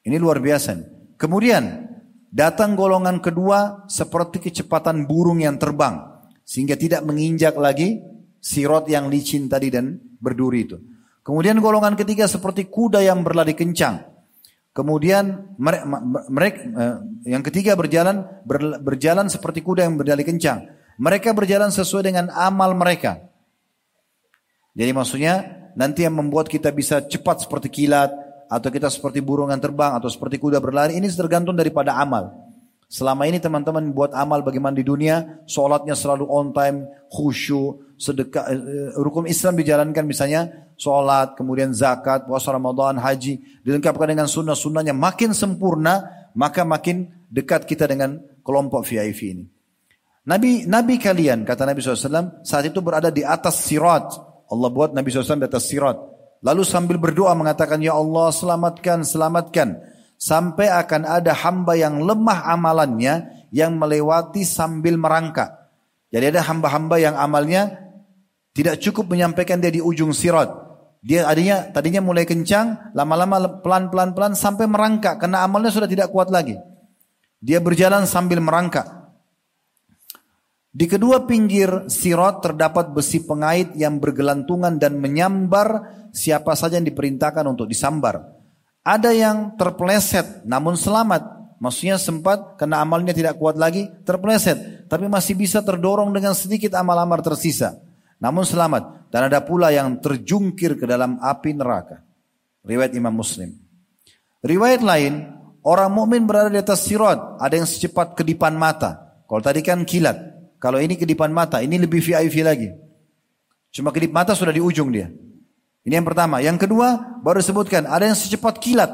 Ini luar biasa. Kemudian datang golongan kedua seperti kecepatan burung yang terbang sehingga tidak menginjak lagi sirot yang licin tadi dan berduri itu. Kemudian golongan ketiga seperti kuda yang berlari kencang. Kemudian mereka eh, yang ketiga berjalan berjalan seperti kuda yang berlari kencang. Mereka berjalan sesuai dengan amal mereka. Jadi maksudnya nanti yang membuat kita bisa cepat seperti kilat, atau kita seperti burung yang terbang atau seperti kuda berlari ini tergantung daripada amal. Selama ini teman-teman buat amal bagaimana di dunia, sholatnya selalu on time, khusyuk, sedekah, uh, rukun Islam dijalankan misalnya sholat, kemudian zakat, puasa Ramadan, haji, dilengkapkan dengan sunnah-sunnahnya makin sempurna, maka makin dekat kita dengan kelompok VIP ini. Nabi Nabi kalian kata Nabi SAW saat itu berada di atas sirat. Allah buat Nabi SAW di atas sirat. Lalu sambil berdoa mengatakan, Ya Allah selamatkan, selamatkan. Sampai akan ada hamba yang lemah amalannya yang melewati sambil merangkak. Jadi ada hamba-hamba yang amalnya tidak cukup menyampaikan dia di ujung sirat. Dia adanya tadinya mulai kencang, lama-lama pelan-pelan pelan sampai merangkak karena amalnya sudah tidak kuat lagi. Dia berjalan sambil merangkak. Di kedua pinggir sirat terdapat besi pengait yang bergelantungan dan menyambar siapa saja yang diperintahkan untuk disambar. Ada yang terpeleset namun selamat. Maksudnya sempat karena amalnya tidak kuat lagi terpeleset. Tapi masih bisa terdorong dengan sedikit amal-amal tersisa. Namun selamat. Dan ada pula yang terjungkir ke dalam api neraka. Riwayat Imam Muslim. Riwayat lain, orang mukmin berada di atas sirat, ada yang secepat kedipan mata. Kalau tadi kan kilat, kalau ini kedipan mata, ini lebih VIP lagi. Cuma kedip mata sudah di ujung dia. Ini yang pertama. Yang kedua, baru disebutkan ada yang secepat kilat.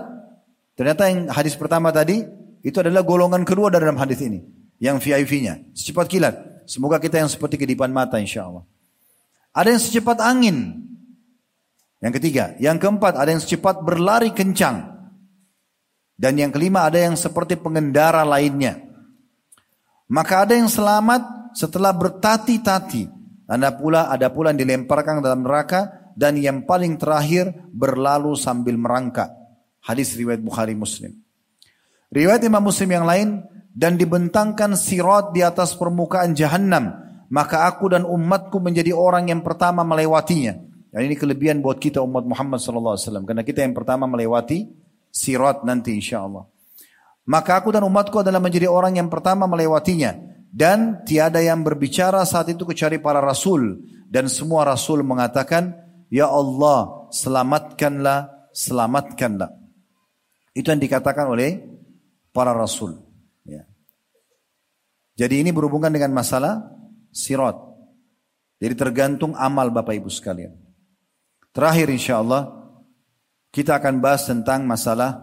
Ternyata yang hadis pertama tadi itu adalah golongan kedua dalam hadis ini, yang VIP-nya, secepat kilat. Semoga kita yang seperti kedipan mata insya Allah. Ada yang secepat angin. Yang ketiga. Yang keempat, ada yang secepat berlari kencang. Dan yang kelima, ada yang seperti pengendara lainnya. Maka ada yang selamat setelah bertati-tati. Ada pula, ada pula yang dilemparkan dalam neraka. Dan yang paling terakhir, berlalu sambil merangkak. Hadis riwayat Bukhari Muslim. Riwayat Imam Muslim yang lain, dan dibentangkan sirat di atas permukaan jahannam maka aku dan umatku menjadi orang yang pertama melewatinya. Dan ini kelebihan buat kita umat Muhammad sallallahu alaihi wasallam karena kita yang pertama melewati sirat nanti insyaallah. Maka aku dan umatku adalah menjadi orang yang pertama melewatinya dan tiada yang berbicara saat itu kecuali para rasul dan semua rasul mengatakan ya Allah selamatkanlah selamatkanlah. Itu yang dikatakan oleh para rasul. Ya. Jadi ini berhubungan dengan masalah sirat. Jadi tergantung amal Bapak Ibu sekalian. Terakhir insya Allah kita akan bahas tentang masalah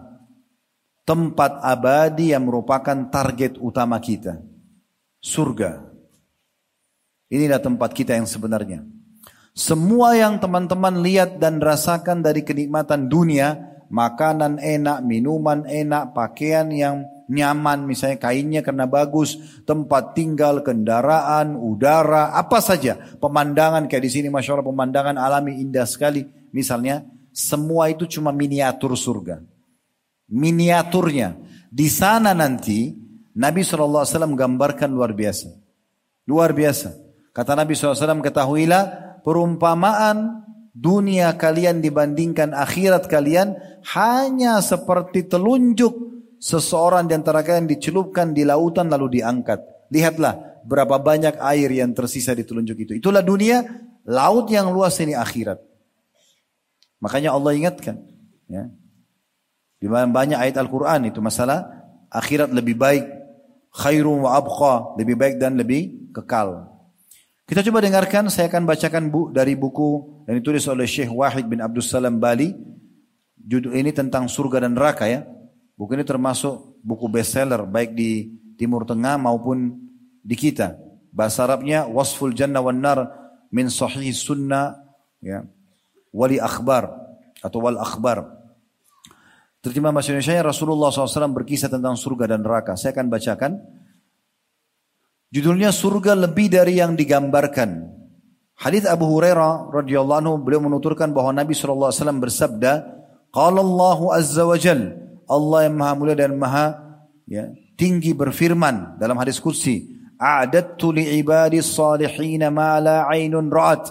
tempat abadi yang merupakan target utama kita. Surga. Inilah tempat kita yang sebenarnya. Semua yang teman-teman lihat dan rasakan dari kenikmatan dunia, makanan enak, minuman enak, pakaian yang nyaman misalnya kainnya karena bagus, tempat tinggal, kendaraan, udara, apa saja, pemandangan kayak di sini masya Allah pemandangan alami indah sekali. Misalnya semua itu cuma miniatur surga, miniaturnya. Di sana nanti Nabi SAW gambarkan luar biasa, luar biasa. Kata Nabi SAW ketahuilah perumpamaan dunia kalian dibandingkan akhirat kalian hanya seperti telunjuk seseorang di antara kalian dicelupkan di lautan lalu diangkat. Lihatlah berapa banyak air yang tersisa di telunjuk itu. Itulah dunia, laut yang luas ini akhirat. Makanya Allah ingatkan. Ya. Di banyak ayat Al-Quran itu masalah akhirat lebih baik. Khairun wa abqa. Lebih baik dan lebih kekal. Kita coba dengarkan, saya akan bacakan bu, dari buku yang ditulis oleh Syekh Wahid bin Abdul Salam Bali. Judul ini tentang surga dan neraka ya. Buku ini termasuk buku bestseller baik di Timur Tengah maupun di kita. Bahasa Arabnya Wasful Jannah wan Nar min Sahih Sunnah ya. Wali akhbar atau wal akhbar. Terjemah bahasa Indonesia Rasulullah SAW berkisah tentang surga dan neraka. Saya akan bacakan. Judulnya surga lebih dari yang digambarkan. Hadis Abu Hurairah radhiyallahu anhu beliau menuturkan bahwa Nabi SAW bersabda, "Qala Allah azza wa jalla Allah yang maha mulia dan maha ya, tinggi berfirman dalam hadis qudsi, "A'dattu li ibadi salihin ma la 'ainun ra'at."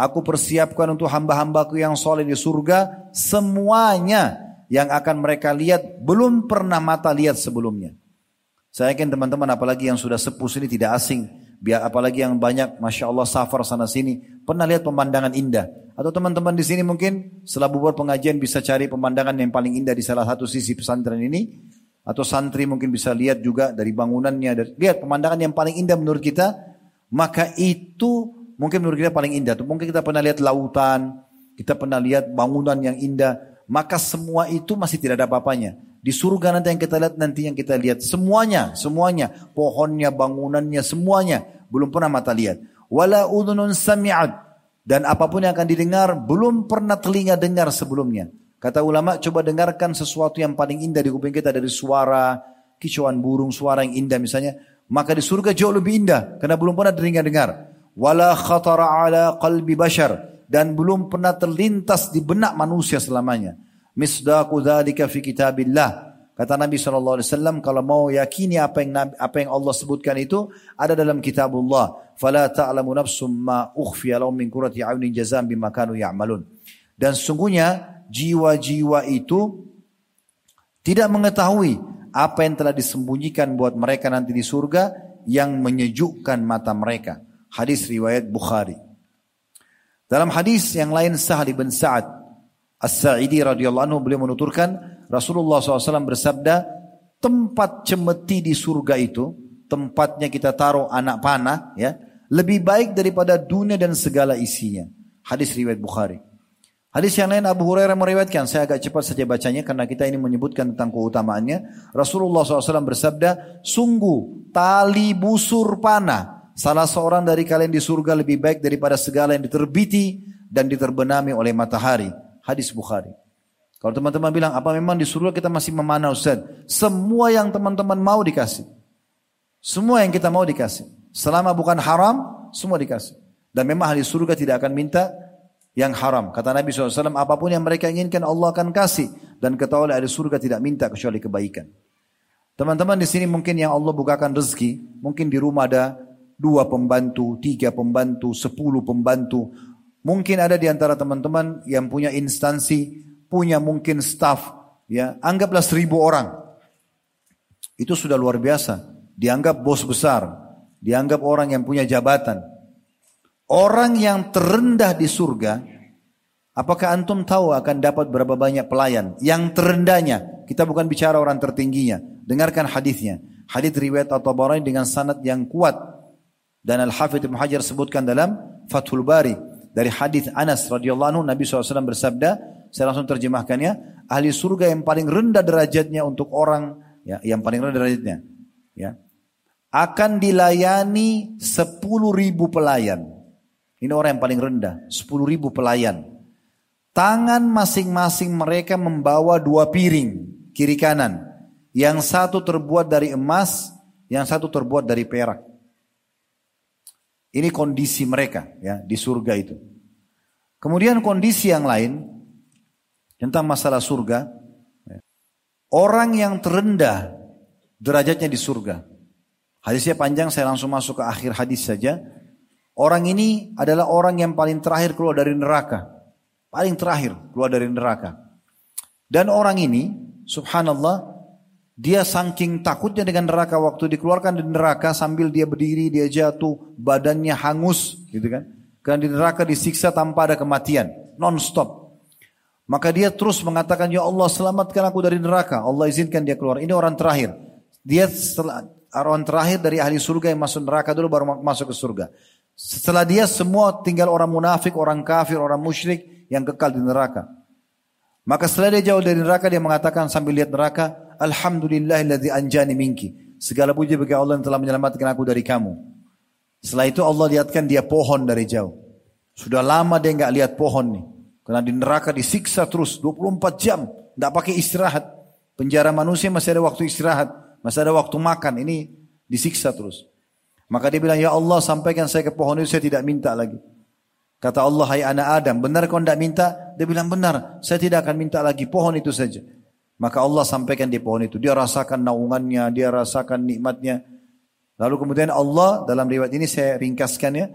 Aku persiapkan untuk hamba-hambaku yang soleh di surga semuanya yang akan mereka lihat belum pernah mata lihat sebelumnya. Saya yakin teman-teman apalagi yang sudah sepuh ini tidak asing. Biar apalagi yang banyak Masya Allah safar sana sini. Pernah lihat pemandangan indah. Atau teman-teman di sini mungkin setelah bubar pengajian bisa cari pemandangan yang paling indah di salah satu sisi pesantren ini. Atau santri mungkin bisa lihat juga dari bangunannya. Lihat pemandangan yang paling indah menurut kita. Maka itu mungkin menurut kita paling indah. Mungkin kita pernah lihat lautan. Kita pernah lihat bangunan yang indah. Maka semua itu masih tidak ada apa-apanya. Di surga nanti yang kita lihat nanti yang kita lihat semuanya, semuanya, pohonnya, bangunannya, semuanya belum pernah mata lihat. Wala udhunun sami'at dan apa pun yang akan didengar belum pernah telinga dengar sebelumnya. Kata ulama coba dengarkan sesuatu yang paling indah di kuping kita dari suara kicauan burung, suara yang indah misalnya. Maka di surga jauh lebih indah karena belum pernah telinga dengar. Wala khatara ala qalbi bashar dan belum pernah terlintas di benak manusia selamanya. Misdaqu dzalika fi kitabillah. Kata Nabi SAW, kalau mau yakini apa yang apa yang Allah sebutkan itu ada dalam kitabullah. Fala ta'lamu nafsum ma ukhfiya lahum min qurrati a'yunin jazam bima kanu ya'malun. Dan sungguhnya jiwa-jiwa itu tidak mengetahui apa yang telah disembunyikan buat mereka nanti di surga yang menyejukkan mata mereka. Hadis riwayat Bukhari. Dalam hadis yang lain Sahal bin Sa'ad As-Sa'idi radhiyallahu anhu beliau menuturkan Rasulullah SAW bersabda tempat cemeti di surga itu tempatnya kita taruh anak panah ya lebih baik daripada dunia dan segala isinya. Hadis riwayat Bukhari. Hadis yang lain Abu Hurairah meriwayatkan, saya agak cepat saja bacanya karena kita ini menyebutkan tentang keutamaannya. Rasulullah SAW bersabda, sungguh tali busur panah salah seorang dari kalian di surga lebih baik daripada segala yang diterbiti dan diterbenami oleh matahari. Hadis Bukhari. Kalau teman-teman bilang, apa memang di surga kita masih memanah Ustaz? Semua yang teman-teman mau dikasih. Semua yang kita mau dikasih. Selama bukan haram, semua dikasih. Dan memang ahli surga tidak akan minta yang haram. Kata Nabi SAW, apa pun yang mereka inginkan Allah akan kasih. Dan ketahuilah ahli surga tidak minta kecuali kebaikan. Teman-teman di sini mungkin yang Allah bukakan rezeki, mungkin di rumah ada dua pembantu, tiga pembantu, sepuluh pembantu. Mungkin ada di antara teman-teman yang punya instansi, punya mungkin staff, ya anggaplah seribu orang. Itu sudah luar biasa. Dianggap bos besar, dianggap orang yang punya jabatan. Orang yang terendah di surga, apakah antum tahu akan dapat berapa banyak pelayan? Yang terendahnya, kita bukan bicara orang tertingginya. Dengarkan hadisnya. Hadis riwayat At-Tabarani dengan sanad yang kuat dan Al-Hafidh Ibn Hajar sebutkan dalam Fathul Bari dari hadis Anas radhiyallahu anhu Nabi SAW bersabda, saya langsung terjemahkannya, ahli surga yang paling rendah derajatnya untuk orang ya, yang paling rendah derajatnya, ya, akan dilayani sepuluh ribu pelayan. Ini orang yang paling rendah, 10 ribu pelayan. Tangan masing-masing mereka membawa dua piring, kiri kanan. Yang satu terbuat dari emas, yang satu terbuat dari perak. Ini kondisi mereka ya di surga itu. Kemudian kondisi yang lain tentang masalah surga. Ya. Orang yang terendah derajatnya di surga. Hadisnya panjang, saya langsung masuk ke akhir hadis saja. Orang ini adalah orang yang paling terakhir keluar dari neraka. Paling terakhir keluar dari neraka. Dan orang ini, subhanallah, dia saking takutnya dengan neraka waktu dikeluarkan dari neraka sambil dia berdiri, dia jatuh, badannya hangus, gitu kan. Karena di neraka disiksa tanpa ada kematian, non-stop. Maka dia terus mengatakan, Ya Allah selamatkan aku dari neraka. Allah izinkan dia keluar. Ini orang terakhir. Dia setelah, orang terakhir dari ahli surga yang masuk neraka dulu baru masuk ke surga. Setelah dia semua tinggal orang munafik, orang kafir, orang musyrik yang kekal di neraka. Maka setelah dia jauh dari neraka dia mengatakan sambil lihat neraka, Alhamdulillahilladzi anjani minki. Segala puji bagi Allah yang telah menyelamatkan aku dari kamu. Setelah itu Allah lihatkan dia pohon dari jauh. Sudah lama dia nggak lihat pohon nih. Karena di neraka disiksa terus 24 jam. Nggak pakai istirahat. Penjara manusia masih ada waktu istirahat. Masih ada waktu makan. Ini disiksa terus. Maka dia bilang, ya Allah sampaikan saya ke pohon itu, saya tidak minta lagi. Kata Allah, hai anak Adam, benar kau tidak minta? Dia bilang, benar, saya tidak akan minta lagi, pohon itu saja. Maka Allah sampaikan di pohon itu. Dia rasakan naungannya, dia rasakan nikmatnya. Lalu kemudian Allah, dalam riwayat ini saya ringkaskan ya,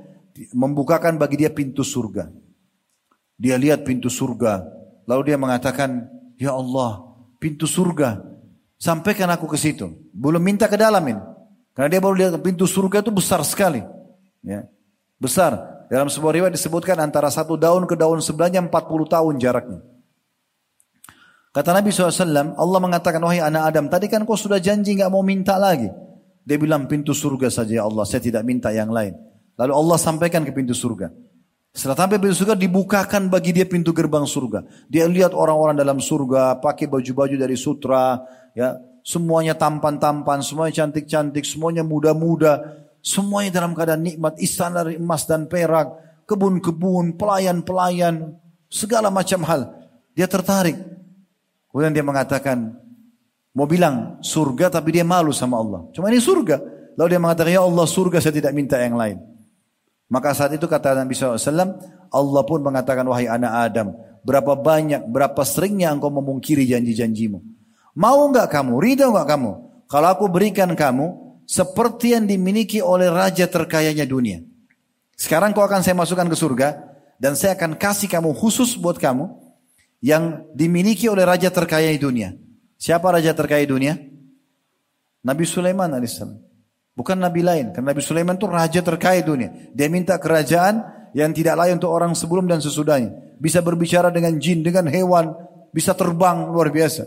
membukakan bagi dia pintu surga. Dia lihat pintu surga. Lalu dia mengatakan, Ya Allah, pintu surga. Sampaikan aku ke situ. Belum minta ke dalam ini. Karena dia baru lihat pintu surga itu besar sekali. Ya. Besar. Dalam sebuah riwayat disebutkan antara satu daun ke daun sebelahnya 40 tahun jaraknya. Kata Nabi SAW, Allah mengatakan, wahai anak Adam, tadi kan kau sudah janji nggak mau minta lagi. Dia bilang pintu surga saja ya Allah, saya tidak minta yang lain. Lalu Allah sampaikan ke pintu surga. Setelah sampai pintu surga dibukakan bagi dia pintu gerbang surga. Dia lihat orang-orang dalam surga pakai baju-baju dari sutra, ya Semuanya tampan-tampan, semuanya cantik-cantik, semuanya muda-muda. Semuanya dalam keadaan nikmat, istana dari emas dan perak, kebun-kebun, pelayan-pelayan, segala macam hal. Dia tertarik. Kemudian dia mengatakan, mau bilang surga tapi dia malu sama Allah. Cuma ini surga. Lalu dia mengatakan, ya Allah surga saya tidak minta yang lain. Maka saat itu kata Nabi SAW, Allah pun mengatakan, wahai anak Adam, berapa banyak, berapa seringnya engkau memungkiri janji-janjimu. Mau nggak kamu? Ridho nggak kamu? Kalau aku berikan kamu seperti yang dimiliki oleh raja terkayanya dunia. Sekarang kau akan saya masukkan ke surga dan saya akan kasih kamu khusus buat kamu yang dimiliki oleh raja terkaya di dunia. Siapa raja terkaya di dunia? Nabi Sulaiman alaihissalam. Bukan nabi lain, karena Nabi Sulaiman itu raja terkaya di dunia. Dia minta kerajaan yang tidak lain untuk orang sebelum dan sesudahnya. bisa berbicara dengan jin, dengan hewan, bisa terbang luar biasa.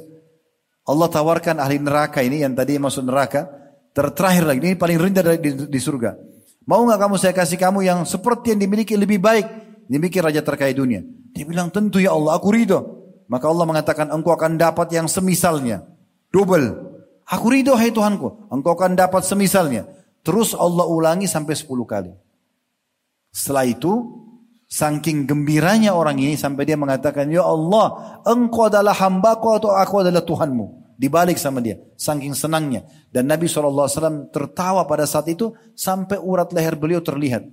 Allah tawarkan ahli neraka ini yang tadi masuk neraka, terakhir lagi ini paling rendah di, di surga. Mau nggak kamu saya kasih kamu yang seperti yang dimiliki lebih baik, dimiliki raja terkaya dunia? Dia bilang tentu ya Allah, aku ridho. Maka Allah mengatakan engkau akan dapat yang semisalnya, double. Aku ridho hai Tuhanku, engkau akan dapat semisalnya. Terus Allah ulangi sampai 10 kali. Setelah itu Saking gembiranya orang ini sampai dia mengatakan, Ya Allah, engkau adalah hambaku atau aku adalah Tuhanmu. Dibalik sama dia. Saking senangnya. Dan Nabi SAW tertawa pada saat itu sampai urat leher beliau terlihat.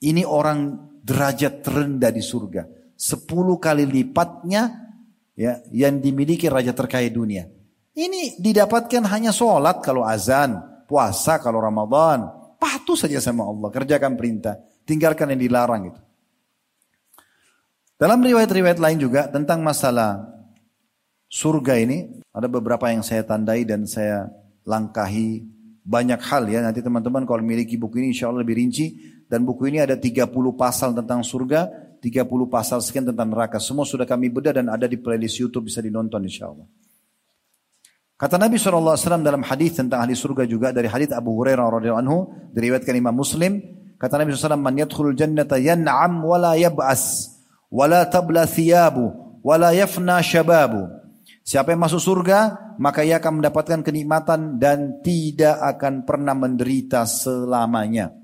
Ini orang derajat terendah di surga. Sepuluh kali lipatnya ya yang dimiliki raja terkaya dunia. Ini didapatkan hanya sholat kalau azan, puasa kalau Ramadan. Patuh saja sama Allah, kerjakan perintah, tinggalkan yang dilarang itu. Dalam riwayat-riwayat lain juga tentang masalah surga ini ada beberapa yang saya tandai dan saya langkahi banyak hal ya. Nanti teman-teman kalau memiliki buku ini insya Allah lebih rinci. Dan buku ini ada 30 pasal tentang surga, 30 pasal sekian tentang neraka. Semua sudah kami bedah dan ada di playlist Youtube bisa dinonton insya Allah. Kata Nabi SAW dalam hadis tentang ahli surga juga dari hadis Abu Hurairah radhiyallahu anhu diriwayatkan Imam Muslim kata Nabi SAW man yadkhulul jannata yan'am wala yab'as wala tabla thiyabu wala yafna syababu. Siapa yang masuk surga, maka ia akan mendapatkan kenikmatan dan tidak akan pernah menderita selamanya.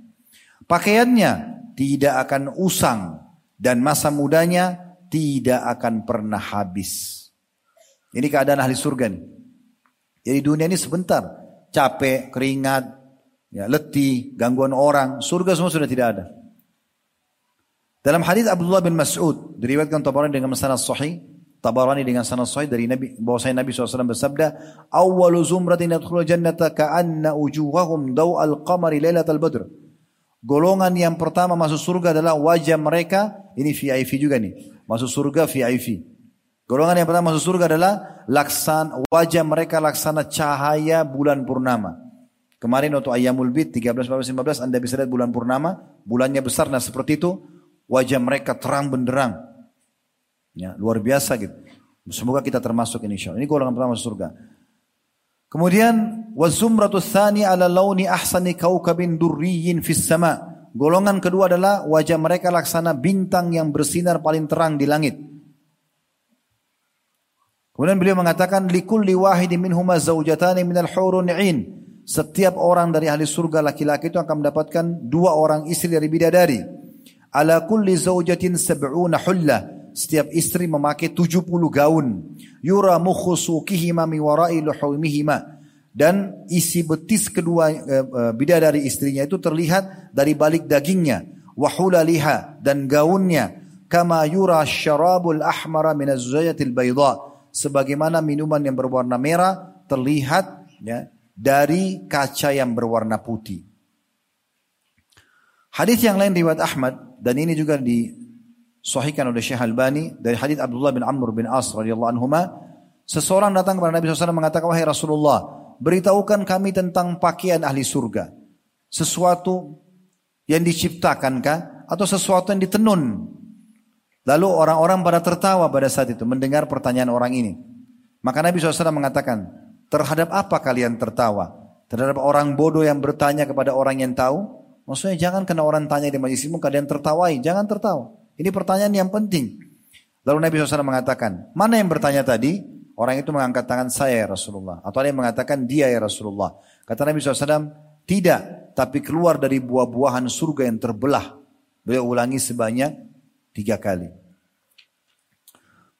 Pakaiannya tidak akan usang dan masa mudanya tidak akan pernah habis. Ini keadaan ahli surga nih. Jadi dunia ini sebentar, capek, keringat, ya, letih, gangguan orang, surga semua sudah tidak ada. Dalam hadis Abdullah bin Mas'ud diriwayatkan Tabarani dengan sanad sahih, Tabarani dengan sanad sahih dari Nabi bahwasanya Nabi SAW bersabda, "Awwalu zumratin yadkhulul jannata ka'anna wujuhahum daw'al qamari lailatal badr." Golongan yang pertama masuk surga adalah wajah mereka, ini VIP juga nih, masuk surga VIP. Golongan yang pertama masuk surga adalah laksan wajah mereka laksana cahaya bulan purnama. Kemarin waktu ayamul bid 13, 14, 15 Anda bisa lihat bulan purnama, bulannya besar nah seperti itu Wajah mereka terang benderang. Ya, luar biasa gitu. Semoga kita termasuk ini insya Ini golongan pertama surga. Kemudian wazumratu tsani ala launi ahsani kaukabin durriyin fis sama. Golongan kedua adalah wajah mereka laksana bintang yang bersinar paling terang di langit. Kemudian beliau mengatakan likulli wahidin minhuma zaujatani minal hurun 'ain. Setiap orang dari ahli surga laki-laki itu akan mendapatkan dua orang istri dari bidadari. Ala kulli zawjatin sab'una hulla. Setiap istri memakai 70 gaun. Yura mukhusukihima mi warai luhumihima. Dan isi betis kedua uh, bidadari istrinya itu terlihat dari balik dagingnya. Wahula liha dan gaunnya. Kama yura syarabul ahmara min az-zayatil bayda. Sebagaimana minuman yang berwarna merah terlihat ya, dari kaca yang berwarna putih. Hadis yang lain riwayat Ahmad dan ini juga disahihkan oleh Syekh Albani dari hadis Abdullah bin Amr bin As radhiyallahu anhuma seseorang datang kepada Nabi SAW mengatakan wahai Rasulullah beritahukan kami tentang pakaian ahli surga. Sesuatu yang diciptakankah atau sesuatu yang ditenun. Lalu orang-orang pada tertawa pada saat itu mendengar pertanyaan orang ini. Maka Nabi SAW mengatakan terhadap apa kalian tertawa? Terhadap orang bodoh yang bertanya kepada orang yang tahu? Maksudnya jangan kena orang tanya di majlis ilmu kalian tertawai, jangan tertawa. Ini pertanyaan yang penting. Lalu Nabi SAW mengatakan, mana yang bertanya tadi? Orang itu mengangkat tangan saya ya Rasulullah. Atau ada yang mengatakan dia ya Rasulullah. Kata Nabi SAW, tidak, tapi keluar dari buah-buahan surga yang terbelah. Beliau ulangi sebanyak tiga kali.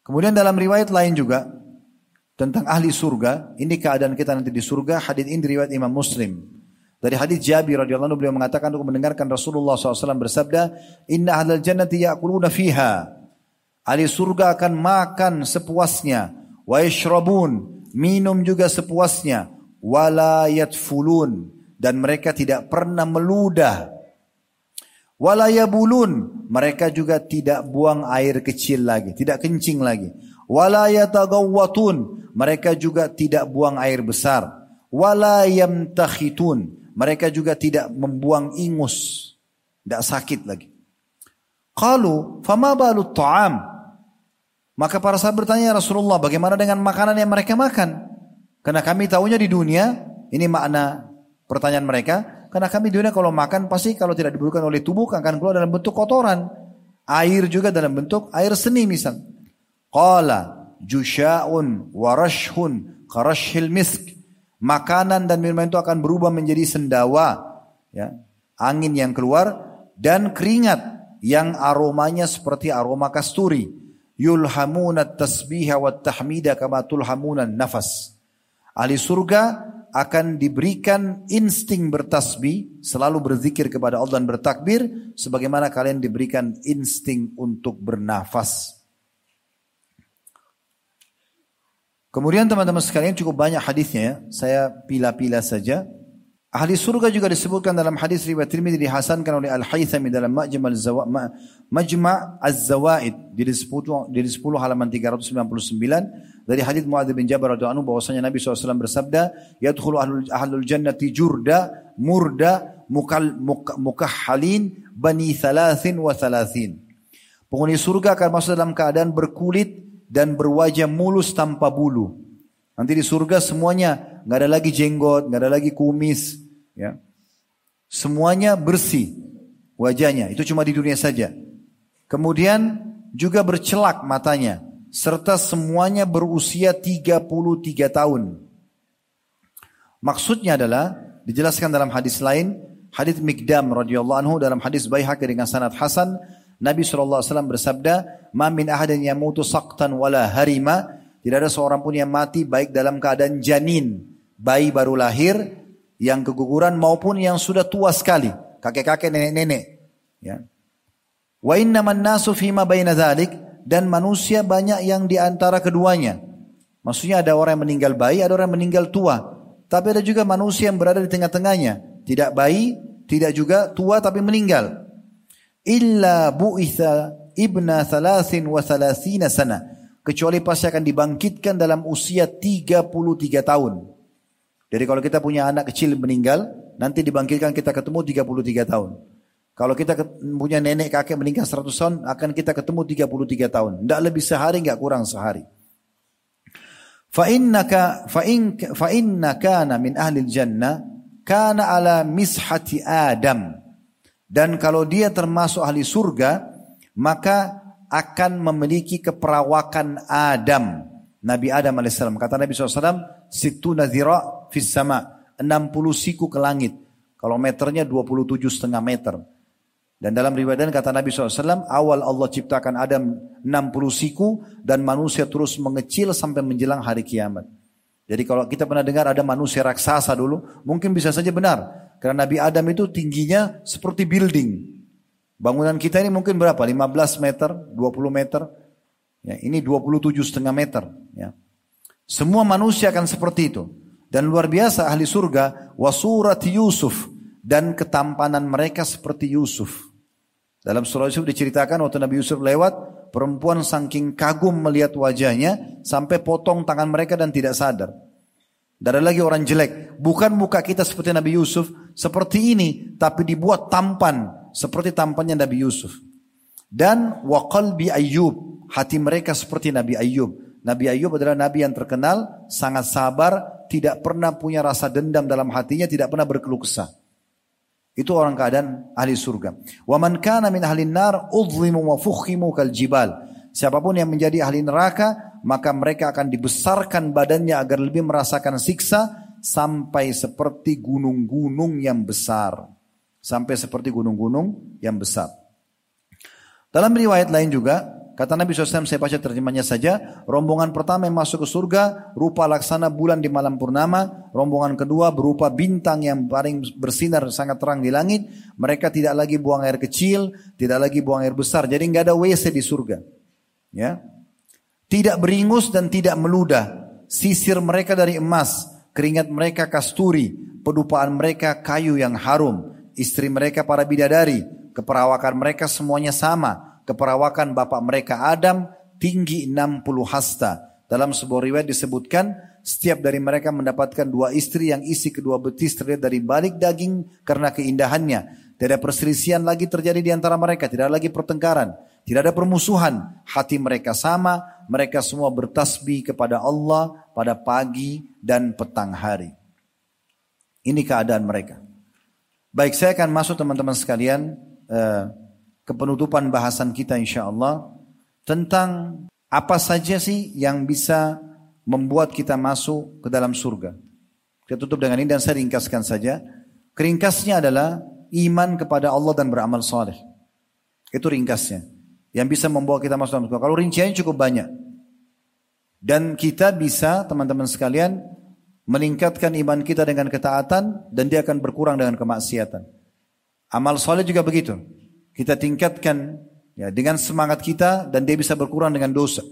Kemudian dalam riwayat lain juga, tentang ahli surga, ini keadaan kita nanti di surga, hadis ini riwayat Imam Muslim. Dari hadis Jabir radhiyallahu anhu beliau mengatakan untuk mendengarkan Rasulullah SAW bersabda, Inna ahlal jannati ya'kuluna fiha. Ahli surga akan makan sepuasnya. Wa yashrabun. Minum juga sepuasnya. Wala yatfulun. Dan mereka tidak pernah meludah. Wala yabulun. Mereka juga tidak buang air kecil lagi. Tidak kencing lagi. Wala yatagawwatun. Mereka juga tidak buang air besar. Wala yamtakhitun mereka juga tidak membuang ingus. Tidak sakit lagi. Qalu, fama balu ta'am? Maka para sahabat bertanya, ya Rasulullah, bagaimana dengan makanan yang mereka makan? Karena kami tahunya di dunia, ini makna pertanyaan mereka, karena kami di dunia kalau makan pasti kalau tidak diberikan oleh tubuh akan keluar dalam bentuk kotoran. Air juga dalam bentuk air seni misal. Qala jusha'un warashhun karashil misk. Makanan dan minuman itu akan berubah menjadi sendawa. Ya. Angin yang keluar dan keringat yang aromanya seperti aroma kasturi. Yulhamuna tasbiha wa tahmida kama tulhamuna nafas. Ahli surga akan diberikan insting bertasbih, selalu berzikir kepada Allah dan bertakbir, sebagaimana kalian diberikan insting untuk bernafas. Kemudian teman-teman sekalian cukup banyak hadisnya ya. Saya pilih-pilih saja. Ahli surga juga disebutkan dalam hadis riwayat Tirmidzi dihasankan oleh Al-Haythami dalam Majma' al-Zawa Majma' Az-Zawaid di 10 di 10 halaman 399 dari hadis Muadz bin Jabal radhiyallahu anhu bahwasanya Nabi SAW bersabda yadkhulu ahlul, ahlul jannati jurda murda mukal, muk, mukahhalin bani thalathin wa thalathin penghuni surga akan masuk dalam keadaan berkulit dan berwajah mulus tanpa bulu Nanti di surga semuanya nggak ada lagi jenggot, nggak ada lagi kumis, ya. Semuanya bersih wajahnya. Itu cuma di dunia saja. Kemudian juga bercelak matanya serta semuanya berusia 33 tahun. Maksudnya adalah dijelaskan dalam hadis lain, hadis Mikdam radhiyallahu anhu dalam hadis Baihaqi dengan sanad hasan, Nabi SAW bersabda, "Ma min ahadin yamutu saqtan wala harima tidak ada seorang pun yang mati baik dalam keadaan janin, bayi baru lahir, yang keguguran maupun yang sudah tua sekali, kakek-kakek, nenek-nenek. Ya. Wa innaman nasu fima baina dhalik dan manusia banyak yang di antara keduanya. Maksudnya ada orang yang meninggal bayi, ada orang yang meninggal tua. Tapi ada juga manusia yang berada di tengah-tengahnya. Tidak bayi, tidak juga tua tapi meninggal. Illa bu'itha ibna thalathin wa thalathina sana kecuali pasti akan dibangkitkan dalam usia 33 tahun. Jadi kalau kita punya anak kecil meninggal, nanti dibangkitkan kita ketemu 33 tahun. Kalau kita punya nenek kakek meninggal 100 tahun, akan kita ketemu 33 tahun. Tidak lebih sehari, nggak kurang sehari. Fa'innaka fa'in fa'inna kana min ahli jannah kana ala mishati Adam. Dan kalau dia termasuk ahli surga, maka akan memiliki keperawakan Adam. Nabi Adam alaihissalam. Kata Nabi SAW, situ nazira fis sama. 60 siku ke langit. Kalau meternya 27 setengah meter. Dan dalam riwayat kata Nabi SAW, awal Allah ciptakan Adam 60 siku dan manusia terus mengecil sampai menjelang hari kiamat. Jadi kalau kita pernah dengar ada manusia raksasa dulu, mungkin bisa saja benar. Karena Nabi Adam itu tingginya seperti building. Bangunan kita ini mungkin berapa? 15 meter, 20 meter. Ya, ini 27 setengah meter. Ya. Semua manusia akan seperti itu. Dan luar biasa ahli surga wasurat Yusuf dan ketampanan mereka seperti Yusuf. Dalam surah Yusuf diceritakan waktu Nabi Yusuf lewat, perempuan saking kagum melihat wajahnya sampai potong tangan mereka dan tidak sadar. Tidak ada lagi orang jelek. Bukan muka kita seperti Nabi Yusuf, seperti ini, tapi dibuat tampan, seperti tampannya Nabi Yusuf. Dan waqalbi Ayyub, hati mereka seperti Nabi Ayyub. Nabi Ayyub adalah nabi yang terkenal, sangat sabar, tidak pernah punya rasa dendam dalam hatinya, tidak pernah berkeluh kesah. Itu orang keadaan ahli surga. Wa man kana min ahli nar udhimu wa fukhimu kal jibal. Siapa pun yang menjadi ahli neraka, maka mereka akan dibesarkan badannya agar lebih merasakan siksa sampai seperti gunung-gunung yang besar sampai seperti gunung-gunung yang besar. Dalam riwayat lain juga, kata Nabi SAW, saya baca terjemahnya saja, rombongan pertama yang masuk ke surga, rupa laksana bulan di malam purnama, rombongan kedua berupa bintang yang paling bersinar sangat terang di langit, mereka tidak lagi buang air kecil, tidak lagi buang air besar, jadi nggak ada WC di surga. Ya, Tidak beringus dan tidak meludah, sisir mereka dari emas, keringat mereka kasturi, pedupaan mereka kayu yang harum, istri mereka para bidadari, keperawakan mereka semuanya sama. Keperawakan bapak mereka Adam tinggi 60 hasta. Dalam sebuah riwayat disebutkan, setiap dari mereka mendapatkan dua istri yang isi kedua betis terlihat dari balik daging karena keindahannya. Tidak perselisihan lagi terjadi di antara mereka. Tidak lagi pertengkaran. Tidak ada permusuhan. Hati mereka sama. Mereka semua bertasbih kepada Allah pada pagi dan petang hari. Ini keadaan mereka. Baik, saya akan masuk teman-teman sekalian uh, ke penutupan bahasan kita insya Allah tentang apa saja sih yang bisa membuat kita masuk ke dalam surga. Kita tutup dengan ini dan saya ringkaskan saja. Keringkasnya adalah iman kepada Allah dan beramal saleh. Itu ringkasnya. Yang bisa membawa kita masuk dalam surga. Kalau rinciannya cukup banyak. Dan kita bisa teman-teman sekalian meningkatkan iman kita dengan ketaatan dan dia akan berkurang dengan kemaksiatan. Amal soleh juga begitu. Kita tingkatkan ya dengan semangat kita dan dia bisa berkurang dengan dosa.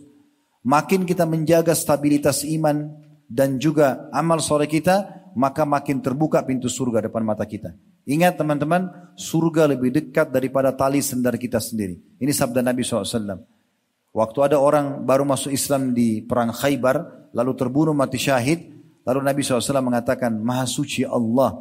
Makin kita menjaga stabilitas iman dan juga amal soleh kita, maka makin terbuka pintu surga depan mata kita. Ingat teman-teman, surga lebih dekat daripada tali sendal kita sendiri. Ini sabda Nabi SAW. Waktu ada orang baru masuk Islam di perang Khaybar, lalu terbunuh mati syahid, Lalu Nabi SAW mengatakan, Maha suci Allah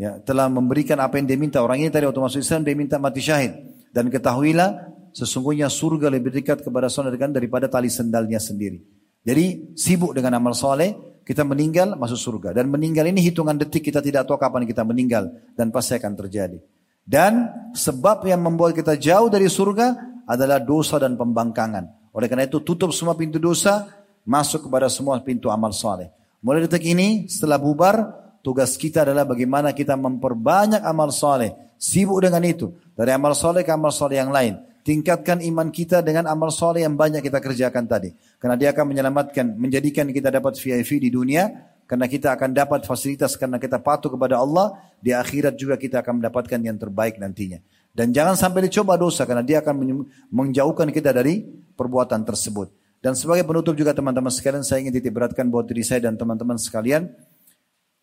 ya, telah memberikan apa yang dia minta. Orang ini tadi waktu masuk Islam dia minta mati syahid. Dan ketahuilah sesungguhnya surga lebih dekat kepada saudara daripada tali sendalnya sendiri. Jadi sibuk dengan amal soleh, kita meninggal masuk surga. Dan meninggal ini hitungan detik kita tidak tahu kapan kita meninggal. Dan pasti akan terjadi. Dan sebab yang membuat kita jauh dari surga adalah dosa dan pembangkangan. Oleh karena itu tutup semua pintu dosa, masuk kepada semua pintu amal soleh. Mulai detik ini setelah bubar tugas kita adalah bagaimana kita memperbanyak amal soleh. Sibuk dengan itu. Dari amal soleh ke amal soleh yang lain. Tingkatkan iman kita dengan amal soleh yang banyak kita kerjakan tadi. Karena dia akan menyelamatkan, menjadikan kita dapat VIP di dunia. Karena kita akan dapat fasilitas karena kita patuh kepada Allah. Di akhirat juga kita akan mendapatkan yang terbaik nantinya. Dan jangan sampai dicoba dosa karena dia akan menjauhkan kita dari perbuatan tersebut. Dan sebagai penutup juga teman-teman sekalian saya ingin titik beratkan buat diri saya dan teman-teman sekalian.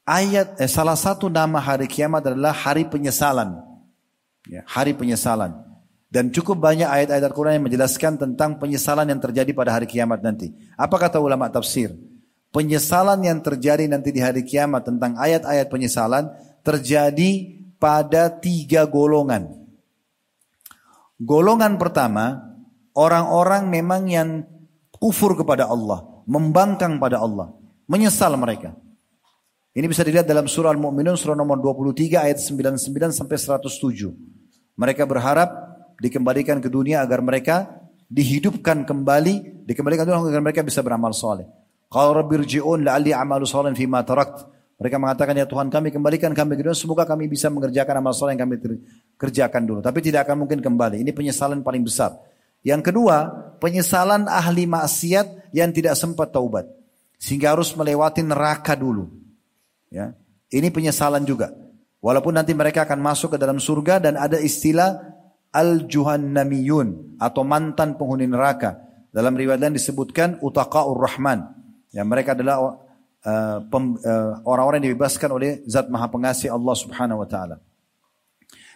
Ayat eh, salah satu nama hari kiamat adalah hari penyesalan. Ya, hari penyesalan. Dan cukup banyak ayat-ayat Al-Quran yang menjelaskan tentang penyesalan yang terjadi pada hari kiamat nanti. Apa kata ulama tafsir? Penyesalan yang terjadi nanti di hari kiamat tentang ayat-ayat penyesalan terjadi pada tiga golongan. Golongan pertama, orang-orang memang yang kufur kepada Allah, membangkang pada Allah, menyesal mereka. Ini bisa dilihat dalam surah Al-Mu'minun surah nomor 23 ayat 99 sampai 107. Mereka berharap dikembalikan ke dunia agar mereka dihidupkan kembali, dikembalikan ke dunia agar mereka bisa beramal soleh. Kalau Rabbi rji'un la'alli amalu soleh fima tarakt. Mereka mengatakan ya Tuhan kami kembalikan kami ke dunia semoga kami bisa mengerjakan amal soleh yang kami kerjakan dulu. Tapi tidak akan mungkin kembali. Ini penyesalan paling besar. Yang kedua, penyesalan ahli maksiat yang tidak sempat taubat. Sehingga harus melewati neraka dulu. Ya. Ini penyesalan juga. Walaupun nanti mereka akan masuk ke dalam surga dan ada istilah al-juhannamiyun atau mantan penghuni neraka. Dalam riwayat lain disebutkan utaqaur rahman. Ya, mereka adalah uh, uh, orang-orang yang dibebaskan oleh zat maha pengasih Allah subhanahu wa ta'ala.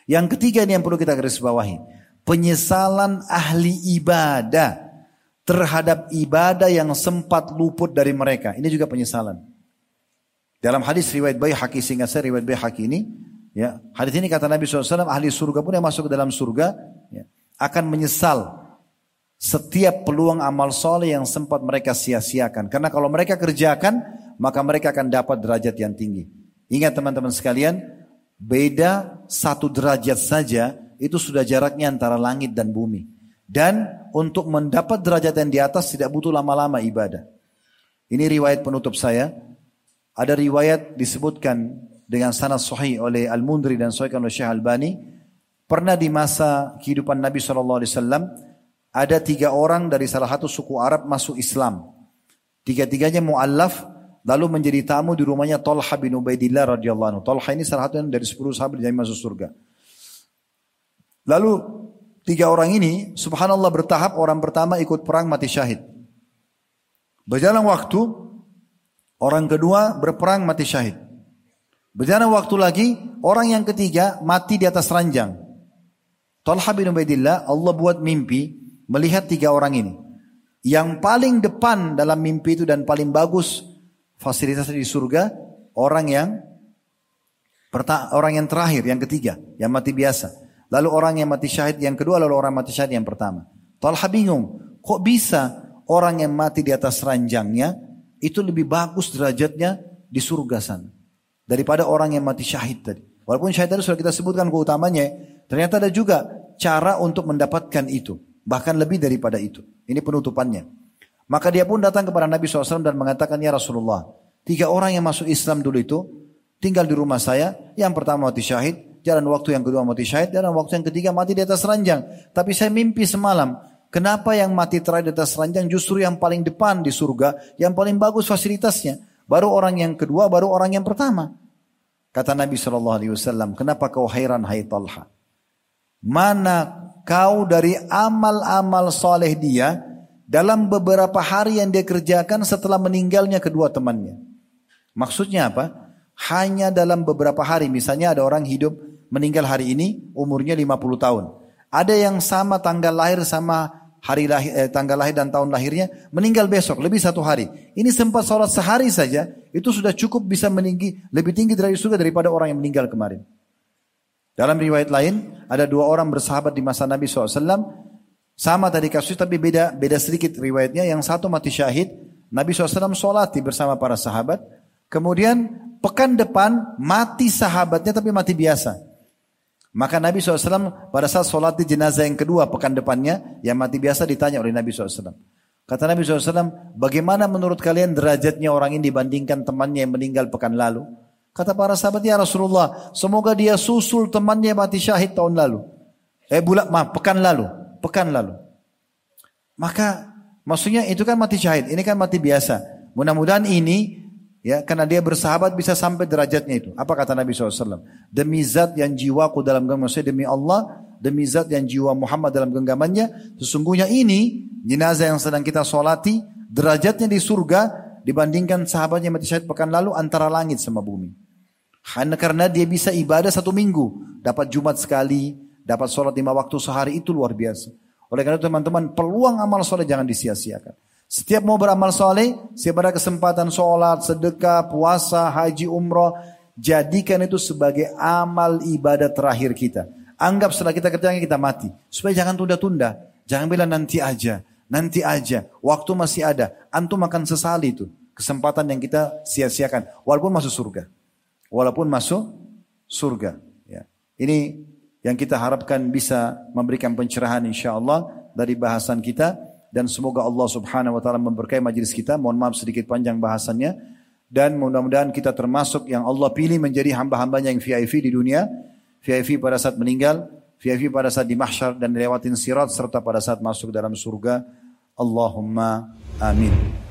Yang ketiga ini yang perlu kita garis bawahi penyesalan ahli ibadah terhadap ibadah yang sempat luput dari mereka. Ini juga penyesalan. Dalam hadis riwayat Baihaqi sehingga saya riwayat Baihaqi ini, ya hadis ini kata Nabi SAW ahli surga pun yang masuk ke dalam surga ya, akan menyesal setiap peluang amal soleh yang sempat mereka sia-siakan. Karena kalau mereka kerjakan, maka mereka akan dapat derajat yang tinggi. Ingat teman-teman sekalian, beda satu derajat saja itu sudah jaraknya antara langit dan bumi. Dan untuk mendapat derajat yang di atas tidak butuh lama-lama ibadah. Ini riwayat penutup saya. Ada riwayat disebutkan dengan sanad sahih oleh Al-Mundri dan sahihkan oleh Syekh Albani. Pernah di masa kehidupan Nabi SAW ada tiga orang dari salah satu suku Arab masuk Islam. Tiga-tiganya mu'allaf lalu menjadi tamu di rumahnya Talha bin Ubaidillah radhiyallahu anhu. Talha ini salah satu dari sepuluh sahabat yang masuk surga. Lalu tiga orang ini subhanallah bertahap orang pertama ikut perang mati syahid. Berjalan waktu orang kedua berperang mati syahid. Berjalan waktu lagi orang yang ketiga mati di atas ranjang. Talha bin Ubaidillah Allah buat mimpi melihat tiga orang ini. Yang paling depan dalam mimpi itu dan paling bagus fasilitas di surga orang yang orang yang terakhir, yang ketiga, yang mati biasa. Lalu orang yang mati syahid yang kedua, lalu orang mati syahid yang pertama. Talha bingung, kok bisa orang yang mati di atas ranjangnya itu lebih bagus derajatnya di surga sana daripada orang yang mati syahid tadi. Walaupun syahid tadi sudah kita sebutkan keutamanya, ternyata ada juga cara untuk mendapatkan itu, bahkan lebih daripada itu. Ini penutupannya. Maka dia pun datang kepada Nabi SAW dan mengatakan, Ya Rasulullah, tiga orang yang masuk Islam dulu itu tinggal di rumah saya. Yang pertama mati syahid, jalan waktu yang kedua mati syahid, jalan waktu yang ketiga mati di atas ranjang. Tapi saya mimpi semalam, Kenapa yang mati terakhir di atas ranjang justru yang paling depan di surga, yang paling bagus fasilitasnya. Baru orang yang kedua, baru orang yang pertama. Kata Nabi SAW, kenapa kau hairan hai Talha? Mana kau dari amal-amal soleh dia dalam beberapa hari yang dia kerjakan setelah meninggalnya kedua temannya. Maksudnya apa? Hanya dalam beberapa hari. Misalnya ada orang hidup meninggal hari ini umurnya 50 tahun. Ada yang sama tanggal lahir sama hari lahir, eh, tanggal lahir dan tahun lahirnya meninggal besok lebih satu hari. Ini sempat sholat sehari saja itu sudah cukup bisa meninggi lebih tinggi dari surga daripada orang yang meninggal kemarin. Dalam riwayat lain ada dua orang bersahabat di masa Nabi SAW sama tadi kasus tapi beda beda sedikit riwayatnya. Yang satu mati syahid Nabi SAW sholati bersama para sahabat. Kemudian pekan depan mati sahabatnya tapi mati biasa. Maka Nabi SAW pada saat sholat di jenazah yang kedua pekan depannya, yang mati biasa ditanya oleh Nabi SAW. Kata Nabi SAW, bagaimana menurut kalian derajatnya orang ini dibandingkan temannya yang meninggal pekan lalu? Kata para sahabat, ya Rasulullah, semoga dia susul temannya mati syahid tahun lalu. Eh bulan, maaf, pekan lalu. Pekan lalu. Maka maksudnya itu kan mati syahid, ini kan mati biasa. Mudah-mudahan ini Ya, karena dia bersahabat bisa sampai derajatnya itu. Apa kata Nabi SAW? Demi zat yang jiwaku dalam genggaman saya, demi Allah, demi zat yang jiwa Muhammad dalam genggamannya, sesungguhnya ini jenazah yang sedang kita solati, derajatnya di surga dibandingkan sahabatnya mati syahid pekan lalu antara langit sama bumi. Hanya karena dia bisa ibadah satu minggu, dapat Jumat sekali, dapat sholat lima waktu sehari itu luar biasa. Oleh karena itu teman-teman peluang amal soleh jangan disia-siakan. Setiap mau beramal soleh, setiap ada kesempatan sholat, sedekah, puasa, haji, umroh, jadikan itu sebagai amal ibadah terakhir kita. Anggap setelah kita kerjakan kita mati. Supaya jangan tunda-tunda. Jangan bilang nanti aja, nanti aja. Waktu masih ada. Antum akan sesali itu. Kesempatan yang kita sia-siakan. Walaupun masuk surga. Walaupun masuk surga. Ya. Ini yang kita harapkan bisa memberikan pencerahan insya Allah dari bahasan kita dan semoga Allah Subhanahu wa taala memberkahi majelis kita. Mohon maaf sedikit panjang bahasannya dan mudah-mudahan kita termasuk yang Allah pilih menjadi hamba-hambanya yang VIP di dunia, VIP pada saat meninggal, VIP pada saat di mahsyar dan lewatin sirat serta pada saat masuk dalam surga. Allahumma amin.